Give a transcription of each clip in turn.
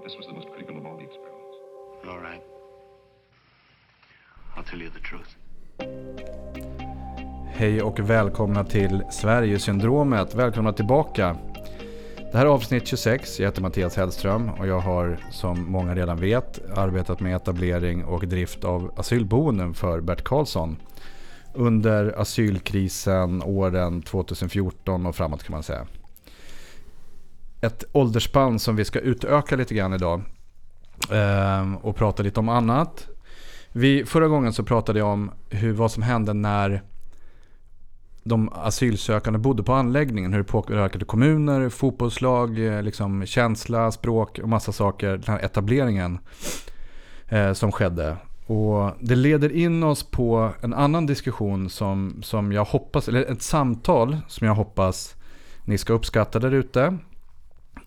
But this was the most critical of all the experiments. All right. I'll tell you the truth. Hej och välkomna till Sverigesyndromet. Välkomna tillbaka. Det här är avsnitt 26. Jag heter Mattias Hellström och jag har som många redan vet arbetat med etablering och drift av asylboenden för Bert Karlsson. Under asylkrisen åren 2014 och framåt kan man säga. Ett åldersspann som vi ska utöka lite grann idag. Eh, och prata lite om annat. Vi, förra gången så pratade jag om hur, vad som hände när de asylsökande bodde på anläggningen. Hur det påverkade kommuner, fotbollslag, eh, liksom känsla, språk och massa saker. Den här etableringen eh, som skedde. Och det leder in oss på en annan diskussion som, som jag hoppas, eller ett samtal som jag hoppas ni ska uppskatta där ute.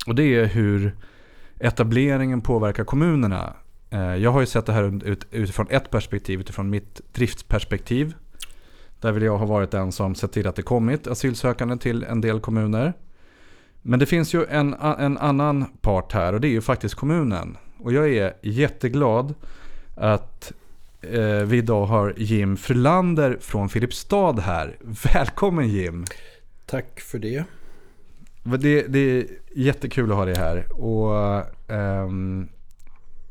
Och det är hur etableringen påverkar kommunerna. Eh, jag har ju sett det här ut, utifrån ett perspektiv, utifrån mitt driftsperspektiv. Där vill jag ha varit den som sett till att det kommit asylsökande till en del kommuner. Men det finns ju en, en annan part här och det är ju faktiskt kommunen. Och jag är jätteglad att eh, vi idag har Jim Frölander från Filipstad här. Välkommen Jim! Tack för det. Det, det är jättekul att ha dig här. Och, um,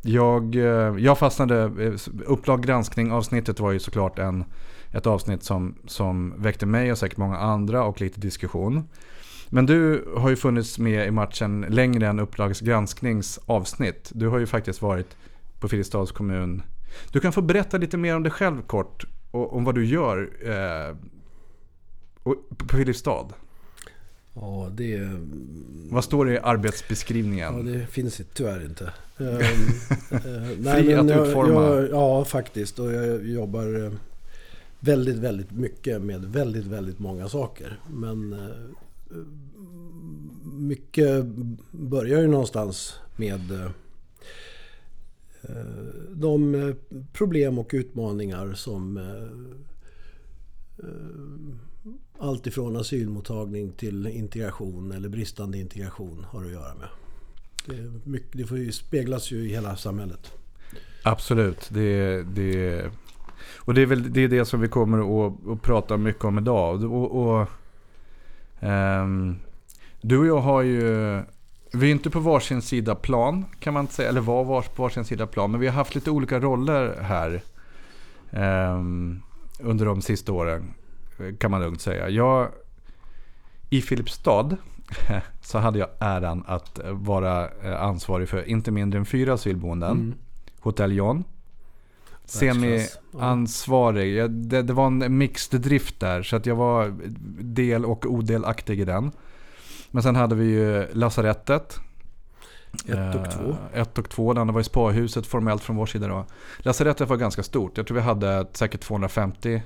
jag, eh, jag fastnade, eh, Upplag granskning avsnittet var ju såklart en, ett avsnitt som, som väckte mig och säkert många andra och lite diskussion. Men du har ju funnits med i matchen längre än Upplags granskningsavsnitt. Du har ju faktiskt varit på Filipstads kommun. Du kan få berätta lite mer om dig själv kort och om vad du gör eh, på Filipstad. Ja, det... Vad står det i arbetsbeskrivningen? Ja, det finns det tyvärr inte. um, uh, Fri att jag, utforma? Jag, ja, faktiskt. Och jag jobbar eh, väldigt, väldigt mycket med väldigt, väldigt många saker. Men uh, mycket börjar ju någonstans med de problem och utmaningar som allt ifrån asylmottagning till integration eller bristande integration har att göra med. Det, mycket, det får ju, speglas ju i hela samhället. Absolut. Det, det, och det är väl det, är det som vi kommer att, att prata mycket om idag. Och, och um, du och jag har ju... Vi är inte på varsin sida plan kan man inte säga. Eller var vars, på varsin sida plan. Men vi har haft lite olika roller här. Um, under de sista åren kan man lugnt säga. Jag, I Filipstad så hade jag äran att vara ansvarig för inte mindre än fyra asylboenden. Mm. Hotell John. Semi-ansvarig. Ja. Det, det, var en mixed drift där. Så att jag var del och odelaktig i den. Men sen hade vi ju lasarettet. Ett och två. Eh, ett och två. Det andra var ju spahuset formellt från vår sida då. Lasarettet var ganska stort. Jag tror vi hade säkert 250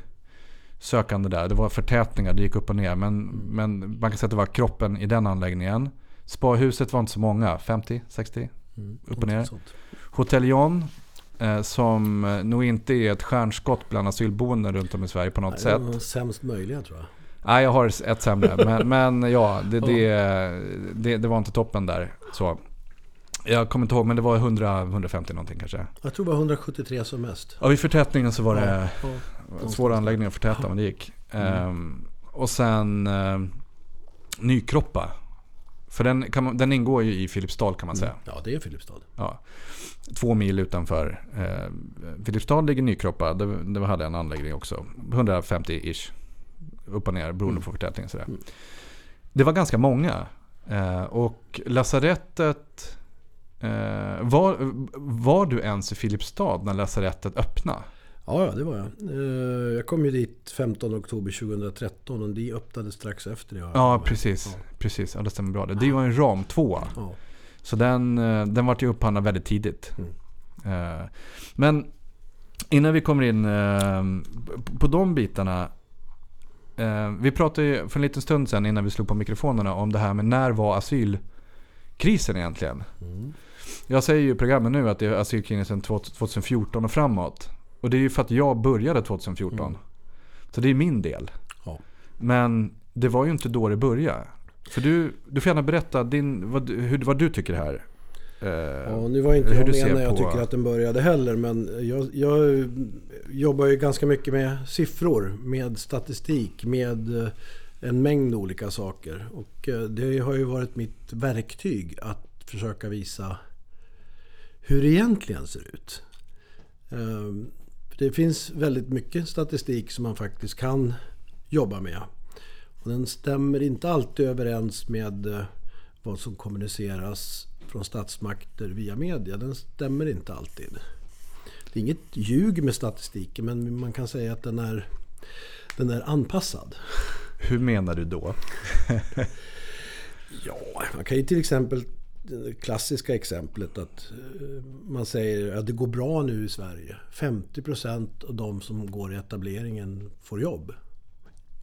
sökande där. Det var förtätningar, det gick upp och ner. Men, mm. men man kan säga att det var kroppen i den anläggningen. Spahuset var inte så många, 50, 60, mm, upp och ner. Hotell John, eh, som nog inte är ett stjärnskott bland asylboenden runt om i Sverige på något Nej, sätt. Det sämst möjliga tror jag. Nej, jag har ett sämre. men, men ja, det, det, det, det, var inte toppen där. Så. Jag kommer inte ihåg, men det var 100-150 någonting kanske. Jag tror det var 173 som mest. Ja, vid förtätningen så var det ja, ja. svår anläggning att förtäta, ja. men det gick. Mm. Um, och sen uh, Nykroppa. För den, man, den, ingår ju i Filipstad kan man säga. Mm. Ja, det är Filipstad. Ja. Två mil utanför. Uh, Filipstad ligger Nykroppa. Det, det hade en anläggning också. 150-ish. Upp och ner beroende mm. på förtätningen. Sådär. Mm. Det var ganska många. Uh, och lasarettet Eh, var, var du ens i Filipstad när lasarettet öppnade? Ja, det var jag. Eh, jag kom ju dit 15 oktober 2013 och de öppnade strax efter det. Ja, precis. Ja. precis. Ja, det stämmer bra. Det var en ram 2. Ja. Så den, eh, den var ju upphandlad väldigt tidigt. Mm. Eh, men innan vi kommer in eh, på de bitarna. Eh, vi pratade ju för en liten stund sedan innan vi slog på mikrofonerna om det här med när var asylkrisen egentligen? Mm. Jag säger ju i programmet nu att det är asylkrisen 2014 och framåt. Och det är ju för att jag började 2014. Mm. Så det är min del. Ja. Men det var ju inte då det började. För du, du får gärna berätta din, vad, hur, vad du tycker här. Eh, Ja, nu var inte hur jag med när jag på- tycker att den började heller. Men jag, jag jobbar ju ganska mycket med siffror, med statistik, med eh, en mängd olika saker. Och eh, det har ju varit mitt verktyg att försöka visa hur det egentligen ser ut. Eh, Det finns väldigt mycket statistik som man faktiskt kan jobba med. Och den stämmer inte alltid överens med eh, vad som kommuniceras från statsmakter via media. Den stämmer inte alltid. Det är inget ljug med statistiken men man kan säga att den är, den är anpassad. Hur menar du då? Ja, man kan ju till exempel det klassiska exemplet att eh, man säger att det går bra nu i Sverige. 50% av de som går i etableringen får jobb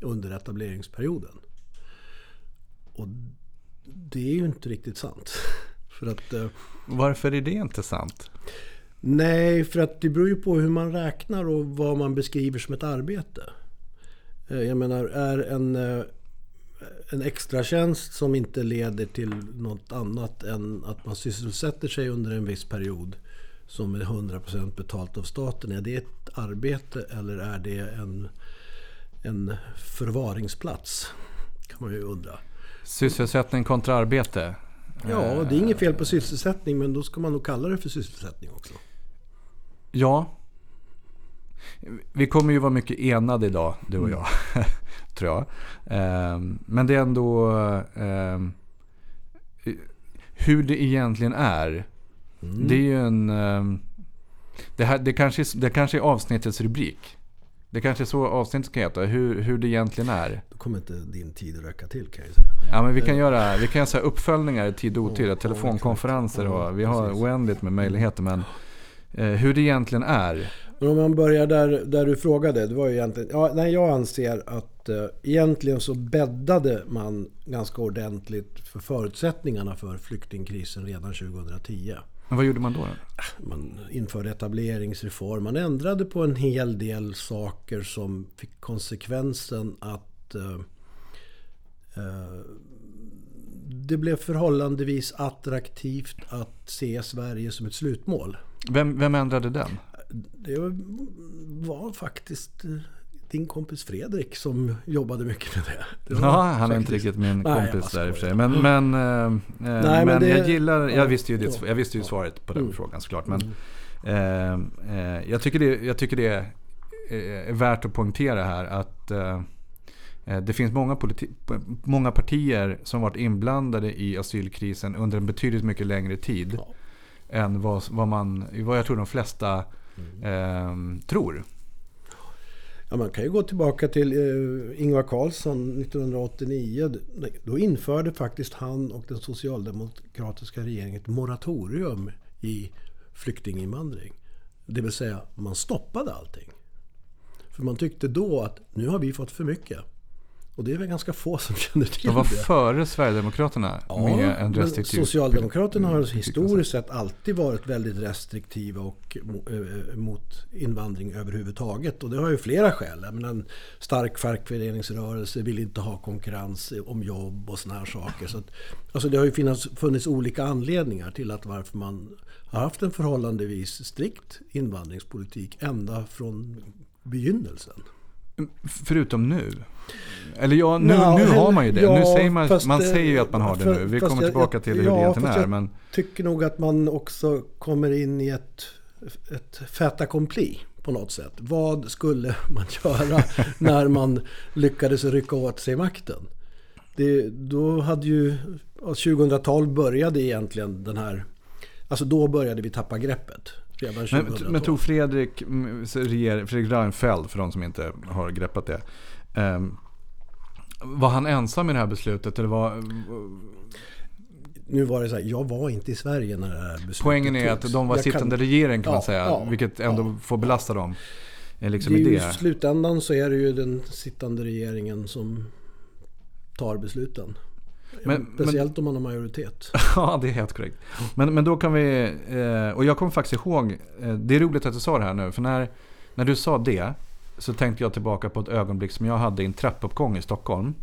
under etableringsperioden. Och det är ju inte riktigt sant. För att, eh, Varför är det inte sant? nej, för att det beror ju på hur man räknar och vad man beskriver som ett arbete. Eh, Jag menar, är en, en extra tjänst som inte leder till något annat än att man sysselsätter sig under en viss period som är 100% betalt av staten. Är det ett arbete eller är det en, en förvaringsplats? Kan man ju undra. Sysselsättning kontra arbete. Ja, det är inget fel på sysselsättning men då ska man nog kalla det för sysselsättning också. Ja. Vi kommer ju vara mycket enade idag, du och jag. Tror jag. Ehm, Men det är ändå ehm, hur det egentligen är. Det är ju en... ehm, Det, här, det, kanske, det kanske är avsnittets rubrik. Det kanske är så avsnittet ska heta. Hur, hur det egentligen är. Då kommer inte din tid att räcka till kan jag säga. Ja, men vi kan göra, vi kan göra så uppföljningar i tid och otid. Ja, telefonkonferenser och vi har precis. oändligt med möjligheter. Men eh, hur det egentligen är. Men om man börjar där, där du frågade. Det var ju egentligen, ja, nej, jag anser att eh, egentligen så bäddade man ganska ordentligt för förutsättningarna för flyktingkrisen redan 2010. Men vad gjorde man då? då? Man införde etableringsreform. Man ändrade på en hel del saker som fick konsekvensen att eh, eh, det blev förhållandevis attraktivt att se Sverige som ett slutmål. Vem, vem ändrade den? Det var faktiskt eh, din kompis Fredrik som jobbade mycket med det. det Ja, han är inte riktigt min Nej, kompis bara där i och för sig. Men, men, eh, eh, men men det- jag gillar, ja, jag visste ju, ditt, ja, jag visste ju svaret på den Mm. frågan såklart. Men eh, eh, jag tycker det, jag tycker det är, är värt att poängtera här att eh, det finns många, politi- många partier som varit inblandade i asylkrisen under en betydligt mycket längre tid. Ja. Än vad, vad, man, vad jag tror de flesta Mm. eh, tror. Ja, man kan ju gå tillbaka till eh, Ingvar Carlsson 1989. Då införde faktiskt han och den socialdemokratiska regeringen ett moratorium i flyktinginvandring. Det vill säga, man stoppade allting. För man tyckte då att nu har vi fått för mycket. Och det är väl ganska få som känner till De var det. före Sverigedemokraterna med en men restriktiv... Socialdemokraterna har politik, historiskt sett alltid varit väldigt restriktiva och mo- eh, mot invandring överhuvudtaget. Och det har ju flera skäl. Menar, en stark fackföreningsrörelse vill inte ha konkurrens om jobb och såna här saker. Så att, alltså det har ju funnits, funnits olika anledningar till att varför man har haft en förhållandevis strikt invandringspolitik ända från begynnelsen. Förutom nu. Eller ja, nu, Ja, nu har man ju det. ja, nu säger man, fast man säger ju att man har det nu. Vi kommer tillbaka jag- till hur ja, det egentligen är. jag- Men tycker nog att man också kommer in i ett, ett fait accompli på något sätt. Vad skulle man göra när man lyckades rycka åt sig makten? Det, då hade ju, ja, 2012 började egentligen den här, alltså då började vi tappa greppet. Redan 2012. men, men tog Fredrik, Fredrik Reinfeldt, för de som inte har greppat det. ehm, var han ensam i det här beslutet? Eller var, Nu var det så här, jag var inte i Sverige när det här beslutet poängen är togs. att de var Jag kan- sittande regering kan man Ja, säga. ja, vilket ändå ja, får belasta dem. eh, Liksom. I slutändan så är det ju den sittande regeringen som tar besluten. Men- Speciellt om man har majoritet. Ja, det är helt korrekt. Men, men då kan vi, eh, och jag kommer faktiskt ihåg, eh, det är roligt att du sa det här nu, för när, när du sa det så tänkte jag tillbaka på ett ögonblick som jag hade i en trappuppgång i Stockholm.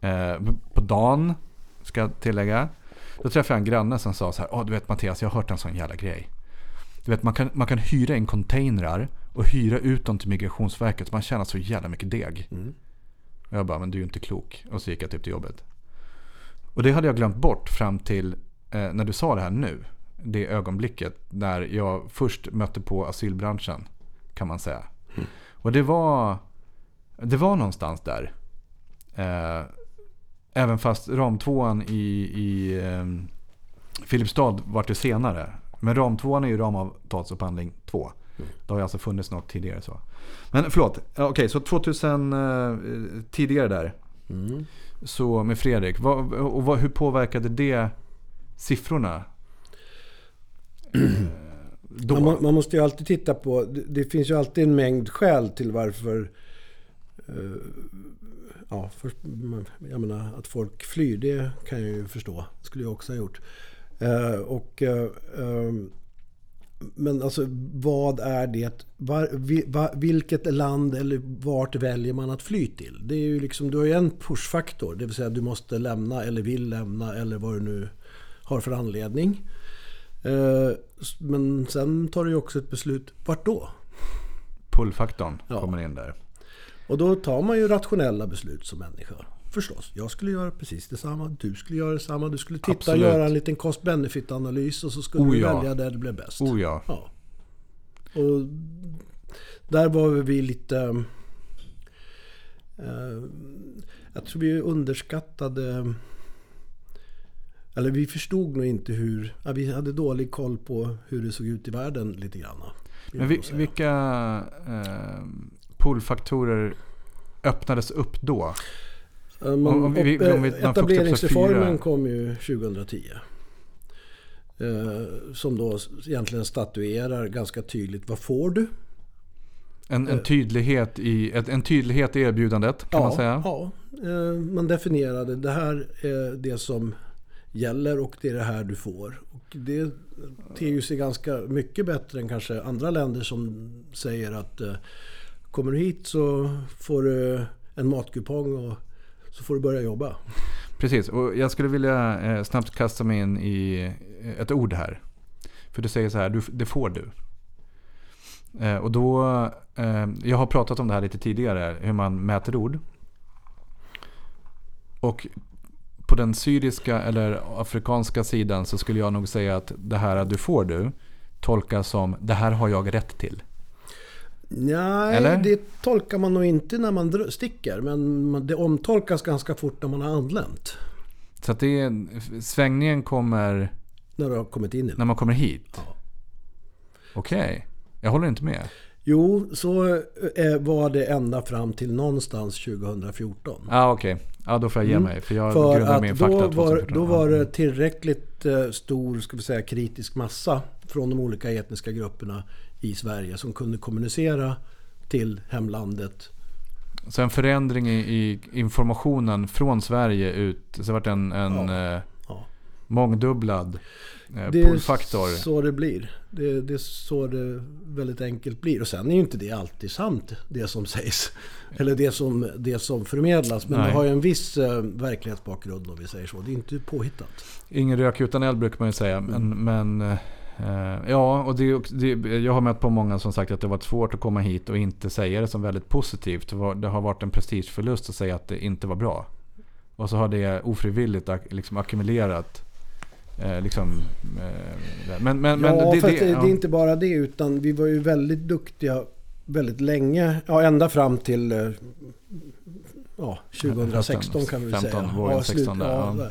Eh, på dagen, ska jag tillägga. Då träffade jag en granne som sa så här. Åh, du vet Mattias, jag har hört en sån jävla grej. Du vet, man kan, man kan hyra in containrar och hyra ut dem till Migrationsverket. Man tjänar så jävla mycket deg. Mm. Och jag bara, men du är ju inte klok. Och så gick jag typ till jobbet. Och det hade jag glömt bort fram till eh, när du sa det här nu. Det ögonblicket när jag först mötte på asylbranschen. Kan man säga. Och det var, det var någonstans där. Eh, även fast ramtvåan i, i eh, Filipstad vart det senare. Men ramtvåan är ju ramavtalsupphandling 2. Det har ju alltså funnits något tidigare så. Men förlåt, okej så 2000 eh, tidigare där. Mm. Så med Fredrik, vad, och vad, hur påverkade det siffrorna? Eh, Då? Man, man måste ju alltid titta på, det, det finns ju alltid en mängd skäl till varför eh, Ja, för, jag menar att folk flyr, det kan jag ju förstå. Det skulle jag också ha gjort. Eh, och, eh, ehm, men alltså vad är det? Var, vi, va, vilket land eller vart väljer man att fly till? Det är ju liksom, du har ju en pushfaktor. Det vill säga du måste lämna eller vill lämna eller vad du nu har för anledning. Eh, Men sen tar du ju också ett beslut. Vart då? Pullfaktorn Ja. kommer in där. Och då tar man ju rationella beslut som människa. Förstås. Jag skulle göra precis detsamma. Du skulle göra detsamma. Du skulle titta Absolut. och göra en liten cost-benefit-analys och så skulle Oh, du ja. välja där det blev bäst. Oh ja. Ja. Och där var vi lite... Eh, jag tror vi underskattade... Eller vi förstod nog inte hur... Ja, vi hade dålig koll på hur det såg ut i världen lite grann. Men vi, vilka eh, pullfaktorer öppnades upp då? Ja, men, Om- vi- om vi- etableringsreformen kom ju 2010. Eh, som då egentligen statuerar ganska tydligt vad får du? En, Eh. en, tydlighet, i, ett- en tydlighet i erbjudandet kan man säga. Ja, eh, man definierade det här är det som gäller och det är det här du får. Och det ter ju sig ganska mycket bättre än kanske andra länder som säger att eh, kommer du hit så får du en matkupong och så får du börja jobba. Precis, och jag skulle vilja eh, snabbt kasta mig in i eh, ett ord här. För du säger så här, du, det får du. Eh, och då, eh, jag har pratat om det här lite tidigare, hur man mäter ord. Och på den syriska eller afrikanska sidan så skulle jag nog säga att det här du får du tolkas som det här har jag rätt till. Nej, Eller? det tolkar man nog inte när man sticker. Men det omtolkas ganska fort när man har anlänt. Så att det är, svängningen kommer När du har kommit in i det. när man kommer hit. Ja. Okej, jag håller inte med. Jo, så eh, var det ända fram till någonstans 2014. Ja ah, okej, ja, då får jag ge mig. För jag Mm. För grundar att min fakta då var, 2014. då var det tillräckligt eh, stor ska vi säga, kritisk massa från de olika etniska grupperna i Sverige som kunde kommunicera till hemlandet. Så en förändring i, i informationen från Sverige ut. Så vart en, en eh, Ja. mångdubblad eh, Det är pullfaktor. så det blir. Det, det är så det väldigt enkelt blir. Och sen är ju inte det alltid sant, det som sägs. Eller det som, det som förmedlas. Men Nej. det har ju en viss eh, verklighetsbakgrund om vi säger så. Det är inte påhittat. Ingen rök utan eld brukar man ju säga. Men, Mm. men eh, ja, och det, det, jag har mött på många som sagt att det varit svårt att komma hit och inte säga det som väldigt positivt. Det, har varit en prestigeförlust att säga att det inte var bra. Och så har det ofrivilligt liksom ackumulerat. Eh, liksom, eh, men, men, men ja, det, fast det, ja. det är inte bara det. Utan vi var ju väldigt duktiga väldigt länge. Ja, ända fram till eh, ja, 2016 kan vi väl 15, säga. våren ja, 16 där, ja.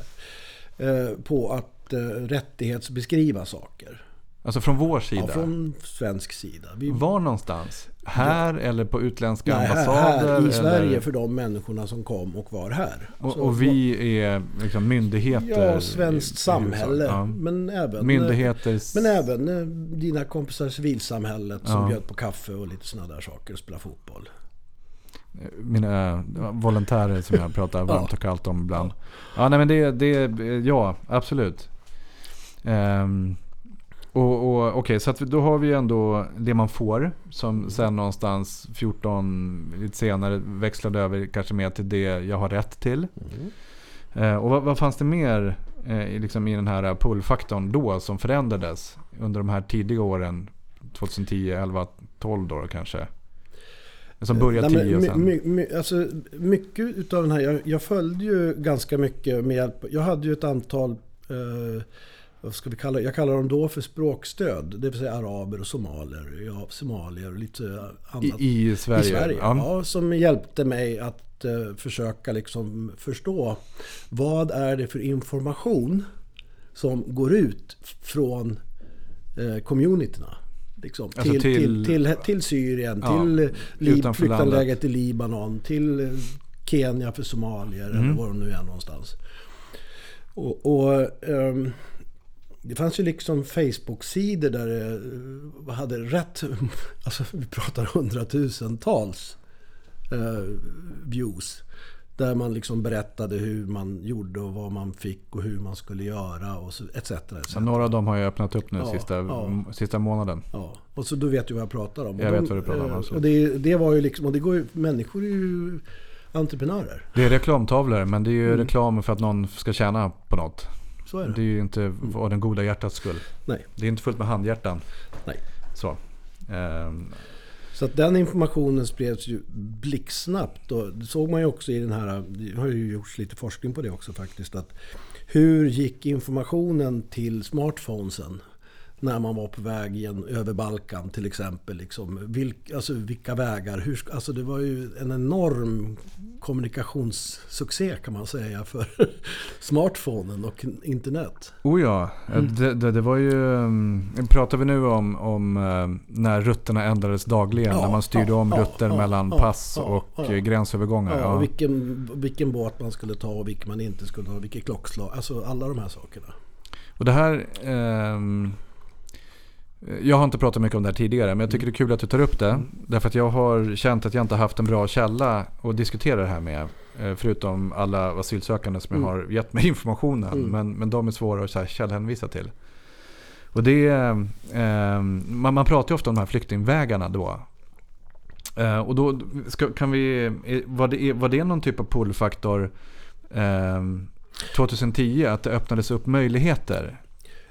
Eh, På att eh, rättighetsbeskriva saker. Alltså från vår sida. Ja, från svensk sida. Vi, Var någonstans? Här eller på utländska Nej, här, ambassader? här i Sverige eller? för de människorna som kom och var här. Och, Så- och vi är liksom myndigheter? Ja, i- svenskt i samhälle. huvudsak. Ja. Men även, Myndigheter? men även eh, dina kompisar i civilsamhället som Ja. bjöd på kaffe och lite sådana där saker och spela fotboll. Mina volontärer som jag pratar varmt Ja. och kallt om ibland. Ja, nej men det, det ja absolut. Ehm, och, och okej, så att då har vi ändå det man får. Som sen någonstans 14, lite senare växlade över kanske mer till det jag har rätt till. Eh, och vad, vad fanns det mer eh, liksom i den här pullfaktorn då som förändrades under de här tidiga åren 2010, 11, 12 då kanske? Som började Nej, 10 och sen... my, my, alltså, mycket utav den här, jag, jag följde ju ganska mycket med hjälp, jag hade ju ett antal eh, vad ska vi kalla Jag kallar dem då för språkstöd. Det vill säga araber och somalier. Ja, somalier och lite annat. I, I Sverige? I Sverige, ja. ja. Som hjälpte mig att eh, försöka liksom förstå vad är det för information som går ut från eh, communityna. Liksom, Alltså till, till- till, till, till, Syrien, Ja, till Lib- flyktinglägret i Libanon, till Kenya för somalier Mm. eller var de nu är någonstans. Och, och ehm, det fanns ju liksom Facebook-sidor där det eh, hade rätt, alltså vi pratar hundratusentals eh, views. Där man liksom berättade hur man gjorde och vad man fick och hur man skulle göra och så, etc. etc. Några av dem har jag öppnat upp nu Ja, sista, ja. sista månaden. Ja, och så då vet du vad jag pratar om. Och Jag vet de, vad du pratar om, absolut. Och det, det var ju liksom, och det går ju, människor är ju entreprenörer. Det är reklamtavlor men det är ju Mm. reklam för att någon ska tjäna på något. Så är det. Det är ju inte av den goda hjärtats skull. Nej. Det är inte fullt med handhjärtan. Nej. Så. Ehm, Så att den informationen spreds ju blixtsnabbt. Och det såg man ju också i den här, det har ju gjorts lite forskning på det också faktiskt. Att hur gick informationen till smartphonesen? När man var på väg igen, över Balkan till exempel. Liksom, vilk, alltså vilka vägar? Hur, alltså det var ju en enorm kommunikationssuccé kan man säga för smartphonen och internet. oh ja, Mm. det, det, det var ju... um, Pratar vi nu om, om eh, när rutterna ändrades dagligen? Ja, när man styrde ja, om ja, rutter mellan pass och eh, gränsövergångar? Ja, och vilken, vilken båt man skulle ta och vilken man inte skulle ta. Vilket klockslag. Alltså alla de här sakerna. Och det här... ehm, jag har inte pratat mycket om det här tidigare men jag tycker det är kul att du tar upp det. Därför att jag har känt att jag inte haft en bra källa att diskutera det här med. eh, Förutom alla asylsökande som Mm. jag har gett mig informationen. Mm. Men, men de är svåra att så här källhänvisa till. Och det ehm, man, man pratar ju ofta om de här flyktingvägarna då. Eh, och då ska, kan vi, eh, var det, var det någon typ av pullfaktor ehm, 2010? Att det öppnades upp möjligheter?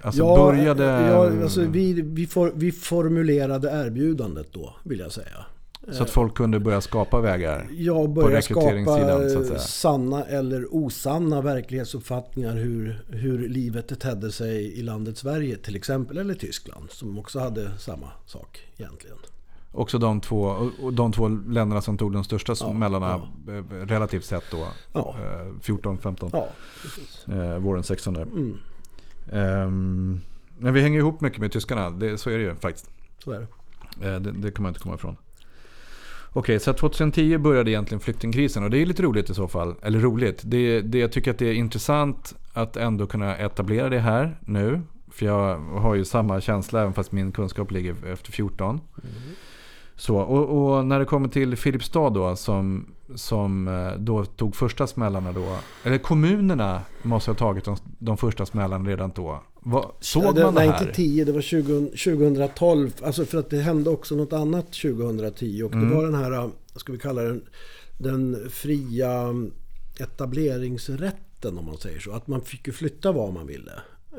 Alltså började... Ja, alltså vi, vi, for, vi formulerade erbjudandet då, vill jag säga. Så att folk kunde börja skapa vägar? Jag började rekryteringssidan, så att skapa sanna eller osanna verklighetsuppfattningar hur, hur livet tedde sig i landet Sverige till exempel, eller Tyskland som också hade samma sak egentligen. Också de två, de två länderna som tog de största Ja, smällarna eh, relativt sett då. Ja, Eh, 14, 15, ja eh, våren 16 där. Mm, Ehm, men vi hänger ihop mycket med tyskarna, det, så är det ju faktiskt. så är det. Eh, det, det kan man inte komma ifrån. Okej, så att 2010 började egentligen flyktingkrisen och det är lite roligt i så fall. Eller roligt, det, det, jag tycker att det är intressant att ändå kunna etablera det här nu. För jag har ju samma känsla även fast min kunskap ligger efter 14. Så, och, och när det kommer till Filipstad då som, som eh, då tog första smällarna då. Eller kommunerna måste ha tagit de, de första smällarna redan då. Vad, såg Ja, det, man det nej, här? inte 10, det var 20, 2012. Alltså för att det hände också något annat 2010. Och Mm. det var den här, vad ska vi kalla den, den fria etableringsrätten om man säger så. Att man fick ju flytta var man ville.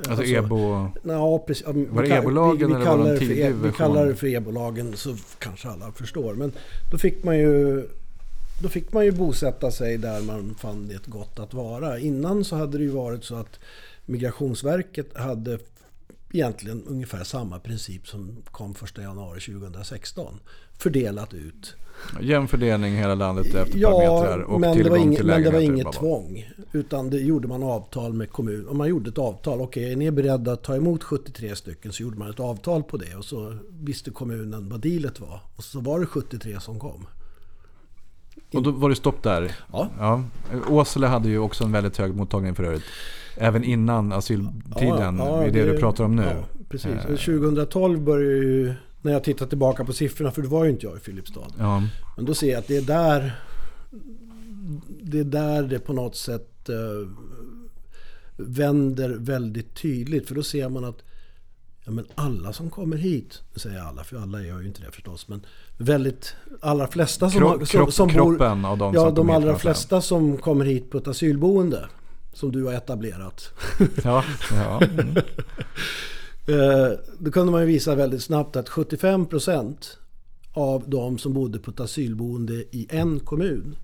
Alltså, EBO... Ja, precis. Var det EBO-lagen eller var det en för, tidig e- Vi version? kallar det för EBO-lagen så kanske alla förstår. Men då fick man ju då fick man ju bosätta sig där man fann det gott att vara. Innan så hade det ju varit så att Migrationsverket hade egentligen ungefär samma princip som kom 1 januari 2016. Fördelat ut. Jämn fördelning i hela landet efter Ja, parametrar och men det, var tillgång inget, till men det var lägenheter. inget tvång. Utan det gjorde man avtal med kommun. Om man gjorde ett avtal, okej är ni beredda att ta emot 73 stycken så gjorde man ett avtal på det. Och så visste kommunen vad dealet var. Och så var det 73 som kom. Och då var det stopp där. Ja. Ja. Åsele hade ju också en väldigt hög mottagning för övrigt. Även innan asyltiden. det är det, du pratar om nu. Ja, precis. Eh. Och 2012 började ju, när jag tittar tillbaka på siffrorna, för det var ju inte jag i Filipstad. Ja. Men då ser jag att det är där det är där det på något sätt eh, vänder väldigt tydligt. För då ser man att ja, men alla som kommer hit, nu säger jag alla, för alla gör ju inte det förstås, men väldigt, allra flesta som, Kro- har- som, kropp, som bor, kroppen av de Ja, som de allra flesta som kommer hit på ett asylboende. som du har etablerat. Ja, ja. Mm. Då kunde man ju visa väldigt snabbt att 75% av de som bodde på ett asylboende i en kommun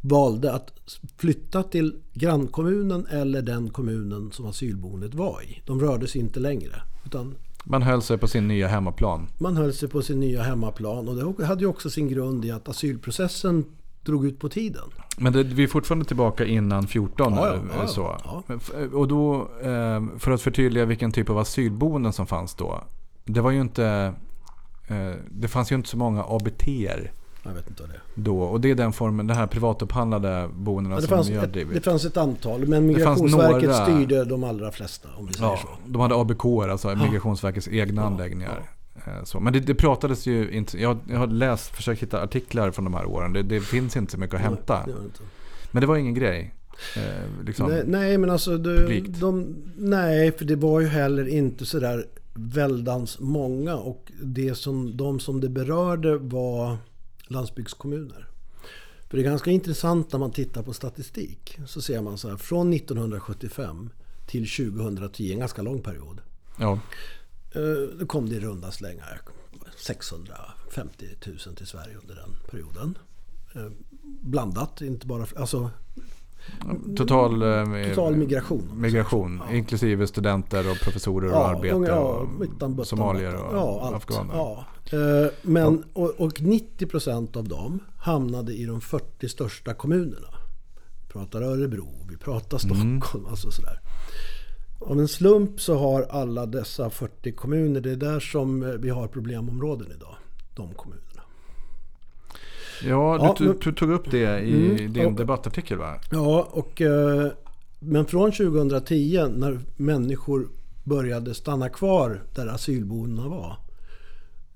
valde att flytta till grannkommunen eller den kommunen som asylboendet var i. De rörde sig inte längre. Utan Man höll sig på sin nya hemmaplan. man höll sig på sin nya hemmaplan och det hade ju också sin grund i att asylprocessen drog ut på tiden. Men det, vi är fortfarande tillbaka innan 14 Ja, eller ja, så. ja. F- Och då, eh, för att förtydliga vilken typ av asylboenden som fanns då. Det var ju inte, eh, det fanns ju inte så många ABT-er Jag vet inte vad det är. då. Och det är den formen, den här privatupphandlade boendena Ja, det, som fanns jag ett, drivit. det fanns ett antal men Migrationsverket styrde de allra flesta om vi säger Ja, så. de hade ABK, alltså Migrationsverkets egna Ja, anläggningar. Eh, Så. Men det, det pratades ju inte, jag, jag har läst, försökt hitta artiklar från de här åren. Det, det finns inte så mycket att hämta. Gör det. Men det var ingen grej. Eh, liksom. Nej, nej men alltså publikt. de, Nej för det var ju heller inte sådär väldans många och det som, de som det berörde var landsbygdskommuner. För det är ganska intressant när man tittar på statistik. Så ser man så här från 1975 till 2010, en ganska lång period. Ja. Eh, Då kom det i runda slängar 650 000 till Sverige under den perioden. Eh, Blandat, inte bara... Alltså Total, eh, total migration. migration. Ja. Inklusive studenter och professorer och arbetare. ja, och utan buttan, somalier och ja, afghaner. Ja. Eh, Men, och, och 90% av dem hamnade i de 40 största kommunerna. Vi pratar Örebro, vi pratar Mm. Stockholm, alltså sådär. Av en slump så har alla dessa 40 kommuner, det är där som eh, vi har problemområden idag. De kommunerna. Ja, du, Ja, men- tog upp det i Mm, din och- debattartikel va? Ja, och, eh, men från 2010 när människor började stanna kvar där asylboendena var.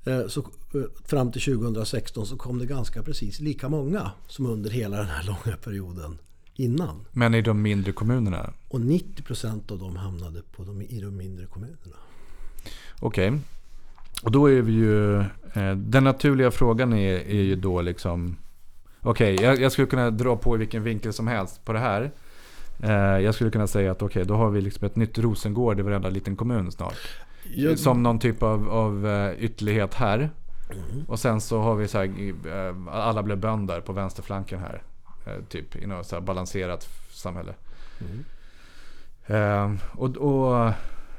eh, Så, eh, fram till 2016 så kom det ganska precis lika många som under hela den här långa perioden innan. Men i de mindre kommunerna? Och 90% av dem hamnade på de, i de mindre kommunerna. Okej. Och då är vi ju... Eh, den naturliga frågan är, är ju då liksom... Okej, jag, jag skulle kunna dra på i vilken vinkel som helst på det här. Eh, jag skulle kunna säga att okej, då har vi liksom ett nytt Rosengård i varenda liten kommun snart. Jag- Som någon typ av, av eh, ytterlighet här. Mm. Och sen så har vi så här, eh, alla blev bönder på vänsterflanken här. Eh, Typ i något så balanserat samhälle. Mm. Eh, och och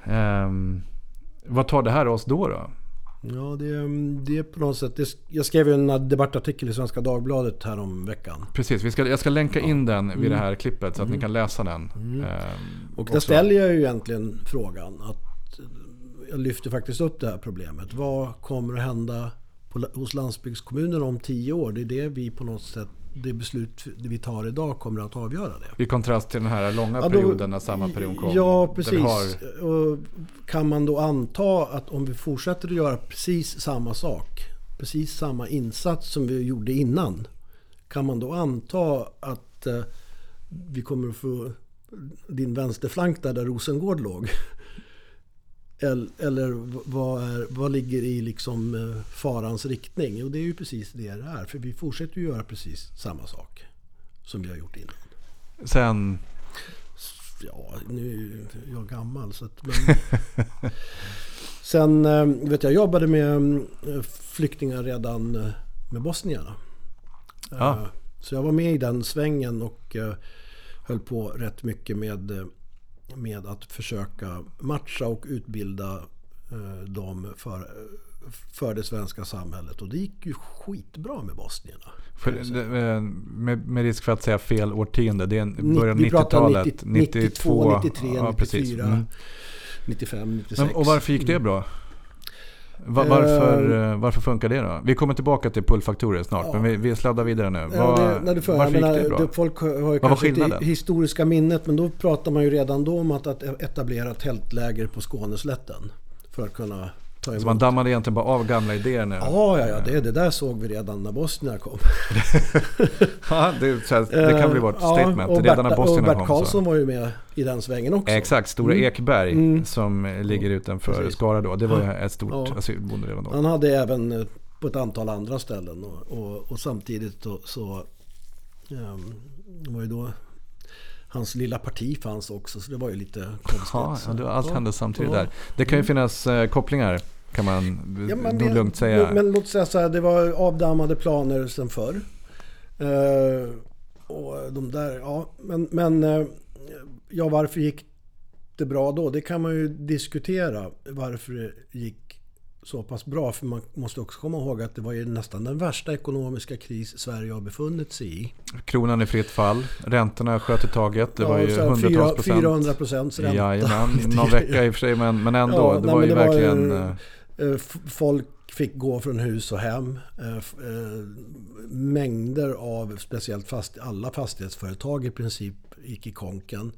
ehm, vad tar det här oss då? då? Ja, det, det är på något sätt... Det, jag skrev ju en debattartikel i Svenska Dagbladet här om veckan. Precis, vi ska, jag ska länka in den vid det här klippet så att Mm. ni kan läsa den. Ehm, Och där också. ställer jag ju egentligen frågan att eh, jag lyfter faktiskt upp det här problemet. Vad kommer att hända på, hos landsbygdskommunerna om tio år? Det är det vi på något sätt, det beslut vi tar idag kommer att avgöra det. I kontrast till den här långa Ja, då- perioden när samma period kom. Ja, precis. har, Och kan man då anta att om vi fortsätter att göra precis samma sak, precis samma insats som vi gjorde innan, kan man då anta att eh, vi kommer att få din vänsterflank där, där Rosengård låg? Eller, vad, är, vad ligger i liksom eh, farans riktning? Jo, det är ju precis det det är. För vi fortsätter ju göra precis samma sak som vi har gjort innan. sen, Ja, nu är jag gammal så att, men... Sen eh, vet jag, jobbade med eh, flyktingar redan eh, med bosnierna. Ja. Så jag var med i den svängen och höll på rätt mycket med, med att försöka matcha och utbilda eh, dem för, för det svenska samhället. Och det gick ju skitbra med bosnierna. eh, med, med risk för att säga fel årtionde, det är en början pratar 90-talet. 90 92, 93, ja, precis. 94. Mm. 95, 96. Men, och varför gick det bra? Va- Eh, varför, eh, varför funkar det då? Vi kommer tillbaka till pullfaktorer snart, Ja. men vi, vi sladdar vidare nu. Ja, Vad- det, när du för, varför jag menar, gick det bra? det, folk har ju var kanske inte historiska minnet men då pratar man ju redan då om att, att etablera tältläger på Skåneslätten. För att kunna ta emot. Så man dammade egentligen bara av gamla idéer nu? Ja, ja, ja det, det där såg vi redan när bosnierna kom. Ja, det, här, det kan bli vårt Eh, ja, statement. och Redan när Bert, och bosnierna Bert kom Karlsson var ju med i den svängen också. Exakt, Stora Mm. Ekberg Mm. som ligger utanför Precis. Skara då. Det var ju ett stort Ja. asylboende redan då. Han hade även eh, på ett antal andra ställen och, och, och samtidigt då, så ehm, var ju då hans lilla parti fanns också, så det var ju lite konstigt. Ja, det- allt ja, hände samtidigt ja. där. Det kan ju finnas eh, kopplingar kan man Ja, men det- lugnt säga. Men, men låt säga så här, det var avdammade planer sen förr. Eh, och de där, ja, men, men eh, ja, varför gick det bra då? Det kan man ju diskutera varför det gick så pass bra. För man måste också komma ihåg att det var ju nästan den värsta ekonomiska kris Sverige har befunnit sig i. Kronan i fritt fall, räntorna sköt i taget. Det var ju hundratals procent. 400 procents ränta. Jajamän, någon vecka i och för sig men, men ändå. Ja, det nej, var ju det var verkligen... ju- eh, Folk fick gå från hus och hem. Eh, eh, Mängder av, speciellt fast, alla fastighetsföretag i princip gick i konken.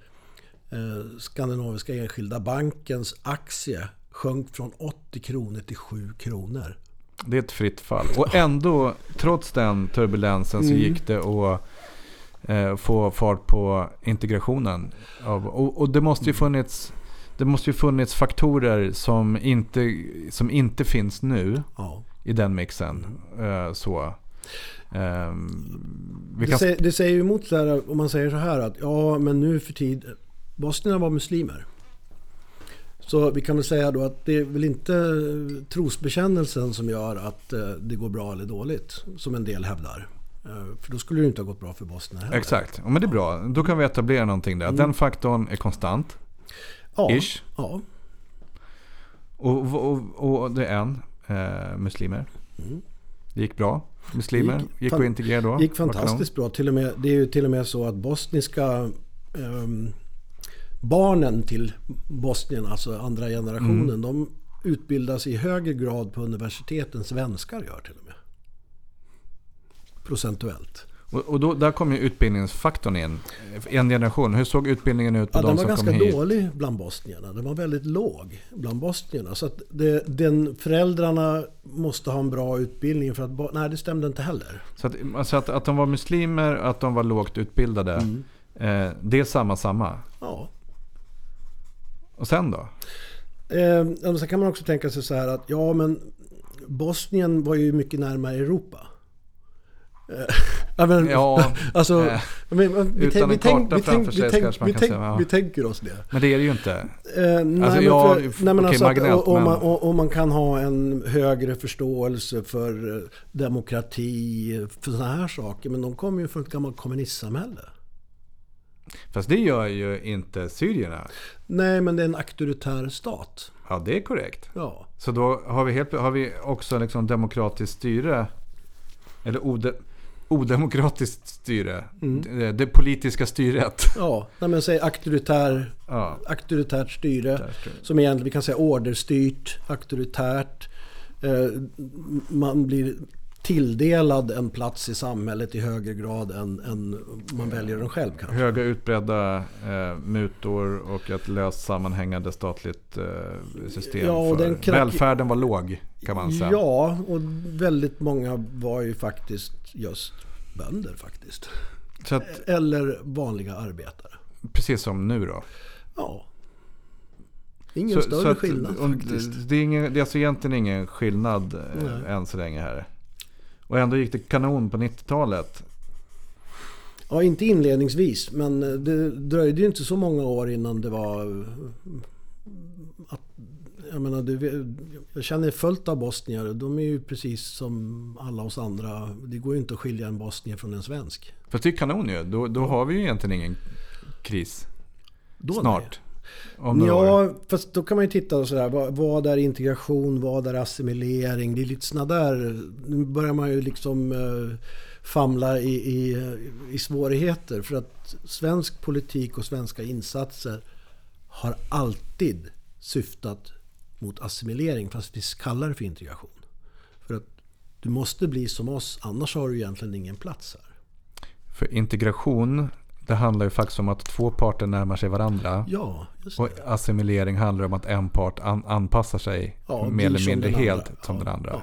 Skandinaviska Enskilda Bankens aktie sjönk från 80 kronor till 7 kronor. Det är ett fritt fall. Och ändå, trots den turbulensen så Mm. gick det att eh, få fart på integrationen. Av, och, och det måste ju funnits det måste ju funnits faktorer som inte, som inte finns nu Ja. i den mixen. Eh, så. Vi Det, kan, säger, det säger ju emot så här, om man säger så här att ja, men nu för tid, bosnierna var muslimer. Så vi kan väl säga då att det är väl inte trosbekännelsen som gör att eh, det går bra eller dåligt, som en del hävdar. Eh, För då skulle det inte ha gått bra för bosnierna heller. exakt, ja, men det är bra. Då kan vi etablera någonting där. Den faktorn är konstant. Ja, Ish. ja. Och, och, och det är en, eh, muslimer. Mm. Det gick bra. Muslimer Gick gick, att integrera då. gick fantastiskt bra. Till och med, det är ju till och med så att bosniska ehm, barnen till Bosnien, alltså andra generationen, Mm. de utbildas i högre grad på universitet än svenskar gör till och med. Procentuellt. Och, och då, där kom ju utbildningsfaktorn in. En generation. Hur såg utbildningen ut på Ja, de den var som ganska kom hit? dålig bland bosnierna. Den var väldigt låg bland bosnierna. Så att det, den, föräldrarna måste ha en bra utbildning för att... Nej, det stämde inte heller. Så att, alltså att, att de var muslimer, att de var lågt utbildade. Mm. Eh, det är samma samma. Ja. Och sen då? Eh, och sen kan man också tänka sig så här att ja men Bosnien var ju mycket närmare Europa. Eh, ja, men, Ja, alltså, eh, men, vi, utan en karta framför sig tänk, kanske man kan tänk, säga, ja. vi tänker oss det. men det är det ju inte. Eh, nej, Alltså, nej, men okej, alltså marginellt, men- man kan ha en högre förståelse för eh, demokrati, för sådana här saker. Men de kommer ju från ett gammalt kommunistsamhälle. Fast det gör ju inte syrierna. Nej, men det är en auktoritär stat. Ja, det är korrekt. Ja. Så då har vi, helt, har vi också liksom demokratiskt styre. Eller ode, odemokratiskt styre. Mm. Det, det politiska styret. Ja, nej, men säg auktoritär, Ja, auktoritärt styre. Som egentligen, vi kan säga orderstyrt, auktoritärt. Eh, man blir tilldelad en plats i samhället i högre grad än, än man väljer den själv kanske. Höga utbredda eh, mutor och ett löst sammanhängande statligt eh, system. Ja, och för krack- Välfärden var låg kan man säga. Ja, och väldigt många var ju faktiskt just bönder faktiskt. Så att, Eller vanliga arbetare. precis som nu då. Ja. Ingen större att- skillnad faktiskt. Det är, ingen, det är alltså egentligen ingen skillnad eh, Nej. än så länge här. Och ändå gick det kanon på 90-talet. Ja, inte inledningsvis, men det dröjde ju inte så många år innan det var... Att, jag menar, det, jag känner fullt av bosnier. De är ju precis som alla oss andra. Det går ju inte att skilja en bosnier från en svensk. Fast det är kanon ju. Då, då har vi ju egentligen ingen kris. Då Snart. År. Ja, fast då kan man ju titta och sådär. Vad, vad är integration? Vad är assimilering? Det är lite sådana där... Nu börjar man ju liksom eh, famla i, i, i svårigheter. För att svensk politik och svenska insatser har alltid syftat mot assimilering. Fast vi kallar det för integration. För att du måste bli som oss, annars har du egentligen ingen plats här. För integration, det handlar ju faktiskt om att två parter närmar sig varandra. Ja, Och assimilering handlar om att en part an, anpassar sig Ja, mer eller mindre helt andra. som Ja, den andra.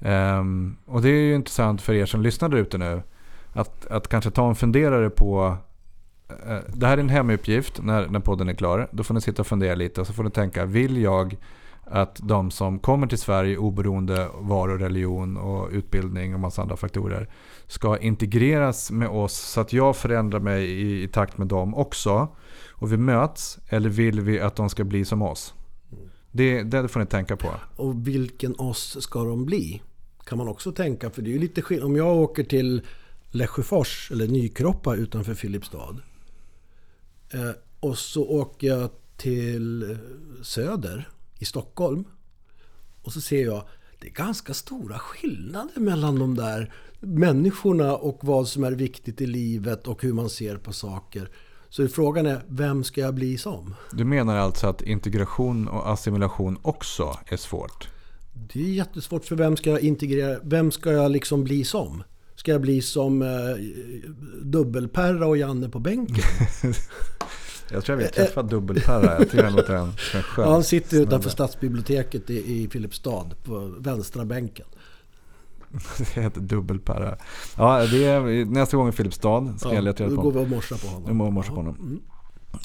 Ehm, och det är ju intressant för er som lyssnar där ute nu. Att, att kanske ta en funderare på eh, det här är en hemuppgift när, när podden är klar. Då får ni sitta och fundera lite och så får ni tänka, vill jag att de som kommer till Sverige oberoende var och religion och utbildning och massa andra faktorer ska integreras med oss så att jag förändrar mig i, i takt med dem också och vi möts eller vill vi att de ska bli som oss? Det, det får ni tänka på. Och vilken oss ska de bli? Kan man också tänka. För det är ju lite skillnad. Om jag åker till Lesjöfors eller Nykroppa utanför Filipstad. Eh, och så åker jag till Söder i Stockholm. Och så ser jag det är ganska stora skillnader mellan de där människorna och vad som är viktigt i livet och hur man ser på saker. Så frågan är, vem ska jag bli som? Du menar alltså att integration och assimilation också är svårt? Det är jättesvårt för vem ska jag integrera? Vem ska jag liksom bli som? Ska jag bli som eh, Dubbelperra och Janne på bänken? jag tror jag vill träffa Dubbelperra. Jag tycker han låter en skön. Ja, han sitter utanför stadsbiblioteket i, i Filipstad på vänstra bänken. det heter dubbelperra. Ja, det är nästa gång i Filipstad ska ja, jag leta reda på. Då går vi och morsar på honom. Vi morsar på honom. Mm.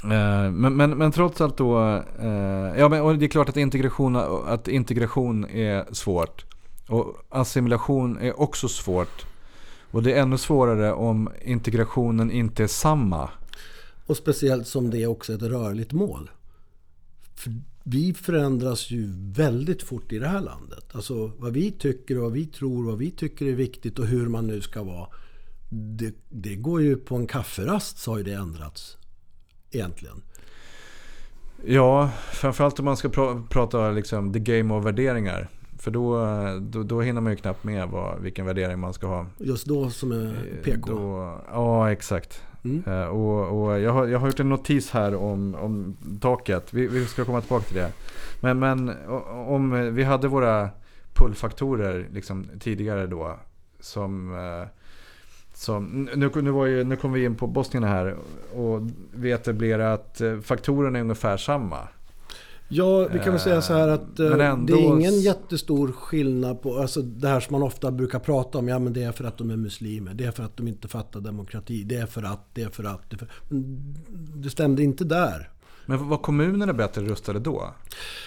Eh, men, men, men, trots allt då, eh, ja men, och det är klart att integration, att integration är svårt. Och assimilation är också svårt. Och det är ännu svårare om integrationen inte är samma. Och speciellt som det är också ett rörligt mål. För vi förändras ju väldigt fort i det här landet. Alltså vad vi tycker och vad vi tror, vad vi tycker är viktigt och hur man nu ska vara. Det, det går ju på en kafferast så har ju det ändrats. Egentligen. Ja, framförallt om man ska pr prata liksom the game of värderingar. För då, då, då hinner man ju knappt med vad, vilken värdering man ska ha. Just då som är eh, PK? Då, ja, exakt. Mm. Uh, och, och jag, har, jag har gjort en notis här om, om taket. Vi, vi ska komma tillbaka till det. Men, men om vi hade våra pullfaktorer liksom, tidigare då. Som, uh, som, nu, nu, var ju, nu kom vi in på Bosnien här. Och vi etablerade att eh, faktorerna är ungefär samma. Ja, vi kan väl säga så här att eh, ändå... det är ingen jättestor skillnad på alltså det här som man ofta brukar prata om. Ja, men det är för att de är muslimer. Det är för att de inte fattar demokrati. Det är för att, det är för att. Det, för... det stämde inte där. Men var kommunerna bättre rustade då?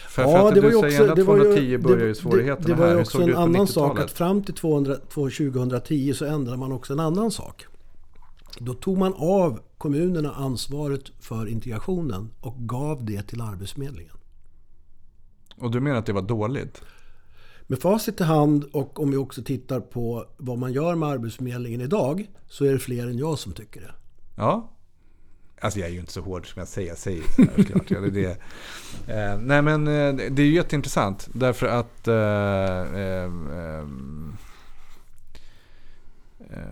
För, ja, för att det var ju också, det 210 ju, börjar ju svårigheterna det var ju också en annan sak att fram till 200, 2010 så ändrade man också en annan sak. Då tog man av kommunerna ansvaret för integrationen och gav det till Arbetsförmedlingen. Och du menar att det var dåligt? Med facit i hand och om vi också tittar på vad man gör med Arbetsförmedlingen idag så är det fler än jag som tycker det. Ja. Alltså jag är ju inte så hård som jag säger. Jag säger så här, klart. Det, det. Eh, nej men eh, det är ju jätteintressant. Därför att eh, eh, eh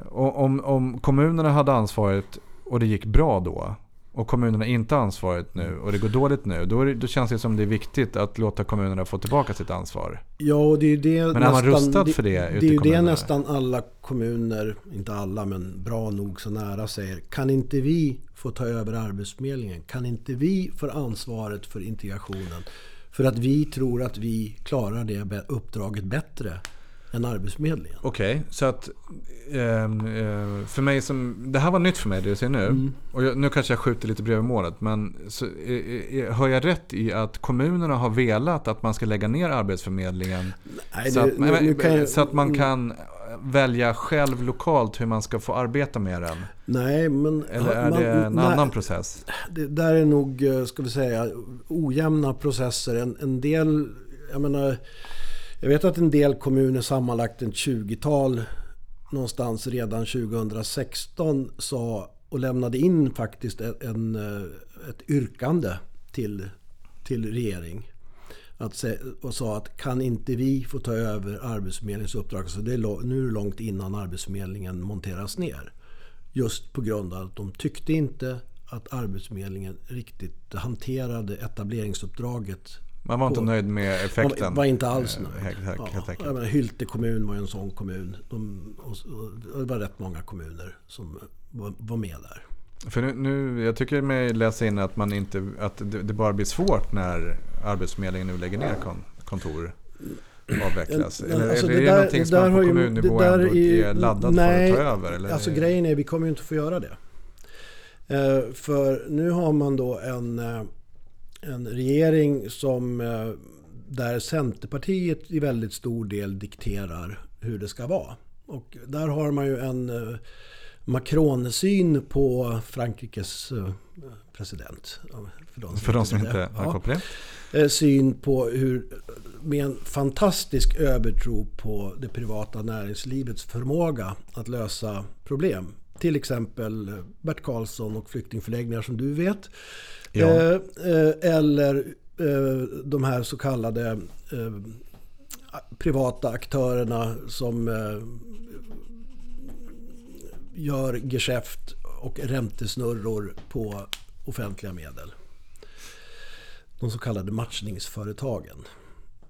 om, om kommunerna hade ansvaret och det gick bra då och kommunerna inte har ansvaret nu och det går dåligt nu. Då, det, då känns det som det är viktigt att låta kommunerna få tillbaka sitt ansvar. Ja, och det är det men är man rustad för det, det, det är ju det nästan alla kommuner, inte alla men bra nog så nära säger. Kan inte vi få ta över Arbetsförmedlingen? Kan inte vi få ansvaret för integrationen? För att vi tror att vi klarar det uppdraget bättre än Arbetsförmedlingen. Okej, okay, så att Ehm, eh, för mig som, det här var nytt för mig det jag ser nu. Mm. Och jag, nu kanske jag skjuter lite bredvid målet. Men så, eh, hör jag rätt i att kommunerna har velat att man ska lägga ner Arbetsförmedlingen? Nej, så, det, att, nu, nu jag, så, att, man mm. kan välja själv lokalt hur man ska få arbeta med den? Nej, men... Eller är man, det en nej, annan process? Det där är nog, eh, ska vi säga, ojämna processer. En, en del, jag menar... Jag vet att en del kommuner, sammanlagt ett 20-tal, någonstans redan 2016 sa och lämnade in faktiskt en, eh, ett yrkande till, till regering. Att, och sa att kan inte vi få ta över Arbetsförmedlingens uppdrag? Så det är, nu är det långt innan Arbetsförmedlingen monteras ner. Just på grund av att de tyckte inte att Arbetsförmedlingen riktigt hanterade etableringsuppdraget man var inte nöjd med effekten? Man var inte alls eh, nöjd. Helt, helt ja, Hylte kommun var en sån kommun. De, det var rätt många kommuner som var, med där. För nu, nu, jag tycker mig läsa in att, man inte, att det, det bara blir svårt när Arbetsförmedlingen nu lägger ner kon, kontor avvecklas? Eller alltså är det, det där, någonting som man på kommunnivå ändå är laddat nej, för att ta över? Eller? Alltså grejen är vi kommer ju inte få göra det. Uh, för nu har man då en uh, en regering som eh, där Centerpartiet i väldigt stor del dikterar hur det ska vara. Och där har man ju en eh, Macron-syn på Frankrikes eh, president. För de som, För de som inte har koll på det. Syn på hur, med en fantastisk övertro på det privata näringslivets förmåga att lösa problem. Till exempel Bert Karlsson och flyktingförläggningar som du vet. Ja. Eh, eh, eller eh, de här så kallade privata aktörerna som gör geschäft och räntesnurror på offentliga medel. De så kallade matchningsföretagen.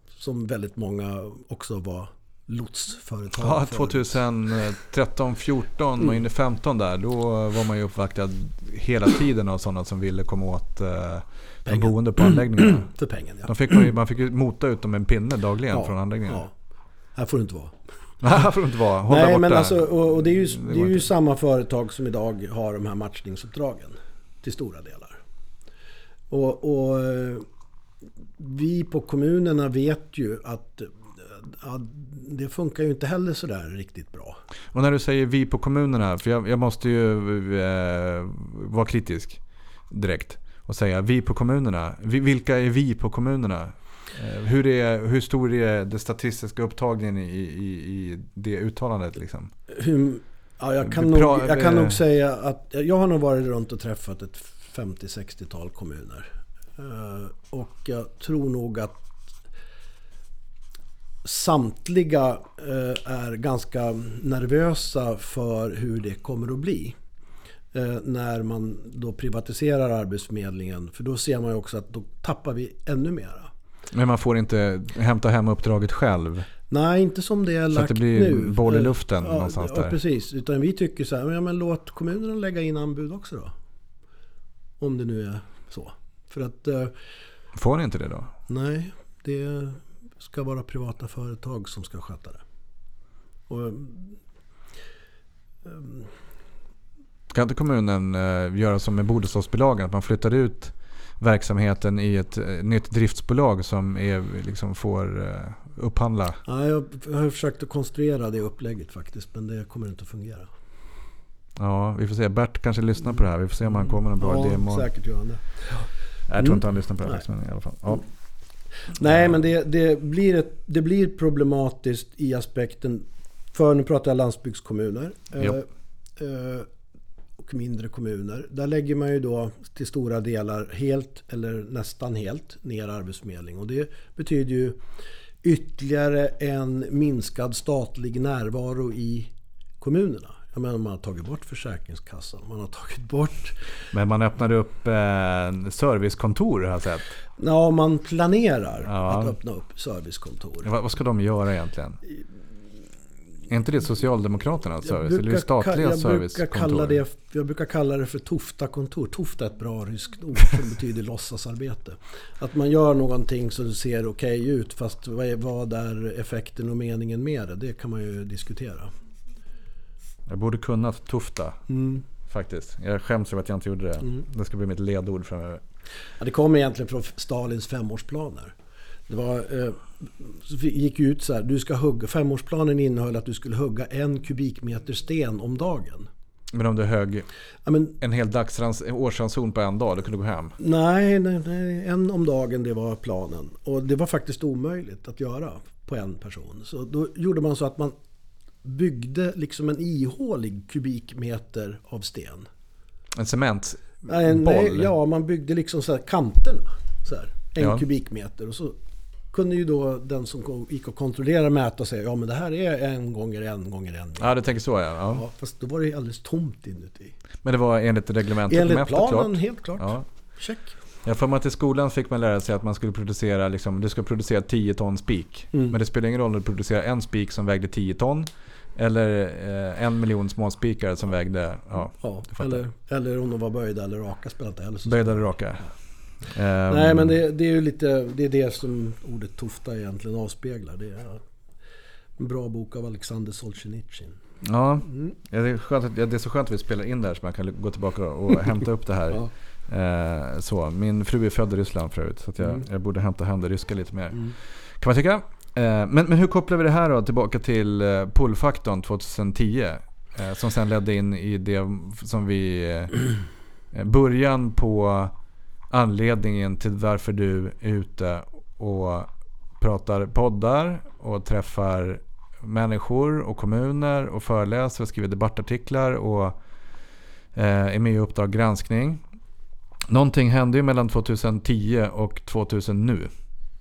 Som väldigt många också var lotsföretag. Ja, 2013, 14 och mm. in i 15 där. Då var man ju uppvaktad hela tiden av sådana som ville komma åt eh, de boende på anläggningarna. För pengen ja. De fick man, ju, man fick ju mota ut dem med en pinne dagligen ja, från anläggningen. Ja. Här får det inte vara. Nej, får inte vara. Hålla Nej, men alltså, och, och det är ju, det är ju samma företag som idag har de här matchningsuppdragen. Till stora delar. Och, och eh, vi på kommunerna vet ju att ja, det funkar ju inte heller sådär riktigt bra. Och när du säger vi på kommunerna, för jag, jag måste ju eh, vara kritisk direkt och säga vi på kommunerna. vilka är vi på kommunerna? Eh, hur, är, hur stor är den statistiska upptagningen i, i, i det uttalandet? Liksom? Hur, ja, jag, kan nog, jag kan nog säga att jag har nog varit runt och träffat ett 50-60-tal kommuner. Eh, och jag tror nog att samtliga eh, är ganska nervösa för hur det kommer att bli. När man då privatiserar Arbetsförmedlingen. För då ser man ju också att då tappar vi ännu mera. Men man får inte hämta hem uppdraget själv? Nej, inte som det är lagt nu. Så att det blir nu. boll i luften ja, någonstans ja, där? precis. Utan vi tycker så här, ja, men låt kommunerna lägga in anbud också då. Om det nu är så. För att... Eh, får ni inte det då? Nej, det ska vara privata företag som ska sköta det. Och, um, kan inte kommunen uh, göra som med bostadsbilagen? Att man flyttar ut verksamheten i ett eh, nytt driftsbolag som är, liksom får uh, upphandla? Ja, jag har försökt att konstruera det upplägget faktiskt men det kommer inte att fungera. Ja, vi får se. Bert kanske lyssnar på det här. Vi får se om han kommer med en bra ja, idé imorgon. säkert gör han det. Jag tror inte han lyssnar på det här. Men i alla fall. Ja. Nej, men det, det, blir ett, det blir problematiskt i aspekten, för nu pratar jag landsbygdskommuner. Eh, eh, och mindre kommuner. Där lägger man ju då till stora delar helt eller nästan helt ner Arbetsförmedling. Och det betyder ju ytterligare en minskad statlig närvaro i kommunerna. Jag menar man har tagit bort Försäkringskassan, man har tagit bort... Men man öppnade upp eh, servicekontor har jag sett. Ja, man planerar ja. att öppna upp servicekontor. vad, vad ska de göra egentligen? Är inte det Socialdemokraternas service? Eller statliga servicekontor? Kalla det, jag brukar kalla det för Tofta-kontor. Tofta är ett bra ryskt ord som betyder låtsasarbete. Att man gör någonting så det ser okej okay ut fast vad är, vad är effekten och meningen med det? Det kan man ju diskutera. Jag borde kunnat Tofta. Mm. Faktiskt. Jag skäms över att jag inte gjorde det. Mm. Det ska bli mitt ledord framöver. Ja, det kommer egentligen från Stalins femårsplaner. Det var, eh, gick ju ut så här, du ska hugga, femårsplanen innehöll att du skulle hugga en kubikmeter sten om dagen. Men om du högg ja, men, en hel dagsrans, årsranson på en dag, då kunde du gå hem? Nej, nej, nej, en om dagen det var planen. Och det var faktiskt omöjligt att göra på en person. Så då gjorde man så att man byggde liksom en ihålig kubikmeter av sten. En cementboll? Nej, ja, man byggde liksom så här kanterna. Så här, en ja. kubikmeter. Och så kunde ju då den som gick och kontrollerade mäta och säga ja men det här är en gånger en gånger en. Ja, du tänker så ja. ja. ja fast då var det alldeles tomt inuti. Men det var enligt reglementet Enligt planen, klart. helt klart. Ja. Check. Jag får mig att i skolan fick man lära sig att man skulle producera, liksom, du ska producera 10 ton spik. Mm. Men det spelar ingen roll om du producerar en spik som vägde 10 ton. Eller eh, en miljon småspikar som vägde... Ja, ja eller, eller om de var böjda eller raka spelar inte heller så Böjda eller raka. Um, Nej men det, det, är ju lite det, är det som ordet tofta egentligen avspeglar. Det är en bra bok av Alexander Solzhenitsyn. Ja, mm. det, är skönt att, det är så skönt att vi spelar in det här så man kan gå tillbaka och hämta upp det här. ja. Eh, så. Min fru är född i Ryssland förut så jag, Mm. jag borde hämta hem det ryska lite mer. Mm. Kan man tycka. Eh, men, men hur kopplar vi det här då tillbaka till eh, pullfaktorn 2010? Eh, som sen ledde in i det som vi... Början på anledningen till varför du är ute och pratar poddar och träffar människor och kommuner och föreläser och skriver debattartiklar och är med i Uppdrag granskning. Någonting hände ju mellan 2010 och 2000 nu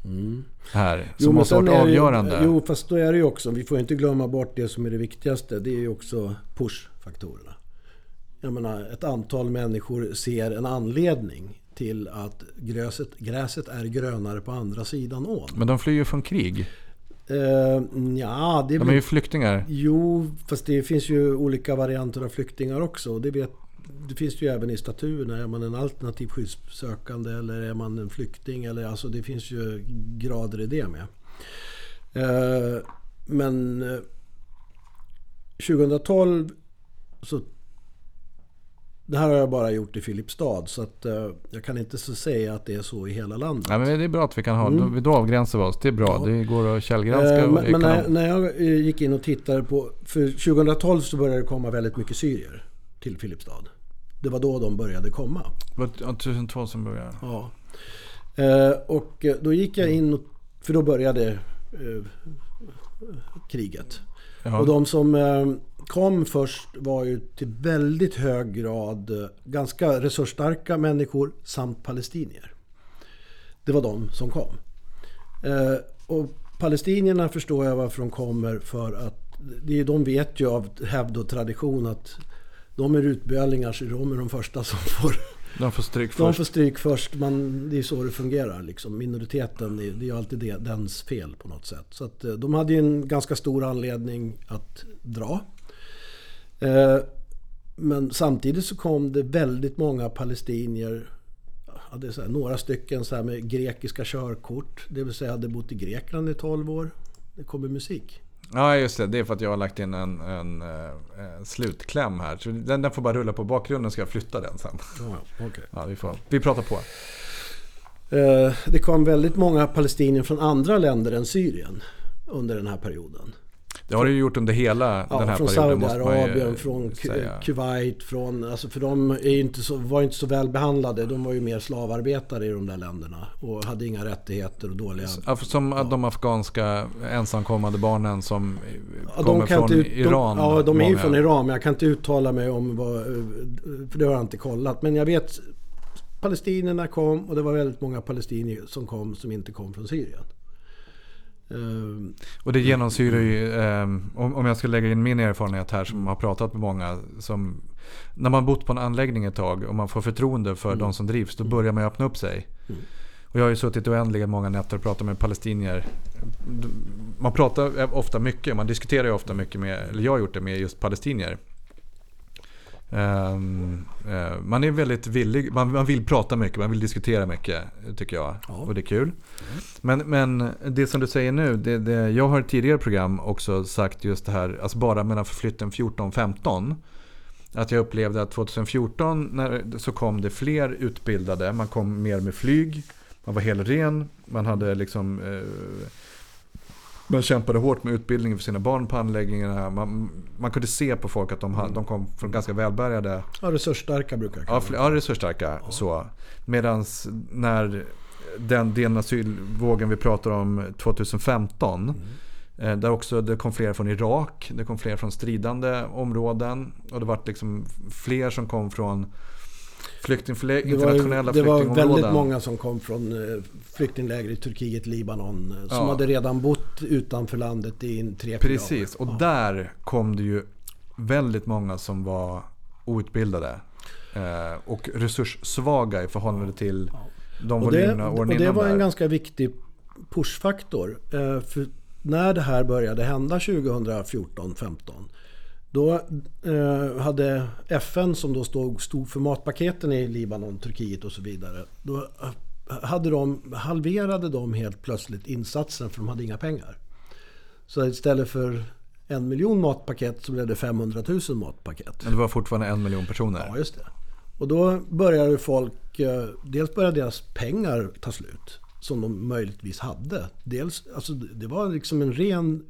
Mm. här Jo, som men måste ha sen varit det avgörande. Jo, fast då är det ju också, vi får inte glömma bort det som är det viktigaste. Det är ju också push-faktorerna. Jag menar, ett antal människor ser en anledning till att gräset, gräset är grönare på andra sidan ån. Men de flyr ju från krig. Uh, ja, det De är ju flyktingar. Jo, fast det finns ju olika varianter av flyktingar också. Det, vet, det finns ju även i statuerna. Är man en alternativ skyddssökande eller är man en flykting? Eller, alltså, det finns ju grader i det med. Eh, men eh, 2012 så... Det här har jag bara gjort i Filipstad så att eh, jag kan inte så säga att det är så i hela landet. Ja, men det är bra att vi kan ha, Mm. då, då avgränsar vi oss. Det är bra. Ja. Det går att källgranska. Eh, men men när, när jag eh, gick in och tittade på... För 2012 så började det komma väldigt mycket syrier till Filipstad. Det var då de började komma. Det var 2002 som började. Ja. Eh, och eh, då gick jag in, för då började eh, kriget. Ja. Och de som kom först var ju till väldigt hög grad ganska resursstarka människor samt palestinier. Det var de som kom. Och palestinierna förstår jag varför de kommer för att de vet ju av hävd och tradition att de är utbölingar så de är de första som får De får stryk de först. får stryk först. Man, det är så det fungerar. Liksom. Minoriteten, det är- det är alltid det, dens fel på något sätt. Så att, eh, de hade ju en ganska stor anledning att dra. Eh, men samtidigt så kom det väldigt många palestinier. Ja, det är här, några stycken så med grekiska körkort. Det vill säga hade bott i Grekland i 12 år. Det kommer musik. Ja, just det. Det är för att jag har lagt in en, en, eh, en slutkläm här. Så den, den får bara rulla på bakgrunden. Ska jag flytta den sen? Ja, okay. Ja, vi, får, vi pratar på. Eh, Det kom väldigt många palestinier från andra länder än Syrien under den här perioden. Det har du ju gjort under hela Ja, den här från perioden. ju Saudiarabien, från säga. Kuwait, från, alltså för de inte så, var inte så väl behandlade. De var ju mer slavarbetare i de där länderna och hade inga rättigheter och dåliga... Ja, Som de afghanska ensamkommande barnen som Ja, kommer från ut- Iran. De, ja, de är ju från Iran men jag kan inte uttala mig om vad... För det har jag inte kollat. Men jag vet palestinierna kom och det var väldigt många palestinier som kom som inte kom från Syrien. Ehm, Och det genomsyrar ju, eh, om, jag ska lägga in min erfarenhet här som har pratat med många. Som, när man bott på en anläggning ett tag och man får förtroende för de som drivs, då börjar man ju öppna upp sig. Och jag har ju suttit oändliga många nätter och pratat med palestinier. Man pratar ofta mycket, man diskuterar ju ofta mycket med, eller jag har gjort det med just palestinier. Ehm, eh, man är väldigt villig, man, man vill prata mycket, man vill diskutera mycket tycker jag. Ja. Och det är kul. Men, men det som du säger nu, det, det, jag har i tidigare program också sagt just det här, alltså bara mellan förflytten 14-15. Att jag upplevde att 2014 när, så kom det fler utbildade, man kom mer med flyg, man var helren, man hade liksom eh, man kämpade hårt med utbildningen för sina barn på anläggningarna. Man, man kunde se på folk att de, Mm. de kom från ganska välbärgade ja, resursstarka brukar jag kalla Ja, ja resursstarka. Så. Medan när den, den asylvågen vi pratar om 2015. eh, Där också det kom fler från Irak. Det kom fler från stridande områden. Och det var liksom fler som kom från flyktingförlä- Det var, internationella det var flyktingområden. väldigt många som kom från eh, flyktingläger i Turkiet, Libanon. eh, Som Ja. hade redan bott utanför landet i tre, Precis, och Ja. där kom det ju väldigt många som var outbildade. Eh, och resurssvaga i förhållande till de Och det, åren och det innan var där. en ganska viktig pushfaktor. För när det här började hända 2014-15 då eh, hade FN som då stod, stod för matpaketen i Libanon, Turkiet och så vidare. Då hade de, halverade de helt plötsligt insatsen för de hade inga pengar. Så istället för en miljon matpaket så blev det 500 000 matpaket. Men det var fortfarande en miljon personer. Ja, just det. Och då började folk, eh, dels började deras pengar ta slut. Som de möjligtvis hade. Dels, alltså det var liksom en ren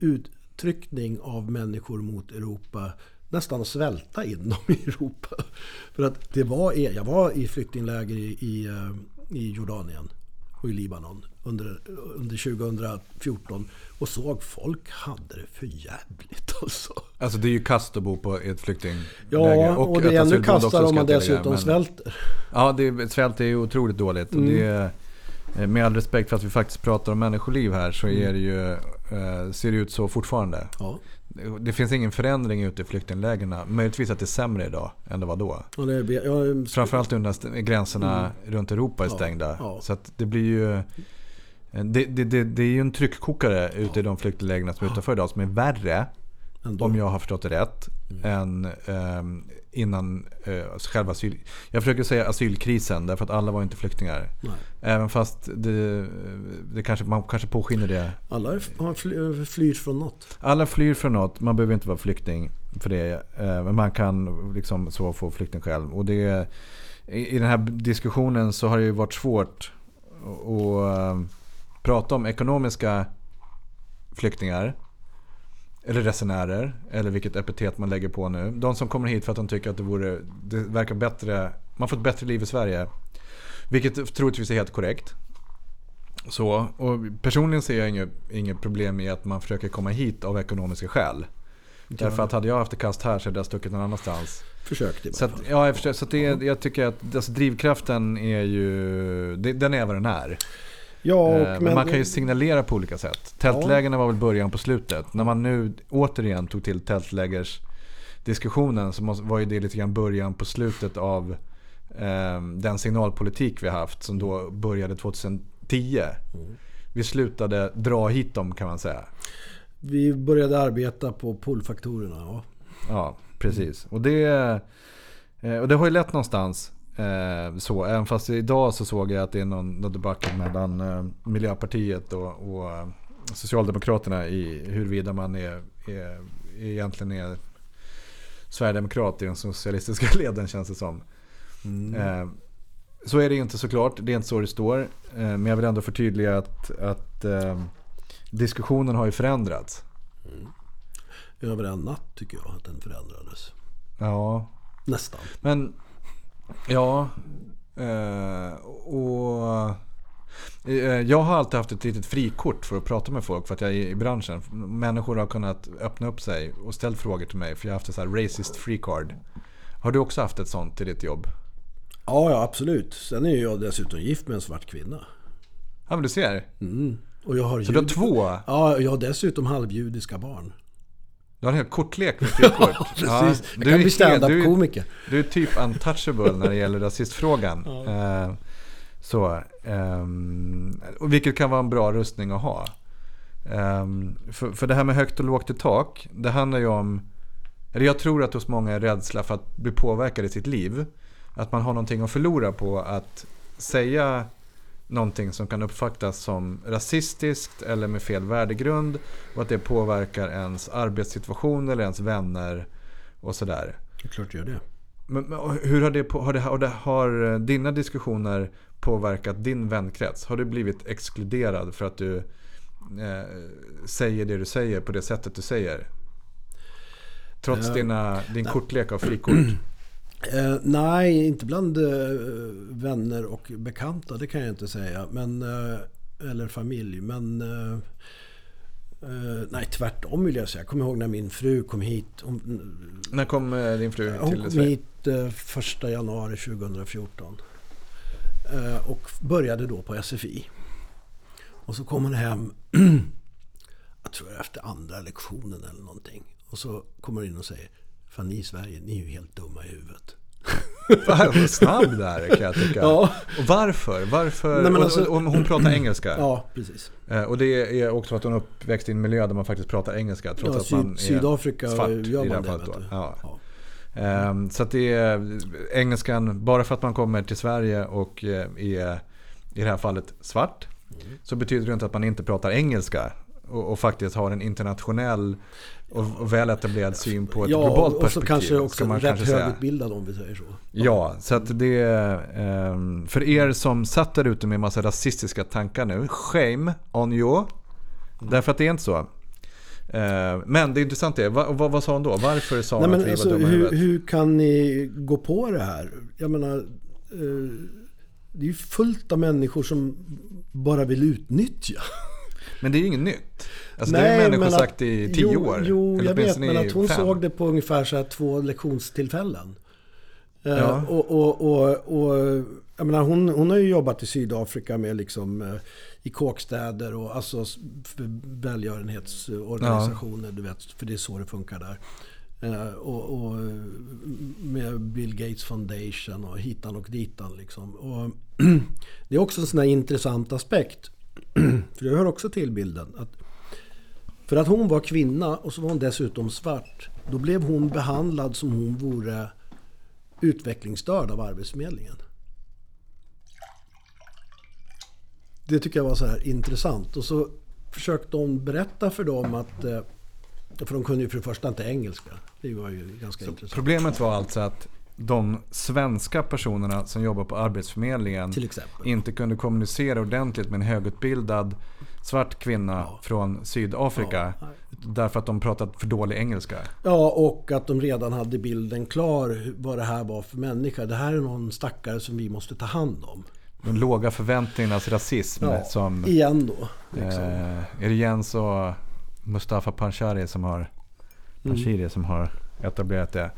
uttryckning av människor mot Europa. Nästan att svälta in dem i Europa. För att det var, jag var i flyktingläger i, i, eh, i Jordanien och i Libanon under, under 2014 och såg folk hade det för jävligt alltså. Alltså det är ju kast att bo på ett flyktingläger. Ja, och, och det är ännu kastare om man dessutom men, svälter. Ja, det, svält är ju otroligt dåligt. Mm. Och det, eh, med all respekt för att vi faktiskt pratar om människoliv här så är det ju, ser det ut så fortfarande. Ja. Det finns ingen förändring ute i flyktinglägren. Möjligtvis att det är sämre idag än det var då. Ja, det ja, Framförallt under gränserna mm. runt Europa är stängda. Ja, så det blir ju... Det, det, det, det, är ju en tryckkokare ute i de flyktinglägren som är utanför idag som är värre, Ändå. om jag har förstått det rätt, mm. än um, innan uh, själva asyl... Jag försöker säga asylkrisen därför att alla var inte flyktingar. Nej. Även fast det, det kanske, man kanske påskiner det. Alla fly, flyr från något. Alla flyr från något. Man behöver inte vara flykting för det. Uh, men man kan liksom så få flykting själv. Och det, i, i den här diskussionen så har det ju varit svårt att prata om ekonomiska flyktingar. Eller resenärer, eller vilket epitet man lägger på nu. De som kommer hit för att de tycker att det, vore, det verkar bättre, man får ett bättre liv i Sverige. Vilket troligtvis är helt korrekt. Så, och personligen ser jag inget, inget problem i att man försöker komma hit av ekonomiska skäl. Ja. Därför att hade jag haft det kast här så hade jag stuckit någon annanstans. Försökt i så att, Ja, jag försöker, så det, jag tycker att alltså, drivkraften är ju, den är vad den är. Ja, och, men, men man kan ju signalera på olika sätt. Tältlägren var väl början på slutet. När man nu återigen tog till tältlägers diskussionen så var ju det lite grann början på slutet av eh, den signalpolitik vi haft som då började 2010. Mm. Vi slutade dra hit dem kan man säga. Vi började arbeta på pullfaktorerna. Ja, ja precis. Och det, eh, och det har ju lett någonstans. Eh, så, även fast idag så såg jag att det är någon, någon debatt mellan eh, Miljöpartiet och, och eh, Socialdemokraterna i huruvida man är, är, egentligen är Sverigedemokrat i den socialistiska leden känns det som. Mm. Eh, så är det inte såklart, det är inte så det står. Eh, men jag vill ändå förtydliga att, att eh, diskussionen har ju förändrats. Mm. Över en natt tycker jag att den förändrades. Ja. Nästan. Men Ja, eh, och eh, jag har alltid haft ett litet frikort för att prata med folk för att jag är i branschen. Människor har kunnat öppna upp sig och ställt frågor till mig för jag har haft ett så här racist free card. Har du också haft ett sånt i ditt jobb? Ja, ja absolut. Sen är jag dessutom gift med en svart kvinna. Ja, men du ser. Mm. Och jag har så du har två? Ja, jag har dessutom halvjudiska barn. Du har en hel kortlek med frikort. ja, precis. Ja, jag kan bli standup-komiker. Du, du, är typ untouchable när det gäller rasistfrågan. Ja. Uh, så, um, vilket kan vara en bra rustning att ha. Um, för, för det här med högt och lågt i tak, det handlar ju om... Eller jag tror att hos många är rädsla för att bli påverkad i sitt liv. Att man har någonting att förlora på att säga någonting som kan uppfattas som rasistiskt eller med fel värdegrund och att det påverkar ens arbetssituation eller ens vänner och sådär. Det är klart det gör det. Men, men hur har, det, har, det, har, det, har dina diskussioner påverkat din vänkrets? Har du blivit exkluderad för att du eh, säger det du säger på det sättet du säger? Trots uh, dina, din kortlek av frikort? Eh, nej, inte bland eh, vänner och bekanta, det kan jag inte säga. Men, eh, eller familj. Men eh, eh, nej, tvärtom vill jag säga. Jag kommer ihåg när min fru kom hit. Hon, när kom eh, din fru till Hon kom hit första januari 2014. och började då på SFI. Och så kom hon hem, jag tror efter andra lektionen eller någonting. Och så kommer hon in och säger Fan ni i Sverige, ni är ju helt dumma i huvudet. Vad snabb där kan jag tycka. Ja. Och varför? varför? Nej, alltså, och, och, hon pratar engelska. Ja, precis. Eh, och det är också att hon är uppväxt i en miljö där man faktiskt pratar engelska. Trots ja, att man är Sydafrika svart gör man det. det ja. Ja. Um, så att det är engelskan, bara för att man kommer till Sverige och eh, är i det här fallet svart. Mm. Så betyder det inte att man inte pratar engelska. Och, och faktiskt har en internationell och, och väl etablerad syn på ett ja, globalt och perspektiv. så kanske också man rätt kanske högutbildad om vi säger så. Ja, så att det är... ehm, för er som satt där ute med massa rasistiska tankar nu, shame on you. Därför att det är inte så. Eh, Men det intressanta är, vad, vad, vad sa hon då? Varför sa Nej, hon men att vi alltså, var dumma hur, hur kan ni gå på det här? Jag menar, eh, det är ju fullt av människor som bara vill utnyttja. Men det är ju inget nytt. Alltså det har ju människor att- sagt i tio jo, år. Jo, jag vet, men att hon fem. såg det på ungefär så två lektionstillfällen. Eh, Ja. Och, och, och, och, jag menar, hon, hon har ju jobbat i Sydafrika med liksom eh, i kåkstäder och alltså välgörenhetsorganisationer, du vet, för det är så det funkar där. Eh, och, och med Bill Gates Foundation och hitan och ditan liksom. Och det är också en sån här intressant aspekt. för det hör också till bilden. Att för att hon var kvinna och så var hon dessutom svart. Då blev hon behandlad som hon vore utvecklingsstörd av Arbetsförmedlingen. Det tycker jag var så här intressant. Och så försökte hon berätta för dem att... eh, För de kunde ju för det första inte engelska. Det var ju ganska intressant. Problemet var alltså att de svenska personerna som jobbar på Arbetsförmedlingen inte kunde kommunicera ordentligt med en högutbildad svart kvinna från Sydafrika. Därför att de pratade för dålig engelska. Ja, och att de redan hade bilden klar vad det här var för människa. Det här är någon stackare som vi måste ta hand om. De låga förväntningarnas rasism Ja, som... igen då. Liksom. Eh, är det Jens och Mustafa Panshiri som har, Mm. Panshiri som har etablerat det?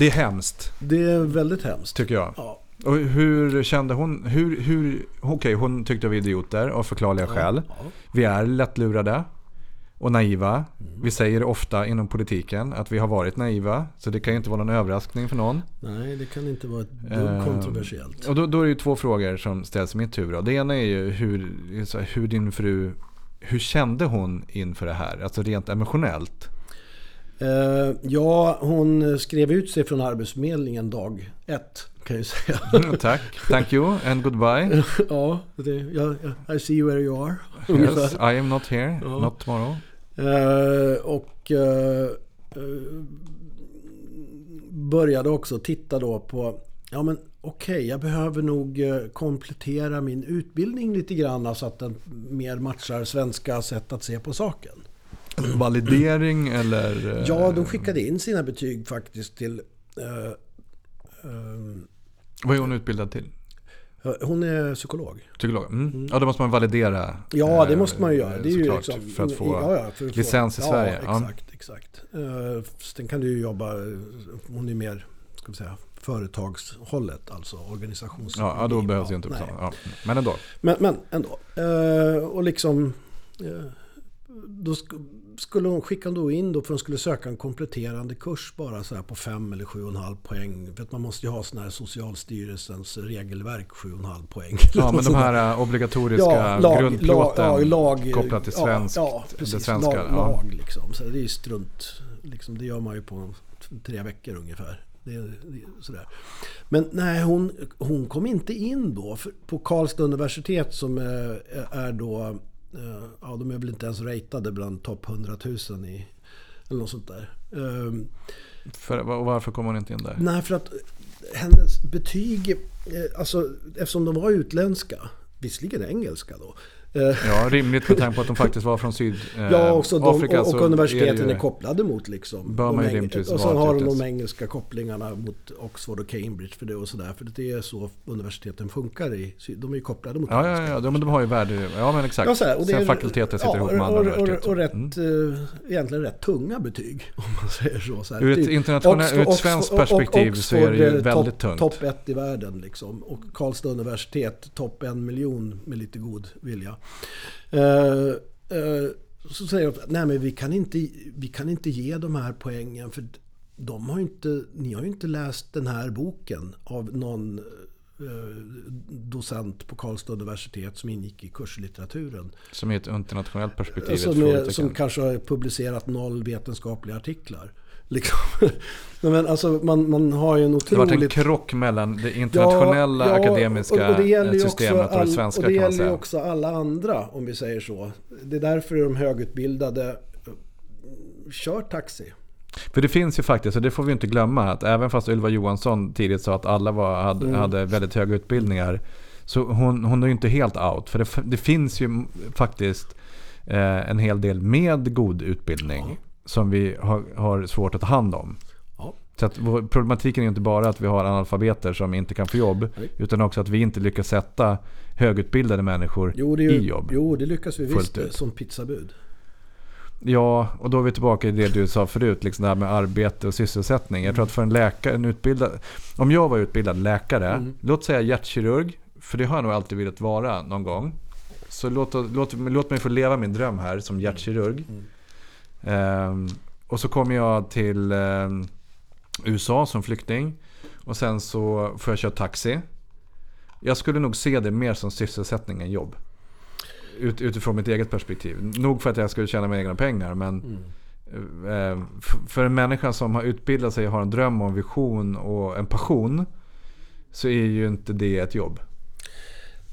Det är hemskt, Det är väldigt hemskt. tycker jag. Ja. Och hur kände hon? Hur, hur, Okej, hon tyckte vi var idioter av förklarliga skäl. Ja. Vi är lättlurade och naiva. Mm. Vi säger ofta inom politiken att vi har varit naiva. Så det kan ju inte vara någon överraskning för någon. Nej, det kan inte vara ett Eh, kontroversiellt. Och då, då är det ju två frågor som ställs i mitt huvud. då. Det ena är ju hur, hur din fru, hur kände hon inför det här? Alltså rent emotionellt. Eh, ja, hon skrev ut sig från Arbetsförmedlingen dag ett, kan jag säga. Mm, tack, thank you and goodbye. ja, det, ja, I see you where you are. Yes. I am not here, Ja. not tomorrow. Eh, och eh, började också titta då på, ja men okej, jag behöver nog komplettera min utbildning lite grann så att den mer matchar svenska sätt att se på saken. Validering eller? eh, Ja, de skickade in sina betyg faktiskt till eh, eh, Vad är hon utbildad till? Hon är psykolog. Psykolog? Mm. Ja, då måste man validera. Ja, det eh, måste man ju göra. Det är ju liksom, för att få ja, ja, för att få- licens i Sverige. Ja, exakt. exakt. Uh, sen kan du ju jobba, hon är mer, ska vi säga, företagshållet, alltså organisations... Ja, ja, då behövs ju Ja, inte betala. Ja. Men ändå. Men, men ändå. Eh, och liksom... eh, då skulle hon skicka då in då för hon skulle söka en kompletterande kurs bara så här på fem eller sju och en halv poäng. För att man måste ju ha sån här Socialstyrelsens regelverk sju och en halv poäng. Ja, men de här eh, obligatoriska grundplåten ja, lag, kopplat till svensk, ja, ja, precis, det svenska. Lag, ja. lag liksom. Så det är ju strunt. Liksom, det gör man ju på tre veckor ungefär. Det, är- det, är sådär. Men nej, hon, hon kom inte in då på Karlstad universitet som är, är då, eh, ja de är väl inte ens ratade bland topp 100 000 i, eller något sånt där. Ehm, För, varför kom hon inte in där? Nej, för att hennes betyg, eh, alltså eftersom de var utländska, visserligen engelska då. Eh, Ja, rimligt med tanke på att de faktiskt var från Sydafrika. Ja, också de, och, så och universiteten är, ju- kopplade mot liksom. Bör de rimligtvis Och sen har de de engelska kopplingarna mot Oxford och Cambridge för det och sådär. För det är så universiteten funkar i De är ju kopplade mot Ja, ja, ja, de, men de har ju värde. Ja, men exakt. Ja, så här, och det Sen är- fakulteter sitter ja, ihop med andra och, och, universitet. och, och rätt, Mm. eh, egentligen rätt tunga betyg om man säger så. så här. Ur ett Typ internationellt- ur ett svenskt perspektiv så är det ju Oxford, eh, väldigt topp- tungt. Topp ett i världen liksom. Och Karlstad universitet topp en miljon med lite god vilja. Eh, eh, så säger de nej men vi kan, inte, vi kan inte ge de här poängen för de har inte, ni har ju inte läst den här boken av någon eh, docent på Karlstad universitet som ingick i kurslitteraturen. Som i ett internationellt perspektiv. Som, är, som kanske har publicerat noll vetenskapliga artiklar. Liksom. Men alltså man, man har ju en Det har varit en otroligt... krock mellan det internationella Ja, ja, akademiska och- och det systemet också och det all- svenska Och det gäller ju också alla andra, om vi säger så. Det är därför de högutbildade eh, kör taxi. För det finns ju faktiskt, och det får vi inte glömma, att även fast Ylva Johansson tidigt sa att alla var, hade, Mm. hade väldigt höga utbildningar. Så hon, hon är ju inte helt out. För det, det finns ju faktiskt eh, en hel del med god utbildning. Ja. Som vi har, har svårt att ta hand om. Ja. Så att problematiken är inte bara att vi har analfabeter som inte kan få jobb. Nej. Utan också att vi inte lyckas sätta högutbildade människor Jo, ju, i jobb. jo, det lyckas vi visst ut. som pizzabud. Ja, och då är vi tillbaka i det du sa förut, liksom det här med arbete och sysselsättning. Jag tror att för en läkare, en utbildad... Om jag var utbildad läkare, Mm. låt säga hjärtkirurg, för det har jag nog alltid velat vara någon gång. Så låt, låt, låt mig få leva min dröm här som hjärtkirurg. Mm. Ehm, och så kommer jag till ehm, USA som flykting. Och sen så får jag köra taxi. Jag skulle nog se det mer som sysselsättning än jobb. Ut, utifrån mitt eget perspektiv. Nog för att jag skulle tjäna mina egna pengar men Mm. eh, för en människa som har utbildat sig har en dröm och en vision och en passion. Så är ju inte det ett jobb.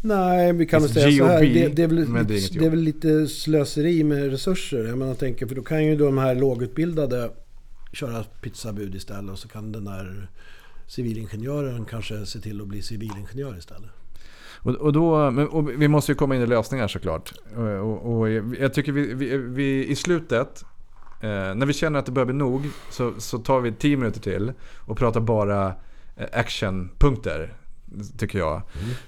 Nej, vi kan It's säga så här. GOP, Det, det, är väl, det är det är väl lite slöseri med resurser. Jag menar, tänker, för då kan ju de här lågutbildade köra pizzabud istället. Och så kan den där civilingenjören kanske se till att bli civilingenjör istället. Och, och då, och vi måste ju komma in i lösningar såklart. Och, och, och jag tycker vi, vi, vi i slutet, eh, när vi känner att det börjar bli nog, så, så tar vi 10 minuter till och pratar bara eh, actionpunkter. Tycker jag.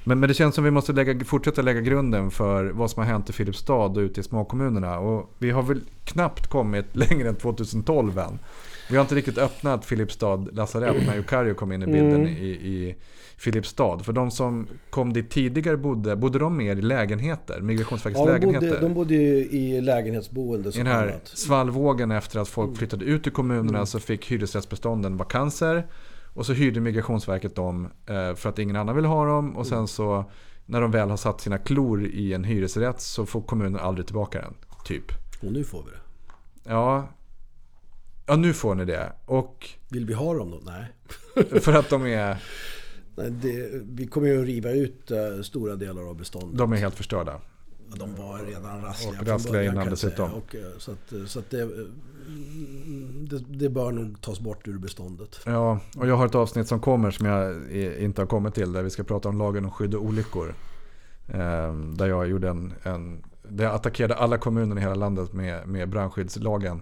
Men, men det känns som vi måste lägga, fortsätta lägga grunden för vad som har hänt i Filipstad och ute i småkommunerna. Och vi har väl knappt kommit längre än 2012 än. Vi har inte riktigt öppnat Filipstad lasarett när Ukario kom in i bilden Mm. i, i Filipstad. För de som kom dit tidigare bodde, bodde de mer i lägenheter? Migrationsverkets Ja, de lägenheter? bodde, de bodde ju i lägenhetsboende I den här annat. svallvågen efter att Mm. folk flyttade ut i kommunerna så fick hyresrättsbestånden vakanser. Och så hyrde Migrationsverket dem eh, för att ingen annan ville ha dem. Och Mm. sen så när de väl har satt sina klor i en hyresrätt så får kommunen aldrig tillbaka den. Typ. Och nu får vi det. Ja, ja nu får ni det. Och Vill vi ha dem då? Nej. för att de är, Nej det, vi kommer ju att riva ut eh, stora delar av beståndet. de är helt förstörda. De var redan rassliga Och rassliga innan dessutom. Och, eh, så att, så att det, det, det bör nog tas bort ur beståndet. Ja, och jag har ett avsnitt som kommer som jag inte har kommit till. Där vi ska prata om lagen om skydd och olyckor. Eh, där jag gjorde en, en där jag attackerade alla kommuner i hela landet med, med brandskyddslagen.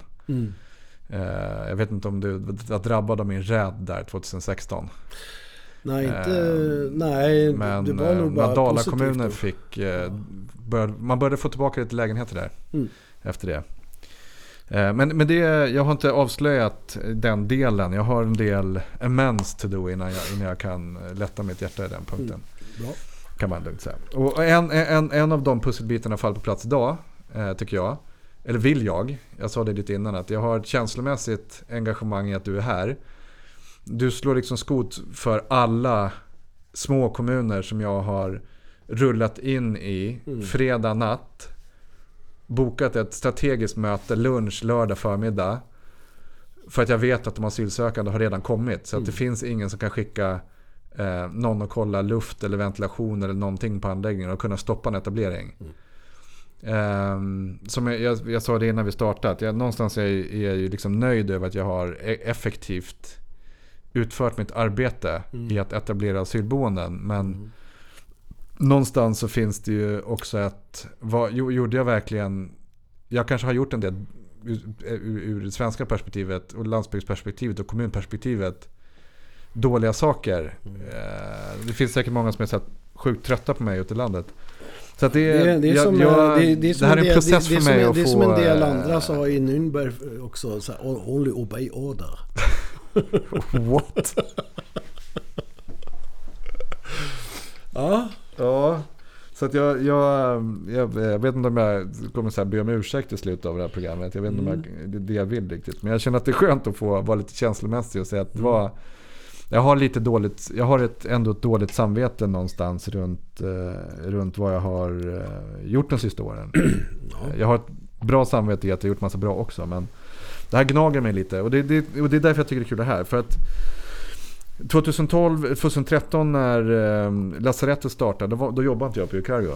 Eh, jag vet inte om du var drabbad av min räd där 2016. Nej, inte, Eh, nej Men det var nog eh, bara när Dala positivt kommuner då. fick, eh, började, man började få tillbaka lite lägenheter där. Mm. Efter det. Eh, Men, men det, jag har inte avslöjat den delen. Jag har en del amends to do innan jag, innan jag kan lätta mitt hjärta i den punkten. Bra. Kan man lugnt säga. Och en, en, en av de pusselbitarna faller på plats idag, eh, tycker jag. Eller vill jag. Jag sa det lite innan att jag har ett känslomässigt engagemang i att du är här. Du slår liksom skot för alla små kommuner som jag har rullat in i Mm. fredag natt. Bokat ett strategiskt möte lunch lördag förmiddag. För att jag vet att de asylsökande har redan kommit. Så att det finns ingen som kan skicka eh, någon och kolla luft eller ventilation eller någonting på anläggningen och kunna stoppa en etablering. Ehm, som jag, jag, jag sa det innan vi startade, jag, någonstans är, är jag ju liksom nöjd över att jag har e- effektivt utfört mitt arbete i att etablera asylboenden. Men någonstans så finns det ju också ett, vad, jo- gjorde jag verkligen, jag kanske har gjort en del ur, ur, det svenska perspektivet och landsbygdsperspektivet och kommunperspektivet dåliga saker. Eh, det finns säkert många som är så här sjukt trötta på mig ute i landet. Så att det, Det, är- det, är jag, som, jag, det, det är som det här är en del- process det, det för mig som, att Det är få... som en del eh, andra sa i Nürnberg också. Så här, only obey order. What? Ja, Ja, så att jag, jag, jag, jag vet inte om jag kommer så här be om ursäkt i slutet av det här programmet. Jag vet inte om jag, det är det jag vill riktigt. Men jag känner att det är skönt att få vara lite känslomässig och säga att det var... Jag har lite dåligt, jag har ett, ändå ett dåligt samvete någonstans runt, eh, runt vad jag har eh, gjort de sista åren. Jag har ett bra samvete i att jag har gjort massa bra också. Men det här gnager mig lite. Och det, det, och det är därför jag tycker det är kul det här. För att 2012, 2013 när eh, lasarettet startade, då, då jobbade inte jag på Ucargo.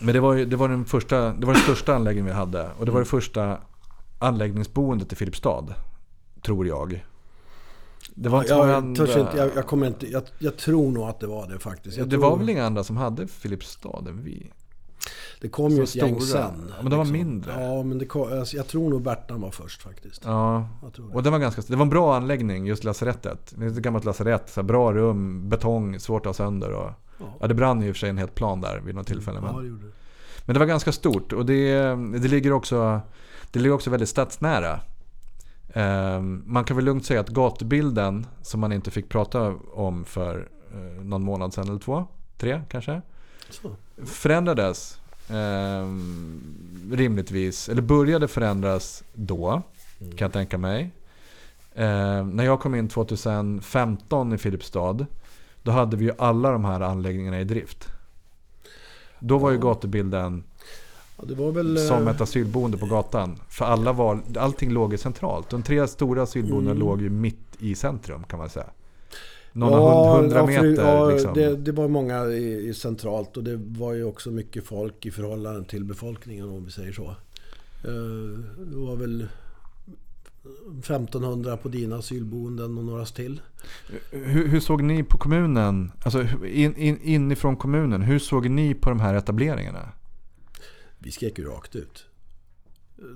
Men det var, det, var den första, det var den största anläggningen vi hade. Och det var det första anläggningsboendet i Filipstad. Tror jag. Det var inte jag, andra... törs inte, jag, jag, kommer inte, jag, jag tror nog att det var det faktiskt. Det var väl inga andra som hade Filipstad än vi? Det kom ju så ett gäng sen. liksom. Ja, men de var mindre. Ja, men det kom, alltså, jag tror nog Bertan var först faktiskt. Ja, Jag tror det. och det var, ganska, det var en bra anläggning, just lasarettet. Det är ett gammalt lasarett, så bra rum, betong, svårt att ha sönder. Och, Ja. ja, det brann ju i och för sig en helt plan där vid något tillfälle. Ja, Men, det gjorde det. men det var ganska stort och det, det, ligger, också, det ligger också väldigt stadsnära. Ehm, man kan väl lugnt säga att gatubilden, som man inte fick prata om för eh, någon månad sedan eller två, tre kanske, Så. Förändrades ehm, rimligtvis, eller började förändras då, kan jag tänka mig. Ehm, när jag kom in 2015 i Filipstad, då hade vi ju alla de här anläggningarna i drift. Då var ju gatubilden Ja, väl... som eh, ett asylboende på gatan. För alla var, allting låg ju centralt. De tre stora asylboendena Mm. låg ju mitt i centrum kan man säga. Några ja, hundra meter ja, liksom. det, det var många i, i centralt och det var ju också mycket folk i förhållande till befolkningen om vi säger så. Eh, Det var väl 1500 på dina asylboenden och några till. Hur, hur såg ni på kommunen, alltså in, in, inifrån kommunen, hur såg ni på de här etableringarna? Vi skrek ju rakt ut.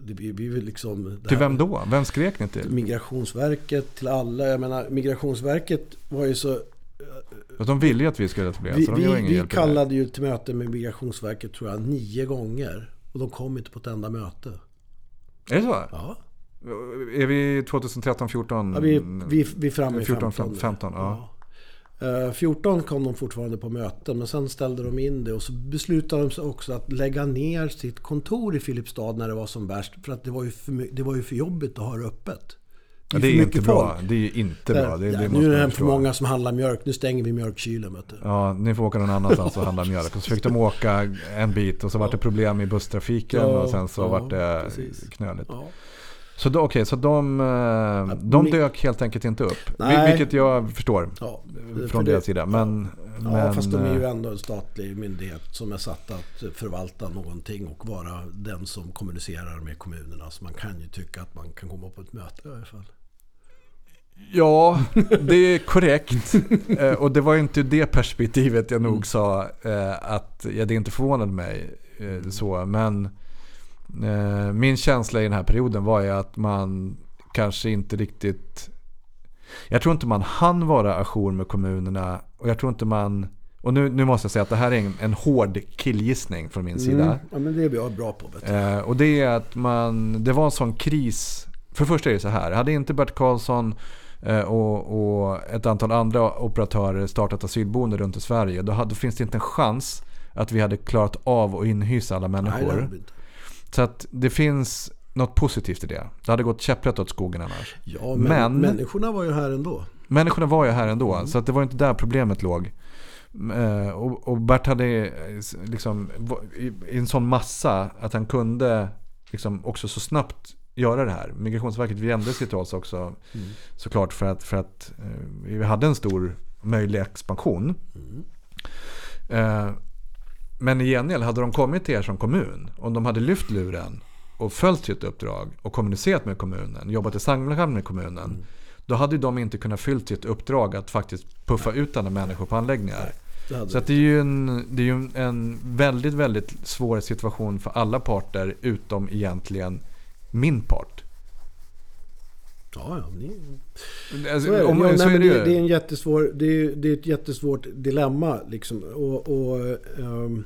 Det, vi vill liksom... det Till vem då? Vem skrek ni till? Migrationsverket, till alla. Jag menar, Migrationsverket var ju så... För de ville ju att vi skulle etablera Vi, så de gör vi, ingen vi hjälp kallade ju till möte med Migrationsverket tror jag nio gånger. Och de kom inte på ett enda möte. Är det så? Ja, Är vi 2013, 14? ja vi, vi, vi är framme i 14, 15. 15, ja. Eh, 14 kom de fortfarande på möten men sen ställde de in det och så beslutade de sig också att lägga ner sitt kontor i Filipstad när det var som värst. För att det var ju för, det var ju för jobbigt att ha det öppet. Ja, ju det är inte bra. folk. Det är inte bra. Det, ja, det nu är det för många som handlar mjölk. Nu stänger vi mjölkkylen. Ja, ni får åka någon annanstans och handla mjölk. Och så fick de åka en bit och så var det problem i busstrafiken Ja, och sen så ja, var det precis. knöligt. Så, då, okej, så de, eh, de dök helt enkelt inte upp. Nej. Vilket jag förstår Ja, från för deras det- sida. Men, Ja, men, fast de är ju eh, ändå en statlig myndighet som är satt att förvalta någonting och vara den som kommunicerar med kommunerna. Så man kan ju tycka att man kan komma på ett möte i alla fall. Ja, det är korrekt. Eh, och det var inte det perspektivet jag nog sa eh, att ja, det inte förvånade mig. eh, så. Men min känsla i den här perioden var ju att man kanske inte riktigt... Jag tror inte man hann vara ajour med kommunerna. Och jag tror inte man... Och nu, nu måste jag säga att det här är en, en hård killgissning från min sida. Mm. Ja, men det är jag bra på. Eh, och det är att man, det var en sån kris. För det första är det så här. Hade inte Bert Karlsson eh, och, och ett antal andra operatörer startat asylboende runt i Sverige. Då, hade, då finns det inte en chans att vi hade klarat av att inhysa alla Nej, människor. inte. Så att det finns något positivt i det. Det hade gått käpprätt åt skogen annars. Ja, men, Men- människorna var ju här ändå. Människorna var ju här ändå, Mm. så att det var inte där problemet låg. Eh, Och, och Bert hade eh, liksom, i en sån massa att han kunde liksom också så snabbt göra det här. Migrationsverket vände sig till oss också Mm. såklart för att, för att eh, vi hade en stor möjlig expansion. Mm. Men i gengäld hade de kommit till er som kommun, om de hade lyft luren och följt sitt uppdrag och kommunicerat med kommunen, jobbat i samverkan med kommunen. Mm. Då hade de inte kunnat fyllt sitt uppdrag att faktiskt puffa ut alla människor på anläggningar. Det hade Så att det är ju, en, det är ju en väldigt, väldigt svår situation för alla parter utom egentligen min part. Ja, ja. Ni, Alltså, så är det. om- ja, så nej, är det det, det är en jättesvår, det är, det är ett jättesvårt dilemma. Liksom. Och, och, ehm,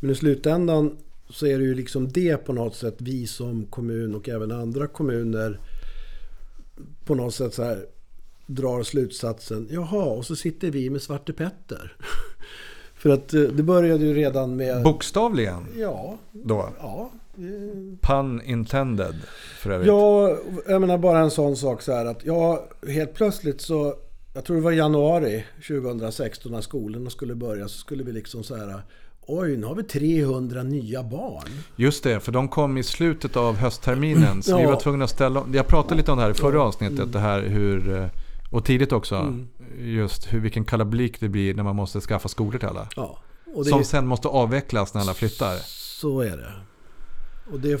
men i slutändan så är det ju liksom det på något sätt vi som kommun och även andra kommuner på något sätt så här drar slutsatsen. Jaha, och så sitter vi med Svarte Petter. För att eh, det började ju redan med... Bokstavligen Ja, då. ja. Pun intended för övrigt. Ja, jag menar bara en sån sak så här att ja, helt plötsligt så jag tror det var januari 2016 när skolorna skulle börja så skulle vi liksom så här oj, nu har vi 300 nya barn. Just det, för de kom i slutet av höstterminen. Så vi Ja. var tvungna att ställa om. Jag pratade lite om det här i förra avsnittet. Det här hur, eh, och tidigt också. Mm. Just hur, vilken kalabalik det blir när man måste skaffa skolor till alla. Ja, Som sen måste avvecklas när alla flyttar. så är det. Och det eh,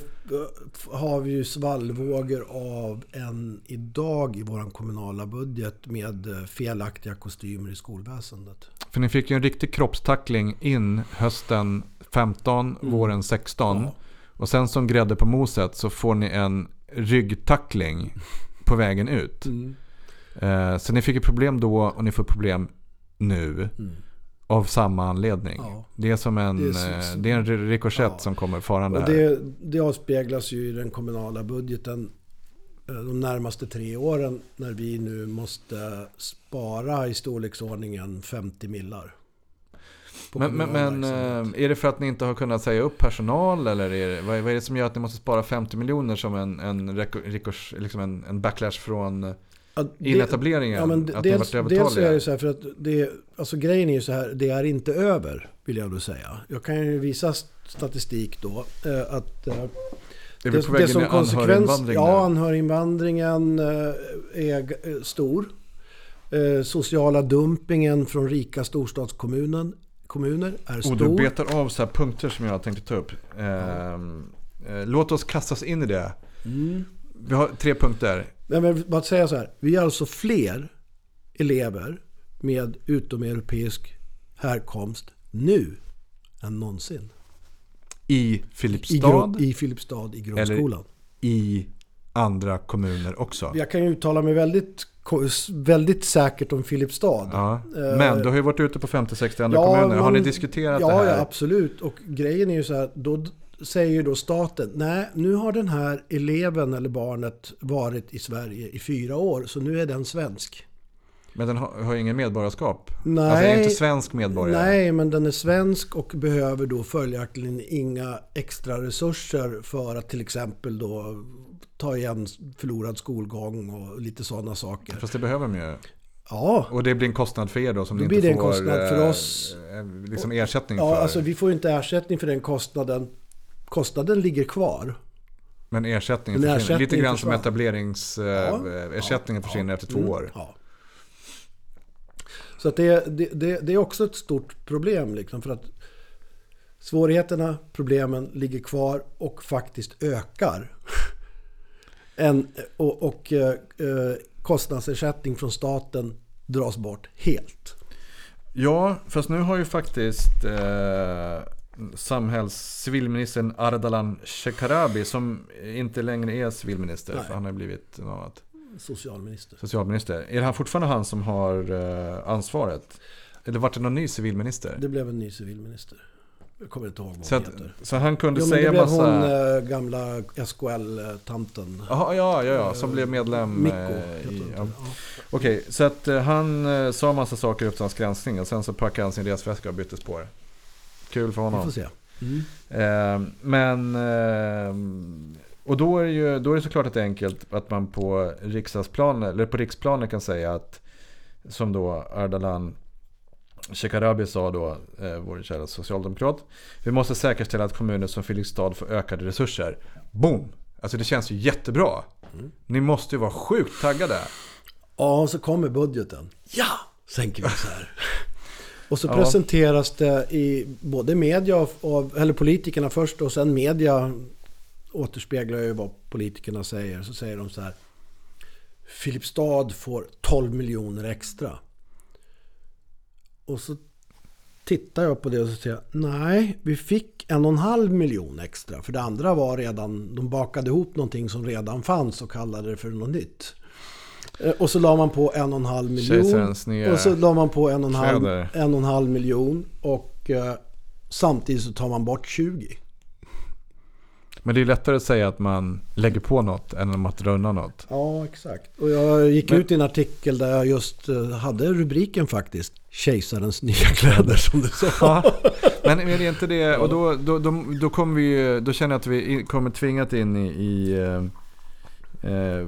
har vi ju svallvågor av än idag i vår kommunala budget med eh, felaktiga kostymer i skolväsendet. För ni fick ju en riktig kroppstackling in hösten 15, våren 16. Mm. Ja. Och sen som grädde på moset så får ni en ryggtackling på vägen ut. Mm. Eh, så ni fick ett problem då och ni får problem nu. Av samma anledning. Ja. Det är som en, Det är det är en rikoschett Ja. som kommer farande här. det, det avspeglas ju i den kommunala budgeten eh, de närmaste tre åren när vi nu måste spara i storleksordningen 50 millar. Men, men, eh, är det för att ni inte har kunnat säga upp personal eller är det, vad, är, det som gör att ni måste spara 50 miljoner som en, en, liksom en, en backlash från Ja, det- inetableringen? Ja, men att dels, varit dels så är övertaliga? det så här för att det, alltså grejen är ju så här, det är inte över vill jag då säga. Jag kan ju visa statistik då eh, att eh, Är vi på väg in i anhöriginvandring Ja, nu? anhöriginvandringen eh, är eh, stor. Eh, Sociala dumpingen från rika storstadskommunen kommuner är Och stor. du betar av så här punkter som jag tänkte ta upp. Ehm, eh, låt oss kasta oss in i det. Mm. Vi har tre punkter. Men vill bara säga så här. Vi är alltså fler elever med utomeuropeisk härkomst nu än någonsin. I I, Filipstad, grund, I Filipstad i grundskolan. i andra kommuner också. Jag kan ju uttala mig väldigt, väldigt säkert om Filipstad. Ja. Eh, Men du har ju varit ute på 50-60 andra Ja, kommuner. Har man- ni diskuterat ja, det här? Ja, absolut. Och grejen är ju så här, då säger ju då staten, nej, nu har den här eleven eller barnet varit i Sverige i fyra år, så nu är den svensk. Men den har, har ingen medborgarskap? Nej. Alltså är inte svensk medborgare? Nej, men den är svensk och behöver då följaktligen inga extra resurser för att till exempel då ta igen förlorad skolgång och lite sådana saker. Fast det behöver de ju. Ja, Och det blir en kostnad för er då som Då ni blir inte det en får kostnad för eh, oss. eh, liksom ersättning ja för. alltså vi får ju inte ersättning för den kostnaden. Kostnaden ligger kvar. Men ersättningen Men försvinner. Lite grann som etableringsersättningen Ja, ersättningen ja, försvinner ja. efter två Mm, år. Ja. Så det, det, det, är också ett stort problem liksom för att svårigheterna, problemen ligger kvar och faktiskt ökar. En, och och eh, eh, kostnadsersättning från staten dras bort helt. Ja, fast nu har ju faktiskt eh, samhällscivilministern Ardalan Shekarabi som inte längre är civilminister, Nej. för han har blivit något annat, Socialminister. socialminister. Är det fortfarande han som har eh, ansvaret? Eller vart det någon ny civilminister? Det blev en ny civilminister. Jag kommer inte ihåg vad så, hon att, heter. så han kunde Jo, men det säga blev massa... hon äh, gamla SKL-tanten. Jaha, ja, ja, ja, som blev medlem Mikko eh, heter i... Ja. Okej, så att eh, han eh, sa massa saker efter hans granskning och sen så packade han sin resväska och bytte spår. Kul för Vi honom. får se. Mm. Eh, men... Eh, och då är, det ju, då är det såklart att det är enkelt att man på riksdagsplanet, eller på riksplanet kan säga att som då Ardalan Shekarabi sa då, eh, vår kära socialdemokrat. Vi måste säkerställa att kommuner som Filipstad får ökade resurser. Boom! Alltså det känns ju jättebra. Ni måste ju vara sjukt taggade. Ja, och så kommer budgeten. Ja! Sänker vi så här. Och så Ja. presenteras det i både media, av, eller politikerna först och sen media återspeglar ju vad politikerna säger. Så säger de så här. Filipstad får 12 miljoner extra. Och så tittar jag på det och så säger jag, nej, vi fick en och en halv miljon extra. För det andra var redan, de bakade ihop någonting som redan fanns och kallade det för något nytt. Eh, Och så la man på en och en halv miljon. Och så la man på en och en halv, en och en halv miljon. Och eh, samtidigt så tar man bort 20. Men det är lättare att säga att man lägger på något än att dra undan något. Ja, exakt. Och jag gick Men- ut i en artikel där jag just eh, hade rubriken faktiskt. Kejsarens nya kläder som du sa. Ja, men är det inte det, och då, då, då, då kommer vi då känner jag att vi kommer tvingat in i, i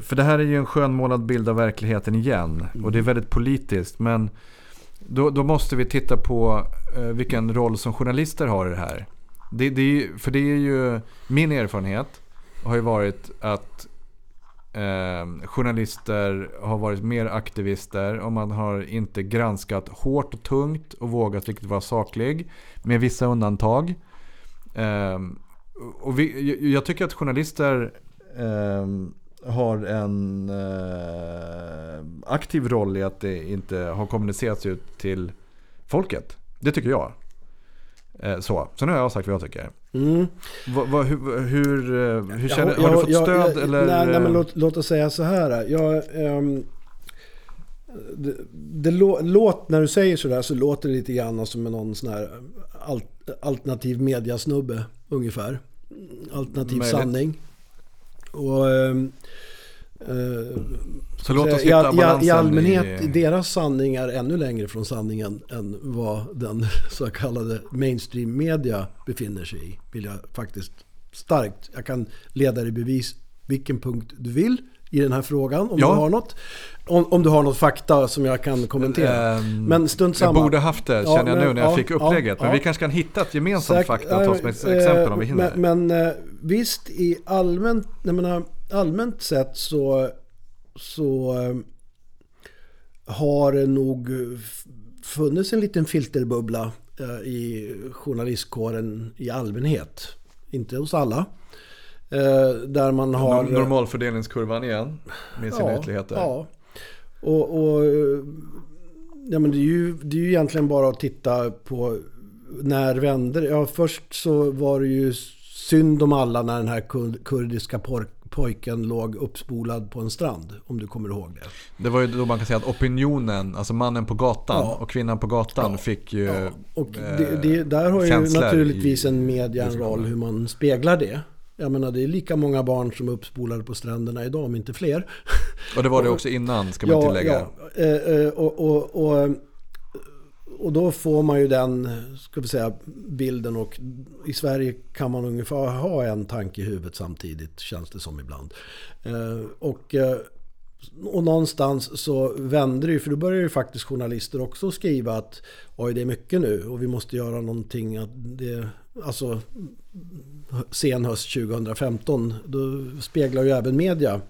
för det här är ju en skönmålad bild av verkligheten igen. Och det är väldigt politiskt. Men då, då måste vi titta på eh, vilken roll som journalister har i det här. Det, det ju- för det är ju min erfarenhet har ju varit att eh, journalister har varit mer aktivister och man har inte granskat hårt och tungt och vågat riktigt vara saklig. Med vissa undantag. Eh, och vi, jag- jag tycker att journalister eh, har en eh, aktiv roll i att det inte har kommunicerats ut till folket. Det tycker jag. Eh, så. Sen har jag sagt vad jag tycker. Mm. Vad- vad- hur, hur, eh, hur känner, Jag- har du jag- fått jag- stöd jag- eller? Nej, nej men eh, låt, låt oss säga så här. Jag, ehm, det, det lå, låt, när du säger sådär så låter det lite grann som någon sån här alt, alternativ mediasnubbe ungefär. Alternativ Möjligt. sanning. Och, ehm, eh, Så låt oss hitta balansen I allmänhet, i- deras sanning är ännu längre från sanningen än vad den så kallade mainstream media befinner sig i. Vill jag faktiskt starkt. Jag kan leda dig bevis vilken punkt du vill i den här frågan om Ja. du har något. Om, om du har något fakta som jag kan kommentera. Ehm, Men strunt Jag samma. borde haft det Ja, känner jag men- nu när jag ja, fick upplägget. Men vi kanske kan hitta ett gemensamt Säk- fakta och ta som ett exempel om vi eh, hinner. Men, men eh, visst, i allmänt, jag menar, allmänt sett så, så eh, har det nog funnits en liten filterbubbla eh, i journalistkåren i allmänhet. Inte hos alla. Eh, Där man har... Norm- Normalfördelningskurvan igen med sina ytterligheter. Ja. Och, och eh, ja, men det, är ju, det är ju egentligen bara att titta på när vänder Ja, först så var det ju synd om alla när den här kur- kurdiska pojken låg uppspolad på en strand. Om du kommer ihåg det. Det var ju då man kan säga att opinionen, alltså mannen på gatan Ja. och kvinnan på gatan Ja. fick ju Ja, och eh, det, det, där har ju naturligtvis en media en roll hur man speglar det. Jag menar det är lika många barn som är uppspolade på stränderna idag om inte fler. Och det var det också innan ska man tillägga. Ja, eh, eh, och, och, och, och då får man ju den ska vi säga, bilden och i Sverige kan man ungefär ha en tanke i huvudet samtidigt känns det som ibland. Eh, Och, eh, och någonstans så vänder det ju, för då börjar ju faktiskt journalister också skriva att oj det är mycket nu och vi måste göra någonting. Att det, alltså sen höst 2015 då speglar ju även media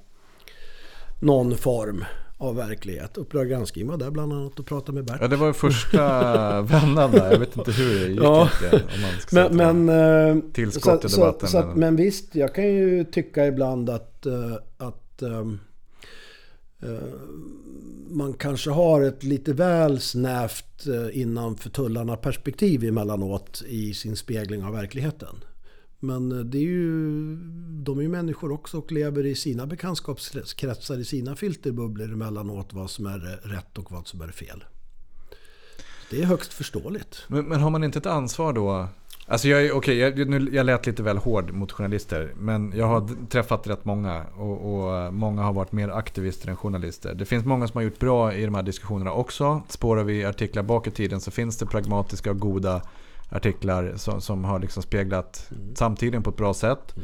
någon form av verklighet. Uppdrag granskning var där bland annat och pratade med Bert. Ja, det var första vändan där. Jag vet inte hur det gick Ja. egentligen. Om man ska Men, men, eh, Tillskott i så, debatten, Så, så att, men- visst, jag kan ju tycka ibland att, eh, att ehm, eh, man kanske har ett lite väl snävt innanför tullarna perspektiv emellanåt i sin spegling av verkligheten. Men eh, det är ju, de är ju människor också och lever i sina bekantskapskretsar, i sina filterbubblor emellanåt vad som är eh, rätt och vad som är fel. Det är högst förståeligt. Men, men har man inte ett ansvar då? Alltså jag, okay, jag, nu- jag lät lite väl hård mot journalister. Men jag har träffat rätt många. Och, och eh, många har varit mer aktivister än journalister. Det finns många som har gjort bra i de här diskussionerna också. Spårar vi artiklar bak i tiden så finns det pragmatiska och goda artiklar som, som har liksom speglat samtiden på ett bra sätt.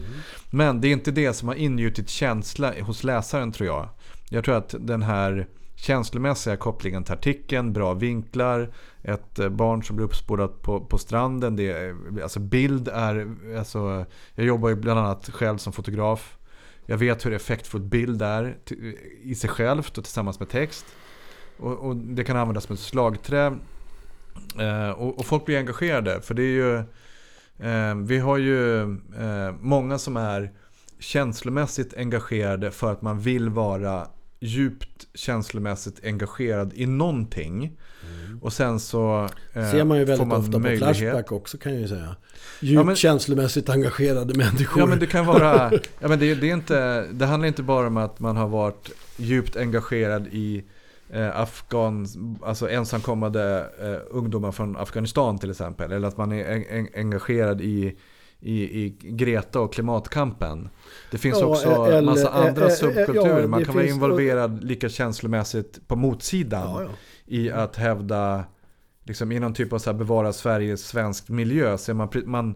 Men det är inte det som har ingjutit känsla hos läsaren tror jag. Jag tror att den här känslomässiga kopplingen till artikeln, bra vinklar, ett eh, barn som blir uppspårat på, på stranden. Det är, alltså bild är, alltså, jag jobbar ju bland annat själv som fotograf. Jag vet hur effektfullt bild är i sig självt och tillsammans med text. Och, och det kan användas som ett slagträ. Eh, och, och folk blir engagerade för det är ju eh, Vi har ju eh, många som är känslomässigt engagerade för att man vill vara djupt känslomässigt engagerad i någonting. Och sen så eh, ser man ju väldigt man ofta på möjlighet- Flashback också kan jag ju säga. Djupt men- känslomässigt engagerade människor. Ja men det kan vara, ja, men det, det, är inte, det handlar inte bara om att man har varit djupt engagerad i eh, Afghan, alltså ensamkommande eh, ungdomar från Afghanistan till exempel. Eller att man är en, en, engagerad i, i, i Greta och klimatkampen. Det finns Ja, också eller- en massa andra eh, eh, subkulturer. ja, man kan vara involverad lika känslomässigt på motsidan Ja, i att hävda, liksom i någon typ av så här bevara Sveriges svensk miljö. Så man, man,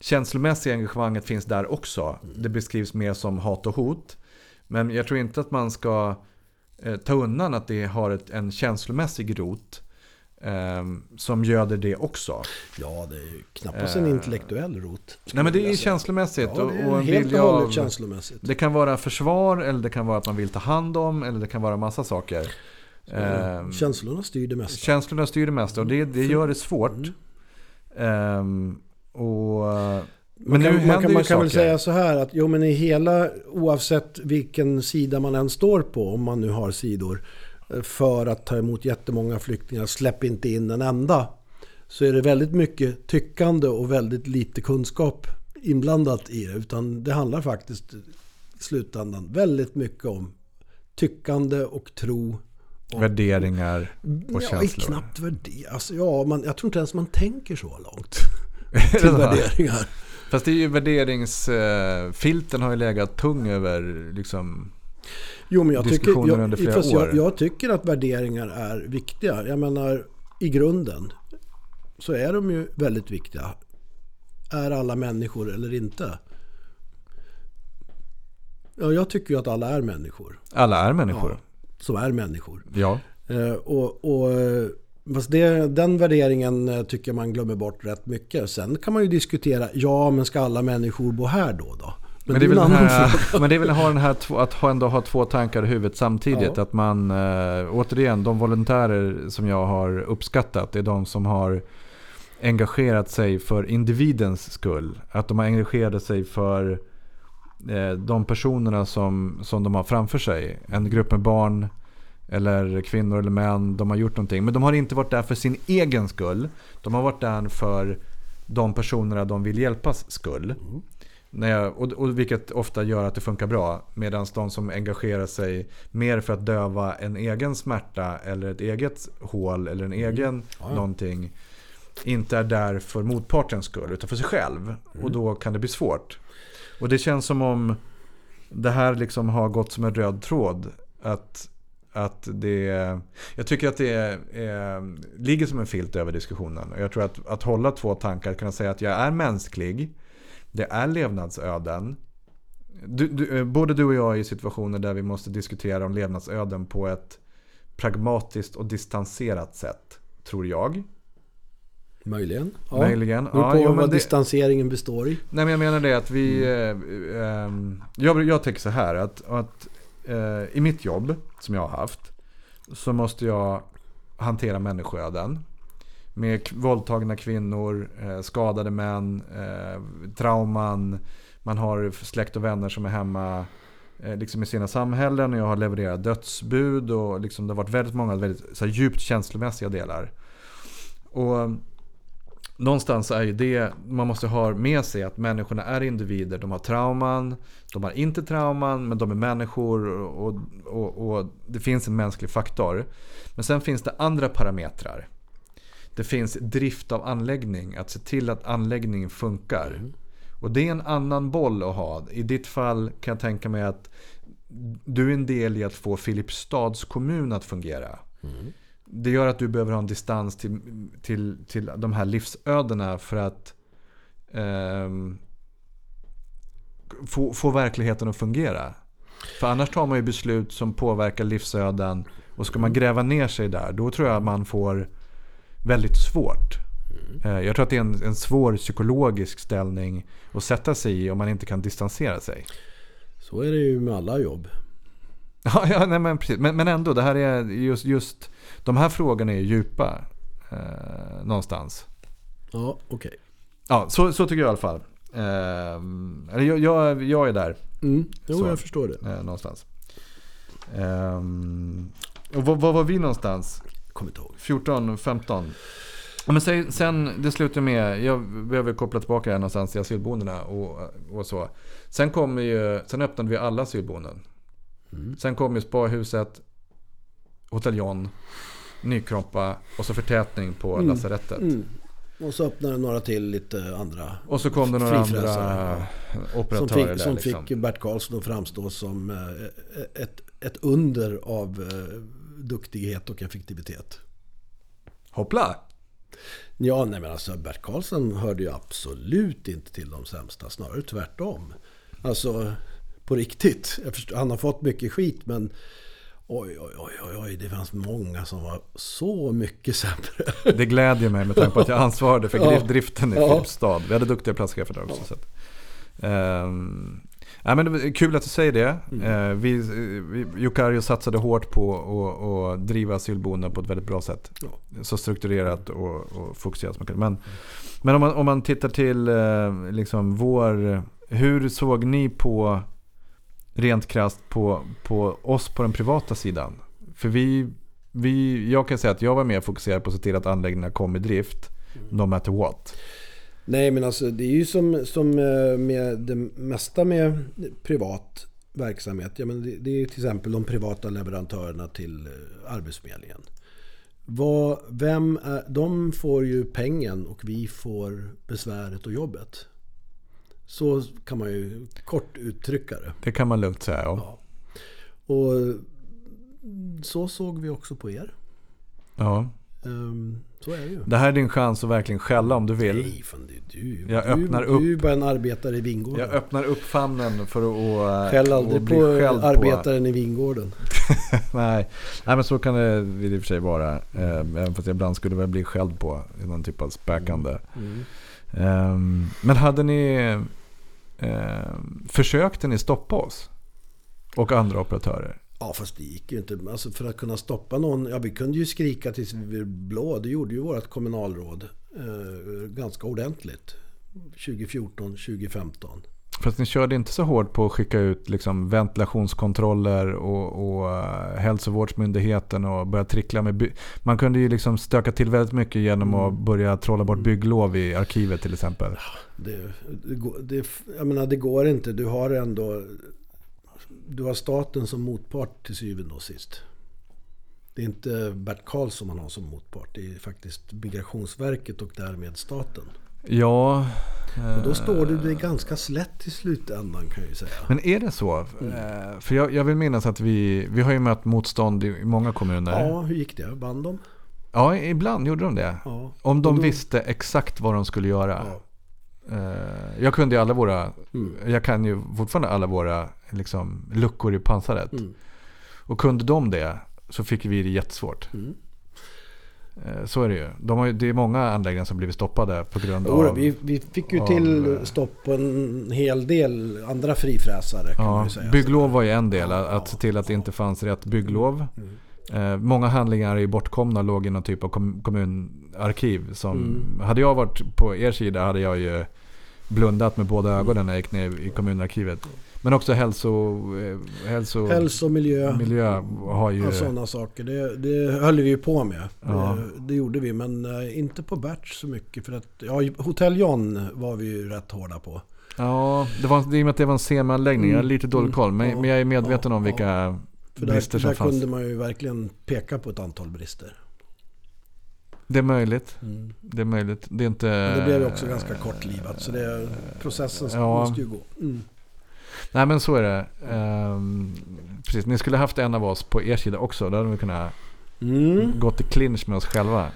känslomässiga engagemanget finns där också. Det beskrivs mer som hat och hot. Men jag tror inte att man ska eh, ta undan att det har ett, en känslomässig rot. ehm, som göder det också. Ja, det är ju knappast en Eh, intellektuell rot. Nej men det är känslomässigt. Ja, och, det och är en helt och hållet av- känslomässigt. Det kan vara försvar eller det kan vara att man vill ta hand om eller det kan vara massa saker. Ehm, Känslorna styr det mesta. Känslorna styr det mesta och det, det gör det svårt. Mm. Ehm, och, men Man nu kan, händer man kan, man kan väl säga så här att jo men i hela, oavsett vilken sida man än står på, om man nu har sidor, eh, för att ta emot jättemånga flyktingar, släpp inte in en enda. Så är det väldigt mycket tyckande och väldigt lite kunskap inblandat i det. Utan det handlar faktiskt i slutändan väldigt mycket om tyckande och tro. Och, Värderingar och ja, känslor. knappt värderingar. Alltså, ja, man, jag tror inte ens man tänker så långt till värderingar. Fast det är ju värderingsfilten har ju legat tung över liksom. Jo, men jag tycker, diskussioner jag, under flera fast år. Jag, jag tycker att värderingar är viktiga. Jag menar, i grunden så är de ju väldigt viktiga. Är alla människor eller inte? Ja, jag tycker ju att alla är människor. Alla är människor. Ja, som är människor. Ja. Eh, och, och, eh, fast det, den värderingen eh, tycker jag man glömmer bort rätt mycket. Sen kan man ju diskutera, ja men ska alla människor bo här då? då? Men, det är väl här, men det är väl ha den här, två- att ändå ha två tankar i huvudet samtidigt. Ja. Att man, äh, återigen, de volontärer som jag har uppskattat, är de som har engagerat sig för individens skull. Att de har engagerat sig för eh, de personerna som, som de har framför sig. En grupp med barn eller kvinnor eller män. De har gjort någonting. Men de har inte varit där för sin egen skull. De har varit där för de personerna de vill hjälpas skull. När jag, och, och vilket ofta gör att det funkar bra. Medan de som engagerar sig mer för att döva en egen smärta eller ett eget hål eller en egen Ja, ja. någonting. Inte är där för motpartens skull utan för sig själv. Och då kan det bli svårt. Och det känns som om det här liksom har gått som en röd tråd. Att, att det, jag tycker att det är, ligger som en filt över diskussionen. Och jag tror att, att hålla två tankar, att kunna säga att jag är mänsklig. Det är levnadsöden. Du, du, eh, både du och jag är i situationer där vi måste diskutera om levnadsöden på ett pragmatiskt och distanserat sätt. Tror jag. Möjligen. Ja. Möjligen. Ja, på jo, vad det- distanseringen består i. Nej men jag menar det att vi... Eh, ehm, jag, jag tänker så här att, att eh, Eh, i mitt jobb som jag har haft så måste jag hantera människoöden. Med våldtagna kvinnor, eh, skadade män, eh, trauman. Man har släkt och vänner som är hemma eh, liksom i sina samhällen. Och jag har levererat dödsbud och liksom det har varit väldigt många väldigt så här, djupt känslomässiga delar. Och någonstans är ju det, man måste ha med sig att människorna är individer. De har trauman, de har inte trauman, men de är människor och, och, och det finns en mänsklig faktor. Men sen finns det andra parametrar. Det finns drift av anläggning, att se till att anläggningen funkar. Och det är en annan boll att ha. I ditt fall kan jag tänka mig att du är en del i att få Filipstads kommun att fungera. Det gör att du behöver ha en distans till, till, till de här livsödena för att ehm, få, få verkligheten att fungera. För annars tar man ju beslut som påverkar livsöden och ska man gräva ner sig där då tror jag man får väldigt svårt. Eh, Jag tror att det är en, en svår psykologisk ställning att sätta sig i om man inte kan distansera sig. Så är det ju med alla jobb. Ja, ja nej, men, precis. Men, men ändå, det här är just, just de här frågorna är djupa eh, någonstans. Ja, okej. Ja, så, så tycker jag i alla fall. Eh, eller jag, jag, jag är där Mm. Jo, Så. jag förstår det. eh, någonstans. Eh, och var, var var vi någonstans? Kommer inte ihåg. 14, 15? Ja, men sen, sen, det slutar med, jag behöver koppla tillbaka här någonstans till asylboendena och, och så. Sen, kom ju, sen öppnade vi alla asylboenden. Mm. Sen kom ju Spahuset, Hotell John, Nykroppa och så förtätning på Mm. lasarettet. Mm. Och så öppnade några till lite andra. Och så kom det några andra Som operatörer fick, där som liksom. fick Bert Karlsson att framstå som eh, ett, ett under av eh, duktighet och effektivitet. Hoppla! Ja, nej men alltså Bert Karlsson hörde ju absolut inte till de sämsta, snarare tvärtom. Alltså på riktigt. Jag förstår, han har fått mycket skit men Oj, oj, oj, oj, oj, det fanns många som var så mycket sämre. Det glädjer mig med tanke på att jag ansvarade för Ja. driften i Ja. Filipstad. Vi hade duktiga platschefer där också. Så att, ehm, ja, men det kul att du säger det. Mm. Eh, vi, vi, Jokario satsade hårt på att att driva asylboenden på ett väldigt bra sätt. Ja. Så strukturerat och, och fokuserat som man kunde. Men, men om, man, om man tittar till eh, liksom vår... Hur såg ni på, rent krasst, på, på oss på den privata sidan? För vi, vi, jag kan säga att jag var mer fokuserad på att se till att anläggningarna kom i drift. No matter what. Nej, men alltså det är ju som, som eh, med det mesta med privat verksamhet. Ja, men det, det är till exempel de privata leverantörerna till eh, Arbetsförmedlingen. Vad, vem är, de får ju pengen och vi får besväret och jobbet. Så kan man ju kort uttrycka det. Det kan man lugnt säga. Ja. Ja. Och så såg vi också på er. Ja. Ehm, Så är det ju. Det här är din chans att verkligen skälla om du vill. Nej, fan det är du. Jag du, öppnar du upp. är ju bara en arbetare i Vingården. Jag öppnar upp famnen för att, Skäll att aldrig på arbetaren i Vingården. Nej. Nej, men så kan det i och för sig vara. Eh, Även fast jag ibland skulle väl bli skälld på i någon typ av späkande. Mm. Ehm, Men hade ni... Eh, Försökte ni stoppa oss? Och andra operatörer? Ja, fast det gick ju inte. Alltså för att kunna stoppa någon. Ja, vi kunde ju skrika tills vi blev blå. Det gjorde ju vårt kommunalråd eh, ganska ordentligt. 2014, 2015. Fast ni körde inte så hårt på att skicka ut liksom ventilationskontroller och, och uh, hälsovårdsmyndigheten och börja trickla med by- Man kunde ju liksom stöka till väldigt mycket genom att börja trolla bort bygglov i arkivet till exempel. Det, det, går- det, jag menar, det går inte. Du har ändå... Du har staten som motpart till syvende och sist. Det är inte Bert Karlsson man har som motpart. Det är faktiskt Migrationsverket och därmed staten. Ja... Och då eh, står du dig ganska slätt i slutändan kan jag ju säga. Men är det så? Mm. Eh, För jag, jag vill minnas att vi, vi har ju mött motstånd i, många kommuner. Ja, hur gick det? Vann de? Ja, ibland gjorde de det. Ja. Om de då- visste exakt vad de skulle göra. Ja. Eh, Jag kunde ju alla våra, Mm. jag kan ju fortfarande alla våra liksom, luckor i pansaret. Mm. Och kunde de det så fick vi det jättesvårt. Mm. Eh, Så är det ju. De har. Det är många anläggningar som blivit stoppade på grund av... vi, vi fick ju av, till eh, stopp på en hel del andra frifräsare kan man Ja, ju säga. bygglov var ju en del. Ja, Att se ja, till att det inte fanns rätt bygglov. Mm. Eh, många handlingar är ju bortkomna och låg i någon typ av kom- kommunarkiv. Som, Mm. Hade jag varit på er sida hade jag ju blundat med båda ögonen när jag gick ner i kommunarkivet. Men också hälso... Eh, hälso Hälsa och miljö. miljö har ju... Ja, sådana saker. Det, det höll vi ju på med. Ja. Det, det gjorde vi, men eh, inte på Berts så mycket. För att, ja, Hotell John var vi ju rätt hårda på. Ja, det var, i och med att det var en semi-anläggning. Jag har lite dålig Mm. koll. Men, Ja, men jag är medveten om vilka För där, brister som där fanns. kunde man ju verkligen peka på ett antal brister. Det är möjligt. Mm. Det är möjligt. Det är inte... Det blev ju också ganska kortlivat. Så det, processen Ja. måste ju gå. Mm. Nej men så är det. Ehm, precis, ni skulle haft en av oss på er sida också. Då hade vi kunnat Mm. gått i clinch med oss själva.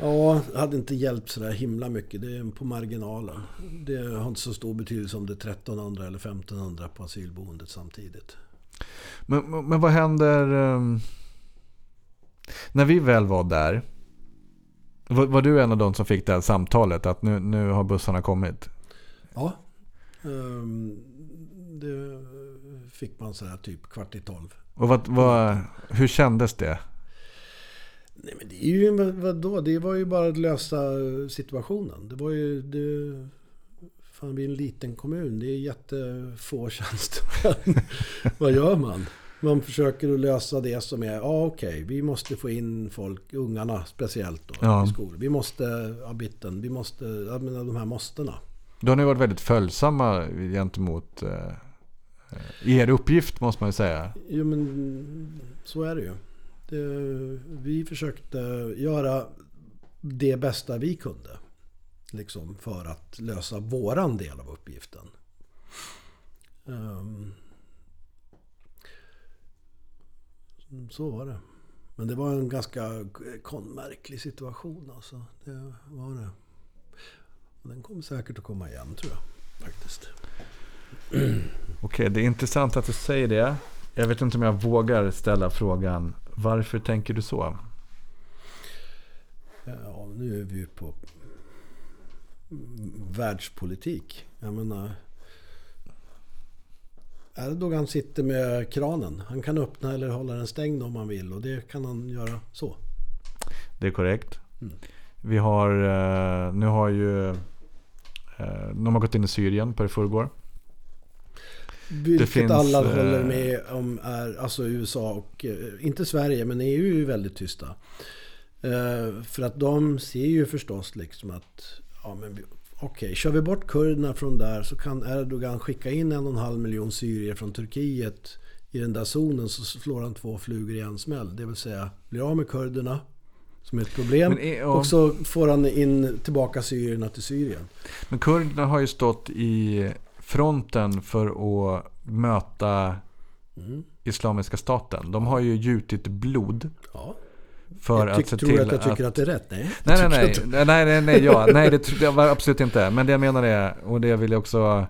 Ja, det hade inte hjälpt sådär himla mycket. Det är på marginalen. Det har inte så stor betydelse om det är 1300 eller 1500 på asylboendet samtidigt. Men, men vad händer ehm, när vi väl var där? Var, var du en av de som fick det här samtalet att nu, nu har bussarna kommit? Ja. Ehm, det fick man sådär typ kvart i tolv. Och vad, vad, hur kändes det? Nej men det är ju, vad- vadå? Det var ju bara att lösa situationen. Det var ju, det, fan vi är en liten kommun. Det är jättefå tjänstemän. vad gör man? Man försöker att lösa det som är, ja okej, vi måste få in folk, ungarna speciellt då, Ja. i skolan. Vi måste, ja bitten, vi måste, jag menar de här måstena. Då har ni varit väldigt följsamma gentemot eh, Eh, er uppgift måste man ju säga. Jo men så är det ju. Det, vi försökte göra det bästa vi kunde. Liksom för att lösa våran del av uppgiften. Um, så var det. Men det var en ganska konmärklig situation alltså. Det var det. Den kommer säkert att komma igen tror jag. Faktiskt. Okej, det är intressant att du säger det. Jag vet inte om jag vågar ställa frågan. Varför tänker du så? Ja, nu är vi ju på världspolitik. Jag menar... Erdogan sitter med kranen. Han kan öppna eller hålla den stängd om han vill och det kan han göra så. Det är korrekt. Mm. Vi har, eh, nu har ju, eh, de har gått in i Syrien på det förrgår. Vilket finns, alla eh, håller med om är, alltså USA och, eh, inte Sverige, men EU är ju väldigt tysta. Eh, för att de ser ju förstås liksom att, ja men okej, kör vi bort kurderna från där så kan Erdogan skicka in en och en halv miljon syrier från Turkiet i den där zonen så slår han två flugor i en smäll. Det vill säga blir av med kurderna som är ett problem. Är- ja. Och så får han in tillbaka syrierna till Syrien. Men kurderna har ju stått i fronten för att möta Mm. Islamiska staten. De har ju gjutit blod Ja. för jag tyck, att se tror till du att jag tycker att... det är rätt? Nej. Nej, nej, nej. att- Nej, nej, nej, ja. nej det, det var absolut inte. Men det jag menar är, och det vill jag också...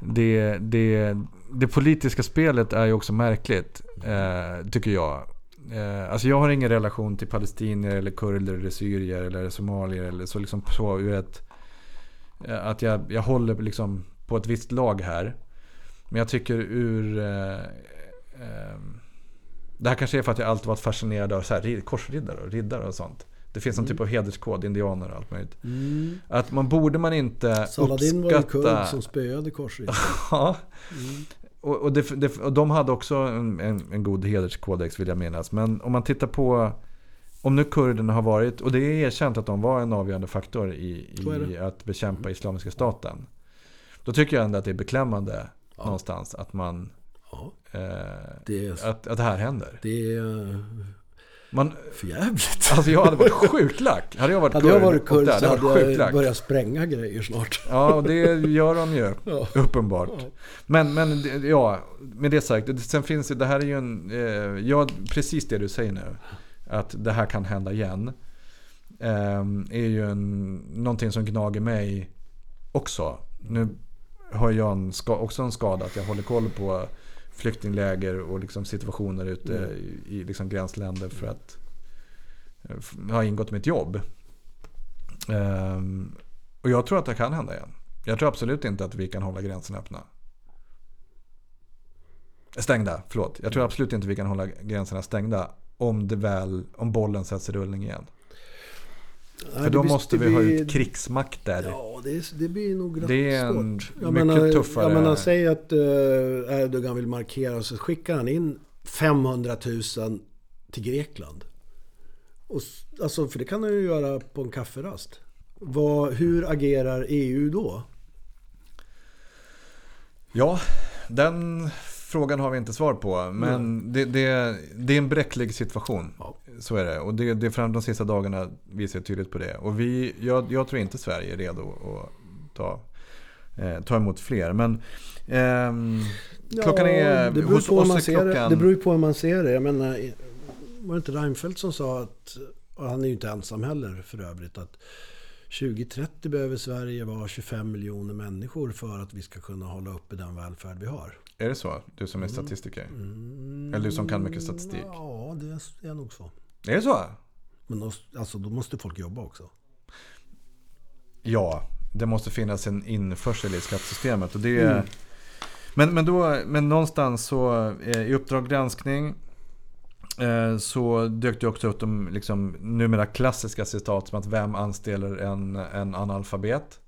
Det, det, det politiska spelet är ju också märkligt, eh, tycker jag. Eh, alltså jag har ingen relation till palestinier eller kurder eller syrier eller somalier eller så liksom så ur ett... eh, Att jag, jag håller liksom på ett visst lag här. Men jag tycker ur... Eh, eh, det här kanske är för att jag alltid varit fascinerad av så här, rid- korsriddare och riddare och sånt. Det finns en typ av hederskod, indianer och allt möjligt. Mm. Att man borde man inte Saladin var ju uppskatta... kurd som spöade korsriddare. Ja. Mm. Och, och, det, det, och de hade också en, en, en god hederskodex vill jag minnas. Men om man tittar på om nu kurderna har varit, och det är erkänt att de var en avgörande faktor i, i att bekämpa Islamiska staten. Då tycker jag ändå att det är beklämmande Ja. någonstans att man Ja, eh, det är, att, att det här händer. det är eh, Man, för jävligt. alltså jag hade varit sjukt lack. Hade jag varit Hade jag varit kurd där, så hade jag jag börjat spränga grejer snart. Ja, och det gör de ju. Ja. Uppenbart. Ja. Men, men ja, med det sagt. det- Sen finns det, det här är ju en, eh, ja, precis det du säger nu. Att det här kan hända igen. Är ju en, någonting som gnager mig också. Nu har jag en, ska, också en skada att jag håller koll på flyktingläger och liksom situationer ute Mm. i, liksom gränsländer för att eh, ha ingått mitt jobb. Ehm, och jag tror att det kan hända igen. Jag tror absolut inte att vi kan hålla gränserna öppna. Stängda, förlåt. Jag tror absolut inte vi kan hålla gränserna stängda om det väl, om bollen sätts i rullning igen. För då blir- måste vi ha blir- ut krigsmakter. Ja, det, det blir nog rätt Det är en svårt. mycket tuffare- Jag menar, säg att uh, Erdogan vill markera så skickar han in 500 000 till Grekland. Och, alltså, för det kan han ju göra på en kafferast. Vad, hur agerar EU då? Ja, den frågan har vi inte svar på. Men det, det, det är en bräcklig situation. Ja. Så är det. Och det, det fram de sista dagarna visar tydligt på det. Och vi, jag, jag tror inte Sverige är redo att ta, eh, ta emot fler. Men ehm, klockan är... det beror, på hur man ser det. klockan... det beror ju på hur man ser det. Jag menar, var det inte Reinfeldt som sa att, och han är ju inte ensam heller för övrigt, att 2030 behöver Sverige vara 25 miljoner människor för att vi ska kunna hålla uppe den välfärd vi har. Är det så? Du som är statistiker? Mm, Eller du som kan mycket statistik? Ja, det är nog så. Är det så? Men då, alltså, då måste folk jobba också. Ja, det måste finnas en införsel i skattesystemet. Och det Mm. men, men, då, men någonstans så eh, i Uppdrag granskning eh, så dök det också upp de liksom, numera klassiska citat som att vem anställer en, en analfabet.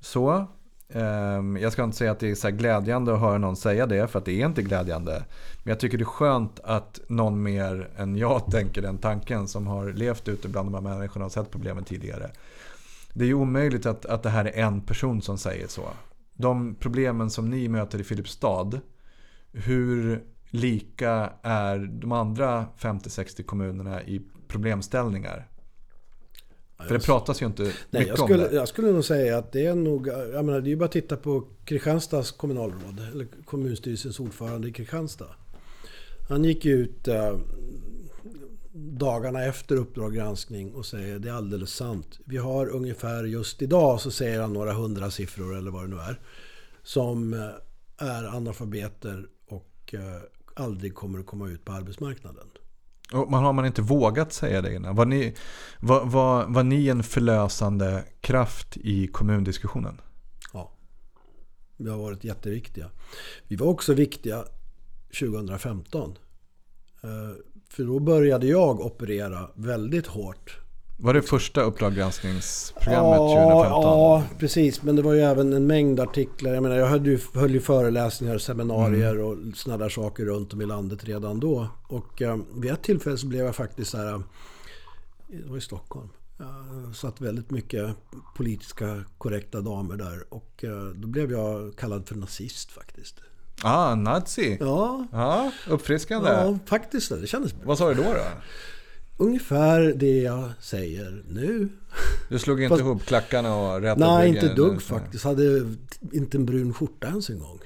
Så. Ehm, jag ska inte säga att det är så här glädjande att höra någon säga det, för att det är inte glädjande. Men jag tycker det är skönt att någon mer än jag tänker den tanken som har levt ute bland de här människorna och sett problemen tidigare. Det är ju omöjligt att, att det här är en person som säger så. De problemen som ni möter i Filipstad, hur lika är de andra 50-60 kommunerna i problemställningar? För det pratas ju inte Nej, mycket jag om skulle, det. jag skulle nog säga att det är nog, jag menar det är ju bara att titta på Kristianstads kommunalråd, eller kommunstyrelsens ordförande i Kristianstad. Han gick ut eh, dagarna efter Uppdrag granskning och säger det är alldeles sant. Vi har ungefär just idag så säger han några hundra siffror eller vad det nu är. Som eh, är analfabeter och eh, aldrig kommer att komma ut på arbetsmarknaden. Och man har man inte vågat säga det innan? Var ni, var, var, var ni en förlösande kraft i kommundiskussionen? Ja, vi har varit jätteviktiga. Vi var också viktiga 2015. Eh, för då började jag operera väldigt hårt. Var det första Uppdrag granskningsprogrammet Ja, 2015? ja, precis. Men det var ju även en mängd artiklar. Jag menar, jag höll ju, höll ju föreläsningar, seminarier Mm. och sådana där saker runt om i landet redan då. Och eh, vid ett tillfälle så blev jag faktiskt så här... eh, Det var i Stockholm. Jag satt väldigt mycket politiska korrekta damer där. Och eh, då blev jag kallad för nazist faktiskt. Ah, nazi. Ja, Ja, uppfriskande. ja faktiskt. Det kändes bra. Vad sa du då? då? Ungefär det jag säger nu. Du slog inte Fast- ihop klackarna och rätade Nej, inte dugg faktiskt. Hade inte en brun skjorta ens en gång.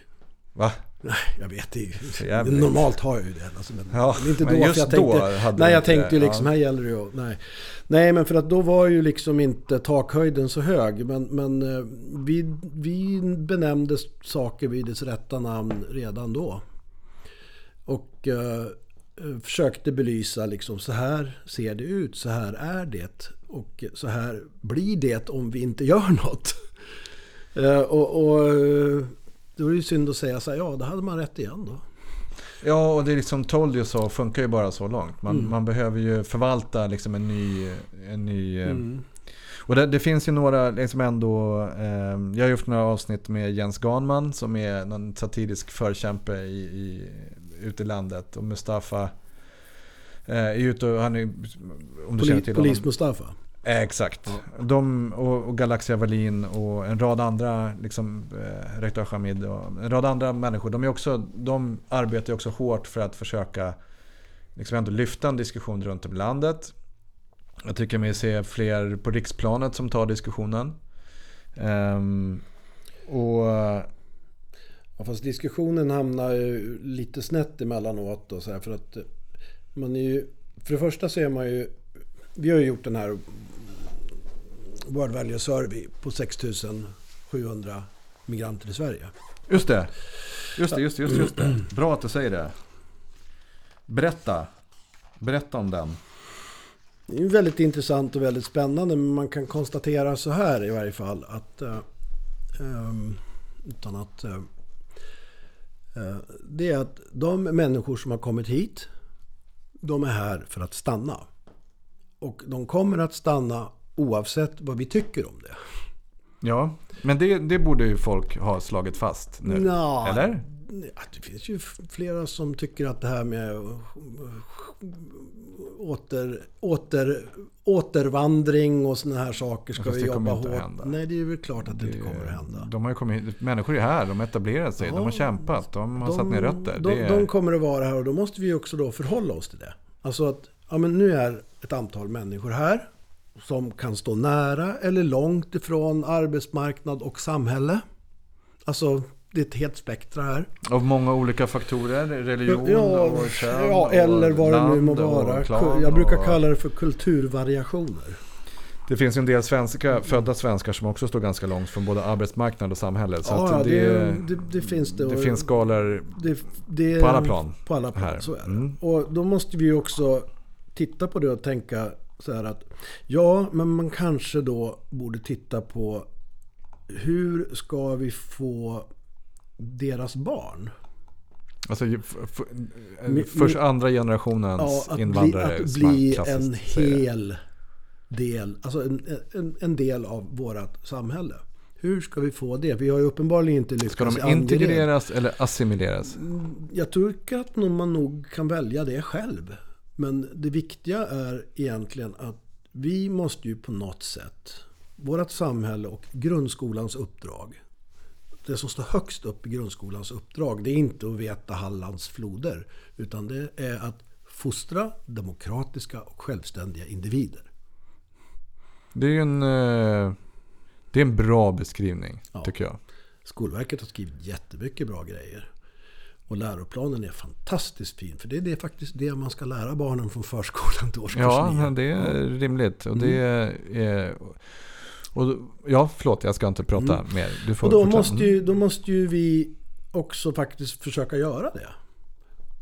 Va? Nej, jag vet jävligt. Normalt har jag ju det. Alltså, men Ja, men inte då. men just jag då tänkte, hade du nej, jag inte tänkte ju liksom, ja. här gäller det ju nej. nej, men för att då var ju liksom inte takhöjden så hög. Men, men eh, vi, vi benämnde saker vid dess rätta namn redan då. Och eh, försökte belysa liksom så här ser det ut, så här är det. Och så här blir det om vi inte gör något. Eh, och, och eh, då är det ju synd att säga så här, ja, det hade man rätt igen då. Ja, och det är liksom told you so funkar ju bara så långt. Man, Mm. man behöver ju förvalta liksom en ny... En ny eh, Mm. Och det, det finns ju några liksom ändå... Eh, jag har gjort några avsnitt med Jens Ganman som är någon satirisk förkämpe i, i, ute i landet. Och Mustafa eh, är ute och han är... Om du Poli, till polis honom. Mustafa. Eh, Exakt. De och, och Galaxia Wallin och en rad andra, liksom, eh, Rektor Hamid och en rad andra människor. De, är också, de arbetar också hårt för att försöka liksom ändå lyfta en diskussion runt om i landet. Jag tycker mig se fler på riksplanet som tar diskussionen. Ehm, och Ja, fast diskussionen hamnar ju lite snett emellanåt. Då, så här, för att eh, man är ju... För det första så är man ju... Vi har ju gjort den här World Value Survey på 6700 migranter i Sverige. just det. Just det, just det, just det, just det. Bra att du säger det. Berätta. Berätta om den. Det är väldigt intressant och väldigt spännande men man kan konstatera så här i varje fall att eh, ehm, utan att eh, det är att de människor som har kommit hit de är här för att stanna. Och de kommer att stanna oavsett vad vi tycker om det. Ja, men det, det borde ju folk ha slagit fast nu. Nja, Eller? Ja, det finns ju flera som tycker att det här med åter, åter, återvandring och sådana här saker ska vi det jobba hårt. hända. Nej, det är väl klart att det, inte kommer att hända. De har kommit, människor är här, de har etablerat sig, Ja, de har kämpat, de har satt ner rötter. De, det är, de kommer att vara här och då måste vi också då förhålla oss till det. Alltså att ja, men nu är ett antal människor här som kan stå nära eller långt ifrån arbetsmarknad och samhälle. Alltså det är ett helt spektra här. Av många olika faktorer, religion Ja, och kön ja eller vad det nu må vara. Jag brukar och- kalla det för kulturvariationer. Det finns en del svenska, födda svenskar som också står ganska långt från både arbetsmarknad och samhälle. Så Ja, det, det, det, det finns det. det finns skalor på alla plan. På alla plan, här. så är det. Mm. Och då måste vi också titta på det och tänka så här att ja, men man kanske då borde titta på hur ska vi få deras barn Alltså, först andra generationens ja, att bli, invandrare. att som man bli en hel del, alltså en, en, en del av vårt samhälle. Hur ska vi få det? Vi har ju uppenbarligen inte lyckats Ska de integreras eller assimileras? Jag tycker att man nog kan välja det själv. Men det viktiga är egentligen att vi måste ju på något sätt, vårt samhälle och grundskolans uppdrag. Det som står högst upp i grundskolans uppdrag, det är inte att veta Hallands floder. Utan det är att fostra demokratiska och självständiga individer. Det är ju en, eh, det är en bra beskrivning, Ja. tycker jag. Skolverket har skrivit jättemycket bra grejer. Och läroplanen är fantastiskt fin. För det är det faktiskt det man ska lära barnen från förskolan till årskurs Ja, det är rimligt. Och det är... Och, ja, förlåt, jag ska inte prata mer. Du får Och då förklara. måste, ju, då måste ju vi också faktiskt försöka göra det.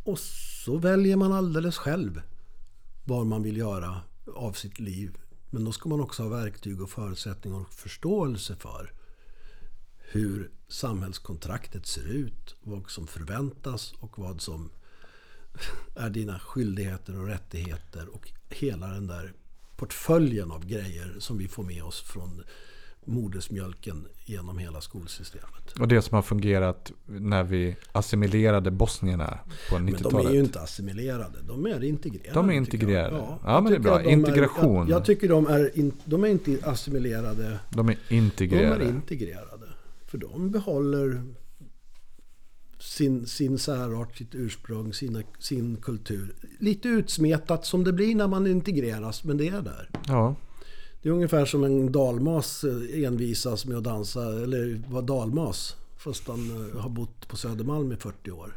Och så väljer man alldeles själv vad man vill göra av sitt liv. Men då ska man också ha verktyg och förutsättningar och förståelse för hur samhällskontraktet ser ut, vad som förväntas och vad som är dina skyldigheter och rättigheter och hela den där portföljen av grejer som vi får med oss från modersmjölken genom hela skolsystemet. Och det som har fungerat när vi assimilerade bosnierna på 90-talet. Men de är ju inte assimilerade, de är integrerade. De är integrerade. Ja, ja men det är bra. Integration. Är, jag, jag, tycker de är, in, de är inte assimilerade. De är integrerade. De är integrerade. För de behåller sin, sin särart, sitt ursprung, sina, sin kultur. Lite utsmetat som det blir när man integreras, men det är där. Ja. Det är ungefär som en dalmas eh, envisas med att dansa, eller var dalmas. Fast han eh, har bott på Södermalm i 40 år.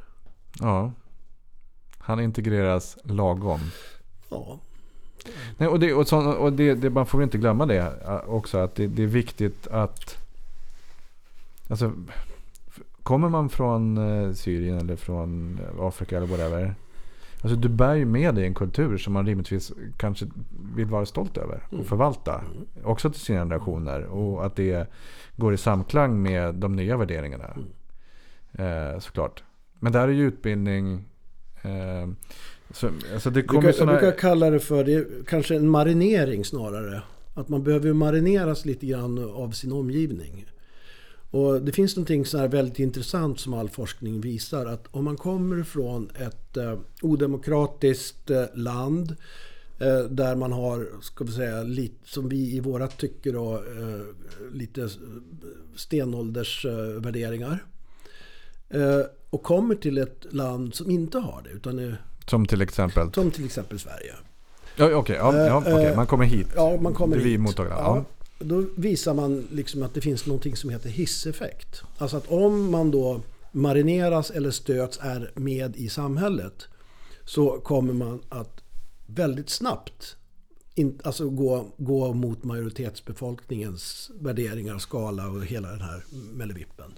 Ja. Han integreras lagom. Ja. Nej, och det, och, så, och det, det, man får inte glömma det eh, också. Att det, det är viktigt att... Alltså, kommer man från Syrien eller från Afrika eller whatever. Alltså du bär ju med dig en kultur som man rimligtvis kanske vill vara stolt över och mm. förvalta. Mm. Också till sina generationer. Och att det går i samklang med de nya värderingarna. Mm. Eh, såklart. Men där är ju utbildning... Eh, så, alltså det kommer jag, såna... jag brukar kalla det för det kanske en marinering snarare. Att man behöver marineras lite grann av sin omgivning. Och det finns någonting så här väldigt intressant som all forskning visar. Att om man kommer från ett eh, odemokratiskt eh, land eh, där man har, ska vi säga, lite, som vi i våra tycker då, lite stenåldersvärderingar. Och kommer till ett land som inte har det. Utan är, som till exempel? Som till exempel Sverige. Ja, Okej, okay, ja, ja, okay. Man kommer hit. Ja, man kommer hit. mottagare. Ja då visar man liksom att det finns något som heter hisseffekt. Alltså att om man då marineras eller stöts är med i samhället så kommer man att väldigt snabbt in, alltså gå, gå mot majoritetsbefolkningens värderingar, skala och hela den här mellevippen.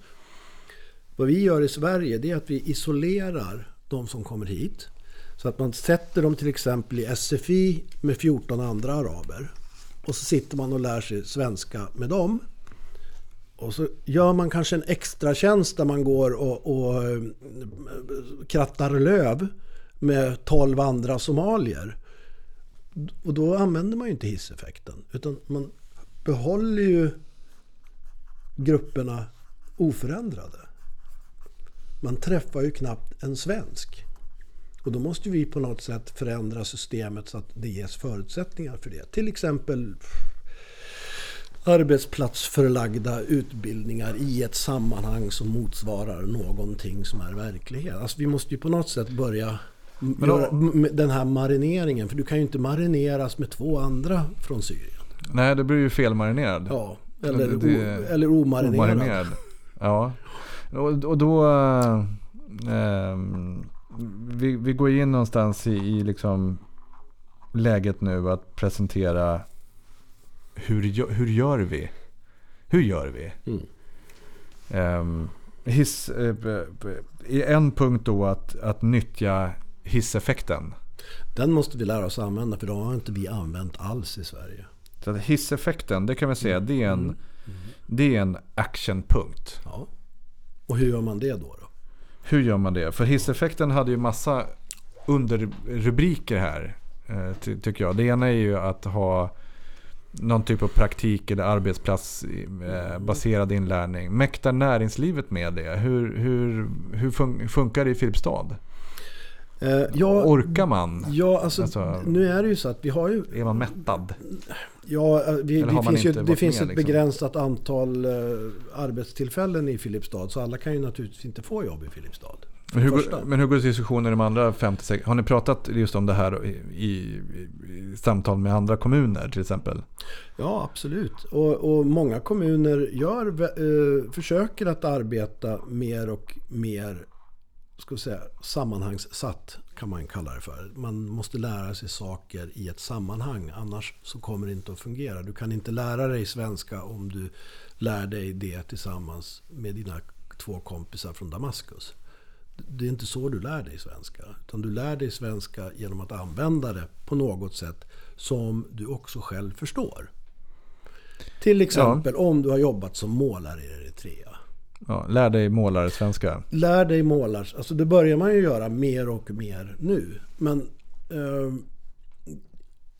Vad vi gör i Sverige det är att vi isolerar de som kommer hit. Så att man sätter dem till exempel i SFI med 14 andra araber. Och så sitter man och lär sig svenska med dem. Och så gör man kanske en extra tjänst där man går och, och eh, krattar löv med 12 andra somalier. Och då använder man ju inte hisseffekten. Utan man behåller ju grupperna oförändrade. Man träffar ju knappt en svensk. Och då måste vi på något sätt förändra systemet så att det ges förutsättningar för det. Till exempel arbetsplatsförlagda utbildningar i ett sammanhang som motsvarar någonting som är verklighet. Alltså vi måste ju på något sätt börja Men göra den här marineringen. För du kan ju inte marineras med två andra från Syrien. Nej, det blir ju felmarinerad. Ja, eller, det, o, eller omarinerad. omarinerad. Ja, och, och då... Äh, vi, vi går in någonstans i, i liksom läget nu att presentera hur, hur gör vi? Hur gör vi? Mm. Um, hiss, uh, en punkt då att, att nyttja hisseffekten. Den måste vi lära oss använda för det har inte vi använt alls i Sverige. Så hisseffekten, det kan vi säga, det är en, mm. Mm. Det är en actionpunkt. Ja. Och hur gör man det då? då? Hur gör man det? För hisseffekten hade ju massa underrubriker här. Eh, ty tycker jag. Det ena är ju att ha någon typ av praktik eller arbetsplatsbaserad eh, inlärning. Mäktar näringslivet med det? Hur, hur, hur fun funkar det i Filipstad? Eh, ja, Orkar man? Ja, alltså, alltså, nu är det ju så att vi har ju... Är man mättad? Ja, eh, vi, det finns, ju, det finns ett liksom? begränsat antal uh, arbetstillfällen i Filipstad. Så alla kan ju naturligtvis inte få jobb i Filipstad. Men hur, går, men hur går diskussionen i de andra 56? Har ni pratat just om det här i, i, i samtal med andra kommuner till exempel? Ja, absolut. Och, och många kommuner gör, uh, försöker att arbeta mer och mer ska säga, sammanhangssatt kan man kalla det för. Man måste lära sig saker i ett sammanhang. Annars så kommer det inte att fungera. Du kan inte lära dig svenska om du lär dig det tillsammans med dina två kompisar från Damaskus. Det är inte så du lär dig svenska. Utan du lär dig svenska genom att använda det på något sätt som du också själv förstår. Till exempel ja. om du har jobbat som målare i Eritrea. Ja, lär dig målare svenska. Lär dig målar. Alltså det börjar man ju göra mer och mer nu. Men eh,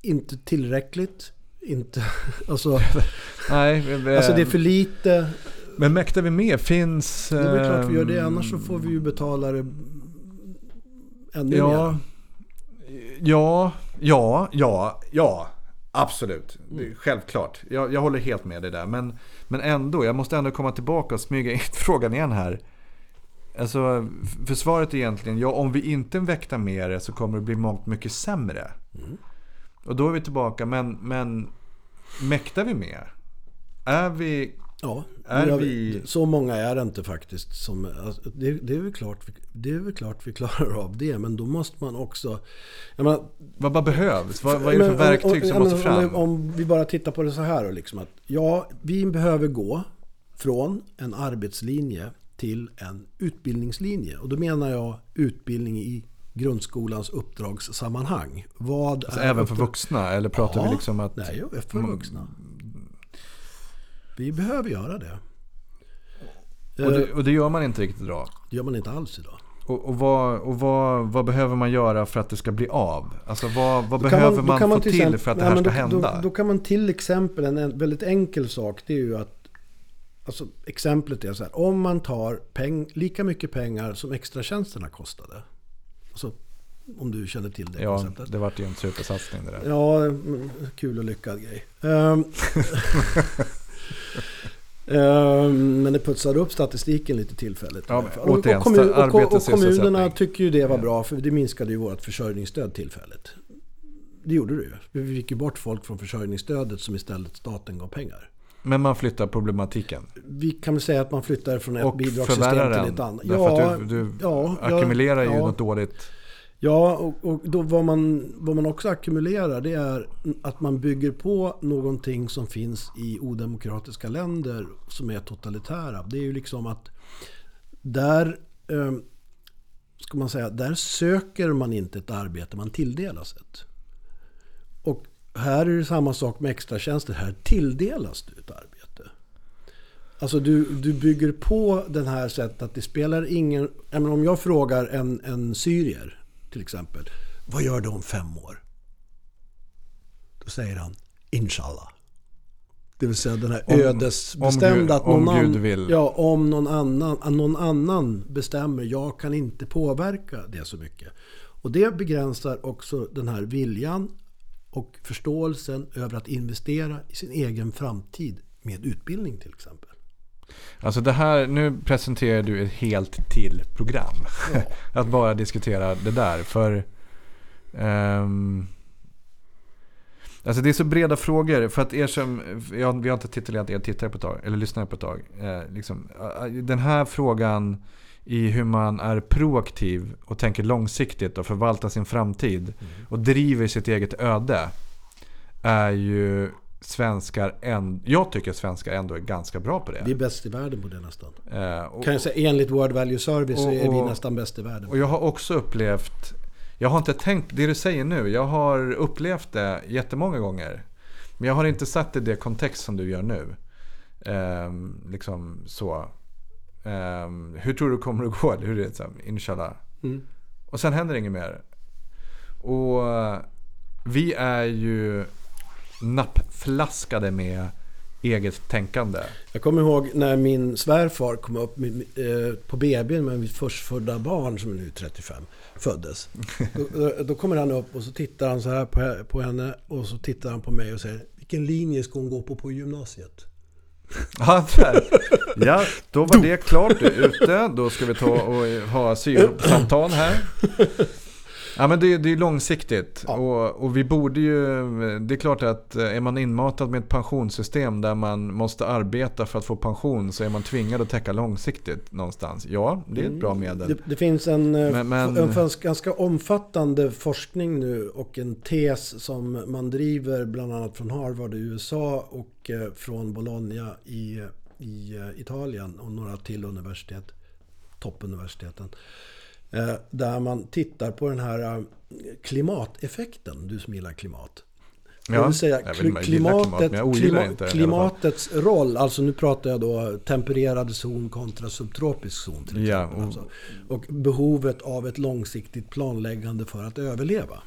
inte tillräckligt. Inte, alltså, Nej, vi, alltså det är för lite. Men mäktar vi med? Finns... Det är väl klart vi gör det. Annars så får vi ju betala det ännu ja, mer. Ja, ja, ja, ja. Absolut. Mm. Självklart. Jag, jag håller helt med dig där. Men, men ändå, jag måste ändå komma tillbaka och smyga in frågan igen här. Alltså, för svaret är egentligen, ja om vi inte väktar mer så kommer det bli mångt mycket sämre. Mm. Och då är vi tillbaka, men, men mäktar vi med? Är vi Ja, är vi... så många är det inte faktiskt. Som, alltså, det, det, är väl klart, det är väl klart vi klarar av det, men då måste man också... Menar, vad, vad behövs? Vad, vad är det för verktyg och, som måste fram? Om, om, vi bara tittar på det så här. Liksom att, ja, vi behöver gå från en arbetslinje till en utbildningslinje. Och då menar jag utbildning i grundskolans uppdragssammanhang. Vad alltså även för vuxna? Eller pratar ja, vi liksom att... Nej, för vuxna. Vi behöver göra det. Och det, och det gör man inte riktigt idag? Det gör man inte alls idag. Och, och, vad, och vad, vad, behöver man göra för att det ska bli av? Alltså vad, vad behöver man, man, man, få till, exempel, för att det här ska då, hända? Då, då, kan man till exempel, en väldigt enkel sak, det är ju att Alltså exemplet är så här, om man tar peng, lika mycket pengar som extratjänsterna kostade. Alltså, om du känner till det ja, konceptet. det vart ju en supersatsning det där. Ja, kul och lyckad grej. Um, men det putsade upp statistiken lite tillfälligt. Ja, och, återigen, och, kommun, och, och kommunerna tycker ju det var bra för det minskade ju vårt försörjningsstöd tillfälligt. Det gjorde det ju. Vi fick ju bort folk från försörjningsstödet som istället staten gav pengar. Men man flyttar problematiken? Vi kan väl säga att man flyttar från ett bidragssystem till ett annat. Ja, du, du ja, ackumulerar ja, ju ja. något dåligt. Ja, och, och då vad man, vad man också ackumulerar det är att man bygger på någonting som finns i odemokratiska länder som är totalitära. Det är ju liksom att där, eh, ska man säga, där söker man inte ett arbete, man tilldelas ett. Och här är det samma sak med extratjänster. Här tilldelas du ett arbete. Alltså du, du bygger på den här sättet att det spelar ingen... om jag frågar en, en syrier till exempel. Vad gör du om fem år? Då säger han Inshallah. Det vill säga den här om, ödesbestämda att någon, om Gud vill. Ja, om någon annan, någon annan bestämmer. Jag kan inte påverka det så mycket. Och det begränsar också den här viljan och förståelsen över att investera i sin egen framtid med utbildning till exempel. Alltså det här, nu presenterar du ett helt till program. Ja. att bara diskutera det där. För um, Alltså det är så breda frågor. För att er som, jag, vi har inte titulerat er tittare på ett tag, eller lyssnare på ett tag. Eh, liksom, den här frågan i hur man är proaktiv och tänker långsiktigt och förvaltar sin framtid. Mm. Och driver sitt eget öde. Är ju svenskar, en, jag tycker att svenskar ändå är ganska bra på det. Vi är bäst i världen på det nästan. Eh, och, kan jag säga, enligt World Value Service och, så är vi nästan bäst i världen. Och jag har också upplevt, jag har inte tänkt, det du säger nu, jag har upplevt det jättemånga gånger. Men jag har inte satt det i det kontext som du gör nu. Eh, liksom så. Eh, hur tror du kommer att gå? Hur är det? Så, inshallah. Mm. Och sen händer inget mer. Och vi är ju nappflaskade med eget tänkande. Jag kommer ihåg när min svärfar kom upp eh, på BB med mitt förstfödda barn som är nu 35 föddes. Då, då, kommer han upp och så tittar han så här på, på henne och så tittar han på mig och säger Vilken linje ska hon gå på på gymnasiet? Ja, då var det klart ute. Då ska vi ta och ha syosamtal här. Ja men det, det är långsiktigt. Ja. Och, och, vi borde ju, det är klart att eh, är man inmatad med ett pensionssystem där man måste arbeta för att få pension så är man tvingad att täcka långsiktigt någonstans. Ja, det är ett bra mm. medel. Det, det finns en, eh, men, men... en ganska omfattande forskning nu och en tes som man driver bland annat från Harvard i USA och eh, från Bologna i, i Italien och några till universitet, toppuniversiteten där man tittar på den här eh, klimateffekten, du som gillar klimat. Det vill säga vill- klimat, klimatet, ogillar klima- inte klimatets roll, alltså nu pratar jag då tempererad zon kontra subtropisk zon till Ja, exempel. och- alltså. och behovet av ett långsiktigt planläggande för att överleva.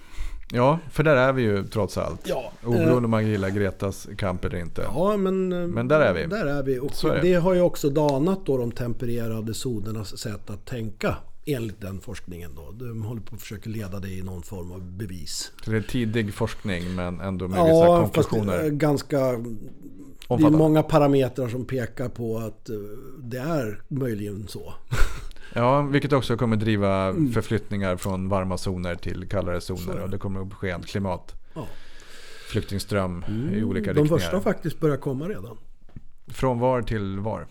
Ja, för där är vi ju trots allt. Ja, Oberoende om man gillar Gretas kamp eller inte. Ja, men, eh, Men där är vi. Där är vi. Och är det. det. har ju också danat då de tempererade zonernas sätt att tänka. Enligt den forskningen då. De håller på att försöka leda det i någon form av bevis. Så det är tidig forskning men ändå med vissa Ja, fast konklusioner. det är ganska... Det är Omfattande. många parametrar som pekar på att eh, det är möjligen så. Ja, vilket också kommer driva Mm. förflyttningar från varma zoner till kallare zoner. Och det kommer att ske en klimat Ja. flyktingström i olika De riktningar. första har faktiskt börjat komma redan. Från var till var?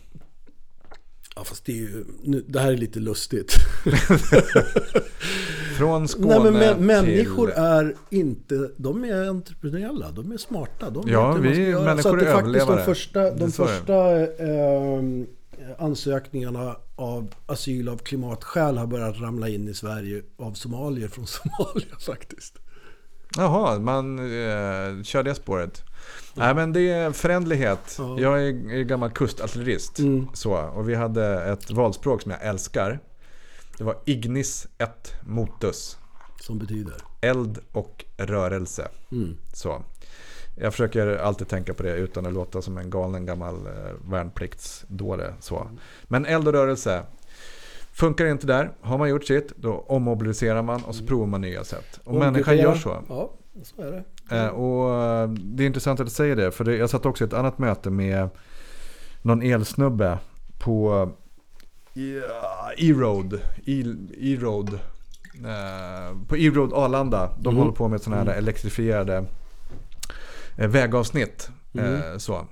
Ja, fast det är ju... Nu, det här är lite lustigt. Från Skåne Nej, men mä- till... människor är inte... De är entreprenöriella. De är smarta. De Ja, vi- göra. människor Så att det är är faktiskt de överlevare. första, de första eh, ansökningarna av asyl av klimatskäl har börjat ramla in i Sverige av somalier från Somalia faktiskt. Jaha, man eh, kör det spåret. Nej men det är förändlighet. Ja. Jag är, är gammal kustartillerist. Mm. Så, och vi hade ett valspråk som jag älskar. Det var Ignis et motus. Som betyder. Eld och rörelse. Mm. Så. Jag försöker alltid tänka på det utan att låta som en galen gammal eh, värnpliktsdåre. Så. Men eld och rörelse. Funkar inte där, har man gjort sitt, då ommobiliserar man och så provar man nya sätt. Och människan gör så. Ja, så är det. Eh, och eh, det är intressant att du säger det, för det, jag satt också i ett annat möte med någon elsnubbe på ja, E-road. E- E-road. Eh, på E-road Arlanda. De Mm. håller på med sådana här elektrifierade eh, vägavsnitt. Mm. Eh, så.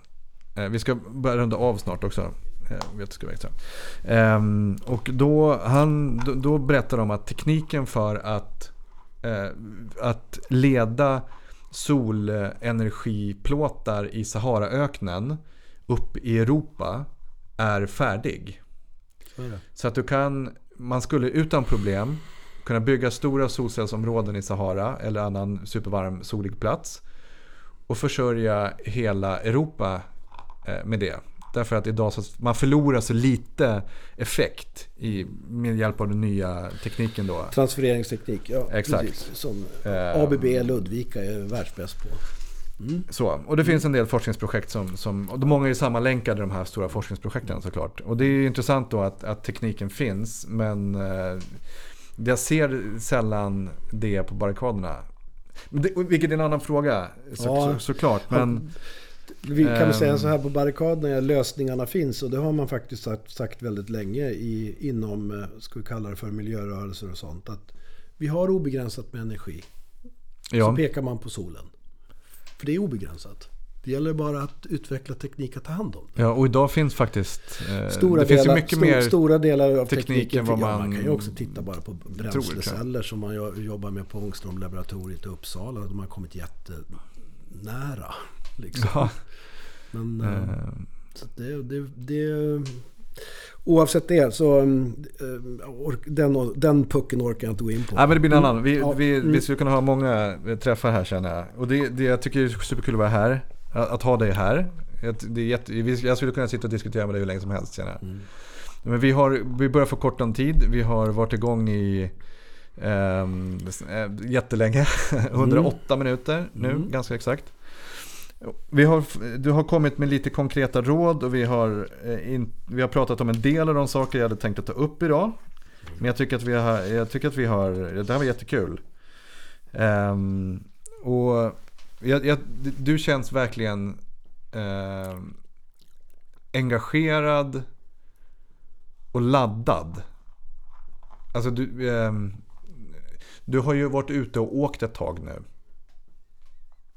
Eh, vi ska börja runda av snart också. Eh, vet ska vara. Ehm, och då, han, då, berättar de att tekniken för att, eh, att leda solenergiplåtar i Saharaöknen upp i Europa är färdig. Så är. Så att du kan, man skulle utan problem kunna bygga stora solcellsområden i Sahara eller annan supervarm solig plats och försörja hela Europa eh, med det. Därför att idag så man förlorar så lite effekt i, med hjälp av den nya tekniken då. Transfereringsteknik, ja. Exakt. Precis, som Eh, ABB Ludvika är världsbäst på. Så, och det finns en del forskningsprojekt som, som och många är sammanlänkade de här stora forskningsprojekten såklart. Och det är ju intressant då att, att tekniken finns men eh, jag ser sällan det på barrikaderna. Det, vilket är en annan fråga så, Ja. så, såklart. Men Vi kan väl säga Ehm. så här på barrikaderna, lösningarna finns och det har man faktiskt sagt, sagt väldigt länge i, inom, eh, ska vi kalla det för miljörörelser och sånt. Att vi har obegränsat med energi. Så ja, pekar man på solen. För det är obegränsat. Det gäller bara att utveckla teknik att ta hand om det. ja, och idag finns faktiskt... Eh, Stora, det finns delar, ju mycket sto- mer... stora delar av teknik tekniken. ja, man man kan ju också titta bara på bränsleceller som man jo- jobbar med på Ångströmlaboratoriet i Uppsala. De har kommit jättenära. Liksom. Ja, Men, eh, eh, Så det, det, det, oavsett det så um, eh, den, den pucken orkar jag inte gå in på. Nej men det blir en annan. Vi, Ja, vi, mm. vi skulle kunna ha många träffar här känner jag. Och det, det jag tycker är superkul att vara här. Att, att ha dig här. Det är jätte, jag skulle kunna sitta och diskutera med dig hur länge som helst känner jag. Mm. Men vi, har, vi börjar få kort om tid. Vi har varit igång i ehm, eh, jättelänge. 108 minuter nu, Mm. ganska exakt. Vi har, du har kommit med lite konkreta råd och vi har, eh, in, vi har pratat om en del av de saker jag hade tänkt att ta upp idag. Men jag tycker att vi har, jag tycker att vi har det här var jättekul. Um, och jag, jag, du känns verkligen ehm, engagerad och laddad. Alltså du, ehm, du har ju varit ute och åkt ett tag nu.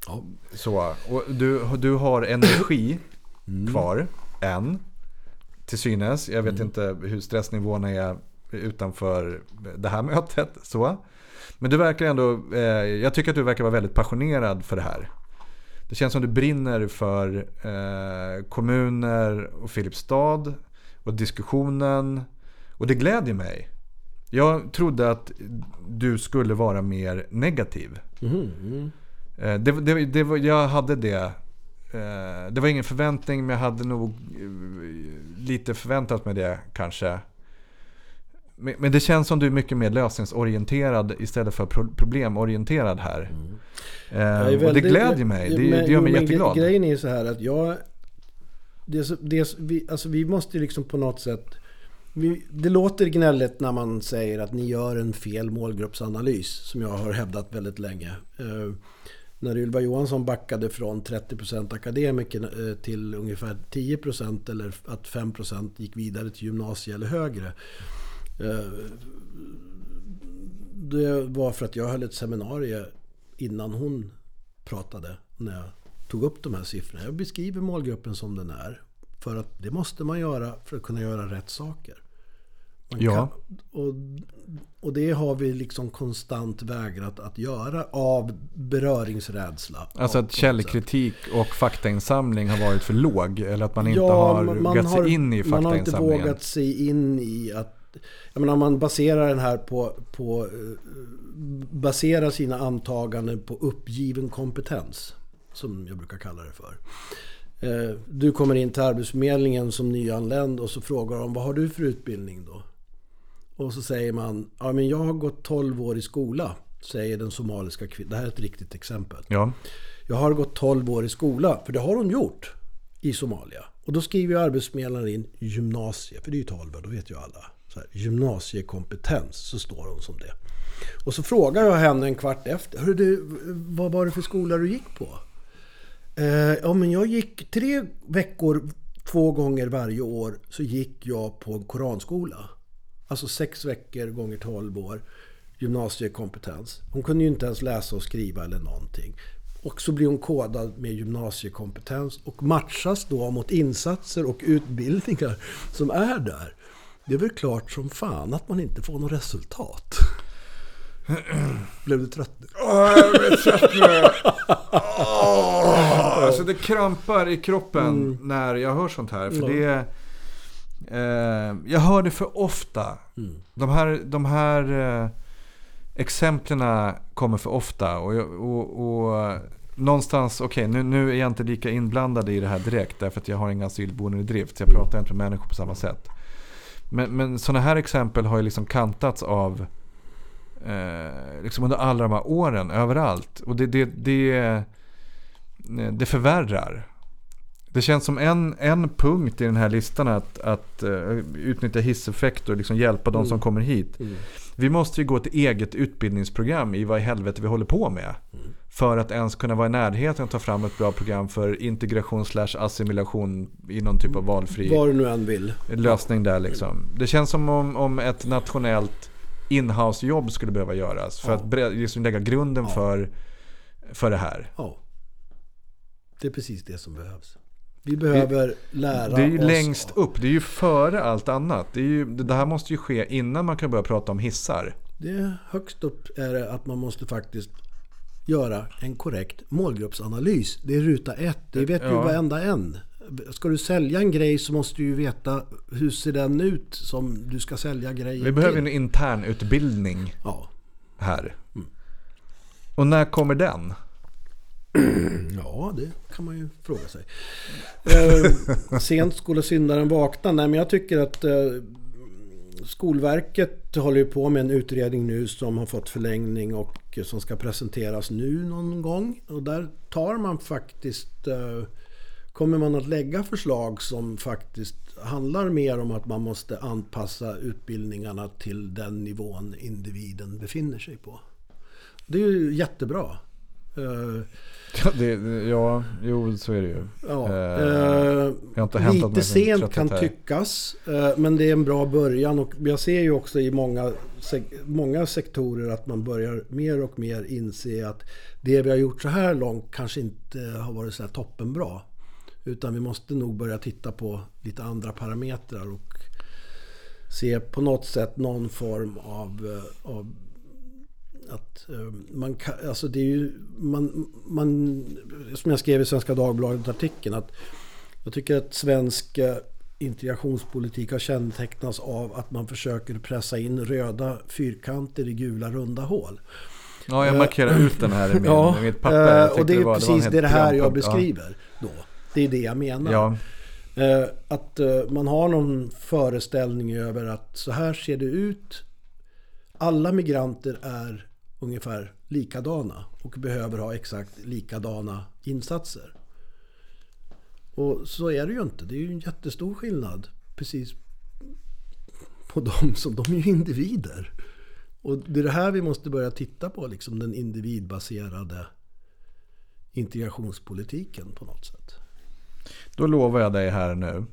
Ja. Så, och du, du har energi kvar än. Till synes. Jag vet inte hur stressnivåerna är utanför det här mötet. Så. Men du verkar ändå, eh, jag tycker att du verkar vara väldigt passionerad för det här. Det känns som du brinner för eh, kommuner och Filipstad och diskussionen. Och det glädjer mig. Jag trodde att du skulle vara mer negativ. Mhm, mm. Eh, Det, det, det, jag hade det. Eh, Det var ingen förväntning men jag hade nog eh, lite förväntat mig det kanske. Men det känns som du är mycket mer lösningsorienterad istället för pro- problemorienterad här. Jag är och det väldigt- glädjer mig. Det, men- det gör mig men jätteglad. gre- Grejen är så här att jag... Det, det, vi, alltså vi måste liksom på något sätt... Vi, det låter gnälligt när man säger att ni gör en fel målgruppsanalys. Som jag har hävdat väldigt länge. När Ylva Johansson backade från 30% akademiker eh, till ungefär 10% eller att 5% gick vidare till gymnasie eller högre. Eh, det var för att jag höll ett seminarium innan hon pratade. När jag tog upp de här siffrorna. Jag beskriver målgruppen som den är. För att det måste man göra för att kunna göra rätt saker. Man Ja. kan, och, och det har vi liksom konstant vägrat att göra av beröringsrädsla. Alltså att källkritik och faktainsamling har varit för låg. Eller att man inte Ja, har man vågat har- sig in i Man har inte faktainsamlingen. vågat sig in i att... Jag menar, man baserar den här på... på eh, baserar sina antaganden på uppgiven kompetens. Som jag brukar kalla det för. Eh, Du kommer in till Arbetsförmedlingen som nyanländ och så frågar de vad har du för utbildning då? Och så säger man, ja men jag har gått 12 år i skola. Säger den somaliska kvinnan. Det här är ett riktigt exempel. Ja. Jag har gått 12 år i skola, för det har hon gjort i Somalia. Och då skriver ju arbetsförmedlaren in gymnasie, för det är ju 12 år, då vet ju alla. Så här, gymnasiekompetens, så står hon som det. Och så frågar jag henne en kvart efter, Hörru du, vad var det för skola du gick på? Eh, ja, men jag gick tre veckor, två gånger varje år, så gick jag på en koranskola. Alltså sex veckor gånger 12 år gymnasiekompetens. Hon kunde ju inte ens läsa och skriva eller någonting. Och så blir hon kodad med gymnasiekompetens och matchas då mot insatser och utbildningar som är där. Det är väl klart som fan att man inte får något resultat. Blev du trött nu? Alltså det krampar i kroppen när jag hör sånt här. För Ja. det Jag hör det för ofta. De här, de här eh, exemplen kommer för ofta. Och, jag- och, och någonstans, okej nu, nu är jag inte lika inblandad i det här direkt. Därför att jag har ingen asylboende i drift. Så jag pratar inte med människor på samma sätt. Men, men sådana här exempel har ju liksom kantats av eh, liksom under alla de här åren överallt. Och det, det, det, det förvärrar. Det känns som en, en punkt i den här listan att, att eh, utnyttja hisseffekt och liksom hjälpa de som kommer hit. Vi måste ju gå ett eget utbildningsprogram i vad i helvete vi håller på med. För att ens kunna vara i närheten att ta fram ett bra program för integration slash assimilation i någon typ av valfri Vad du nu än vill. lösning där liksom. Det känns som om, om ett nationellt inhouse-jobb skulle behöva göras. För Ja. att liksom lägga grunden Ja. för, för det här. Ja. Det är precis det som behövs. Vi behöver lära Det är ju oss. längst upp, det är ju före allt annat. Det, ju, det här måste ju ske innan man kan börja prata om hissar. Det är högst upp är det att man måste faktiskt göra en korrekt målgruppsanalys. Det är ruta ett. Det vet ju Ja. varenda en. Ska du sälja en grej så måste du ju veta hur ser den ut som du ska sälja grejen Vi behöver till. en intern utbildning Ja. här. Och när kommer den? ja, det kan man ju fråga sig. Eh, sent skulle syndaren vakna. Nej, men jag tycker att eh, Skolverket håller ju på med en utredning nu som har fått förlängning och som ska presenteras nu någon gång. Och där tar man faktiskt... eh, Kommer man att lägga förslag som faktiskt handlar mer om att man måste anpassa utbildningarna till den nivån individen befinner sig på. Det är ju jättebra. Eh, Ja, det, ja jo så är det ju. Ja, Eh, eh, lite sent kan här. tyckas. eh, men det är en bra början. Och jag ser ju också i många, sek- många sektorer att man börjar mer och mer inse att det vi har gjort så här långt kanske inte har varit så här toppenbra. Utan vi måste nog börja titta på lite andra parametrar och se på något sätt någon form av, av att eh, man kan, alltså det är ju, man, man, som jag skrev i Svenska Dagbladet-artikeln, att jag tycker att svensk eh, integrationspolitik har kännetecknats av att man försöker pressa in röda fyrkanter i gula runda hål. Ja, jag markerar ut den här i, min, Ja, i mitt papper. Eh, och det är var- var precis det, det här jag programpunkt. Ja. beskriver då. Det är det jag menar. Ja, Eh, Att eh, man har någon föreställning över att så här ser det ut. Alla migranter är ungefär likadana och behöver ha exakt likadana insatser. Och så är det ju inte. Det är ju en jättestor skillnad precis på dem som de är ju individer. Och det är det här vi måste börja titta på, liksom den individbaserade integrationspolitiken på något sätt. då lovar jag dig här nu.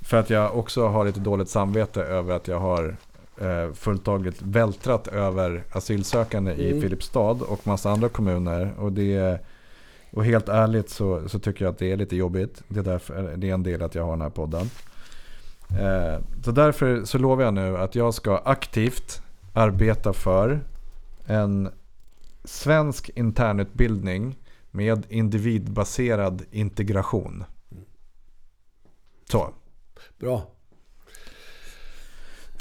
För att jag också har lite dåligt samvete över att jag har eh, fulltagligt vältrat över asylsökande i Filipstad och massa andra kommuner. Och, det, och helt ärligt så, så tycker jag att det är lite jobbigt. Det är, därför, det är en del att jag har den här podden. Eh, så därför så lovar jag nu att jag ska aktivt arbeta för en svensk internutbildning med individbaserad integration. Så. Bra.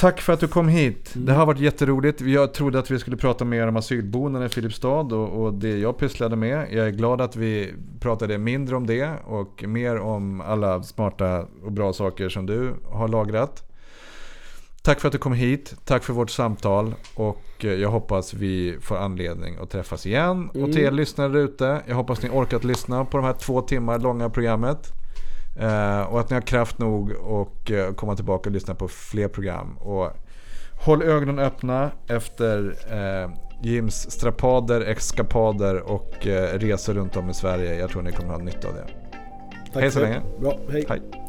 Tack för att du kom hit. Det har varit jätteroligt. Jag trodde att vi skulle prata mer om asylboenden i Filipstad och, och det jag pysslade med. Jag är glad att vi pratade mindre om det och mer om alla smarta och bra saker som du har lagrat. Tack för att du kom hit. Tack för vårt samtal och eh, jag hoppas vi får anledning att träffas igen. Och till er lyssnare ute, jag hoppas ni orkat lyssna på de här två timmar långa programmet. Eh, och att ni har kraft nog och eh, komma tillbaka och lyssna på fler program. Och håll ögonen öppna efter eh, Jims strapader, eskapader och eh, resor runt om i Sverige. Jag tror ni kommer ha nytta av det. Tack Hej så länge. Bra, hej. Hej.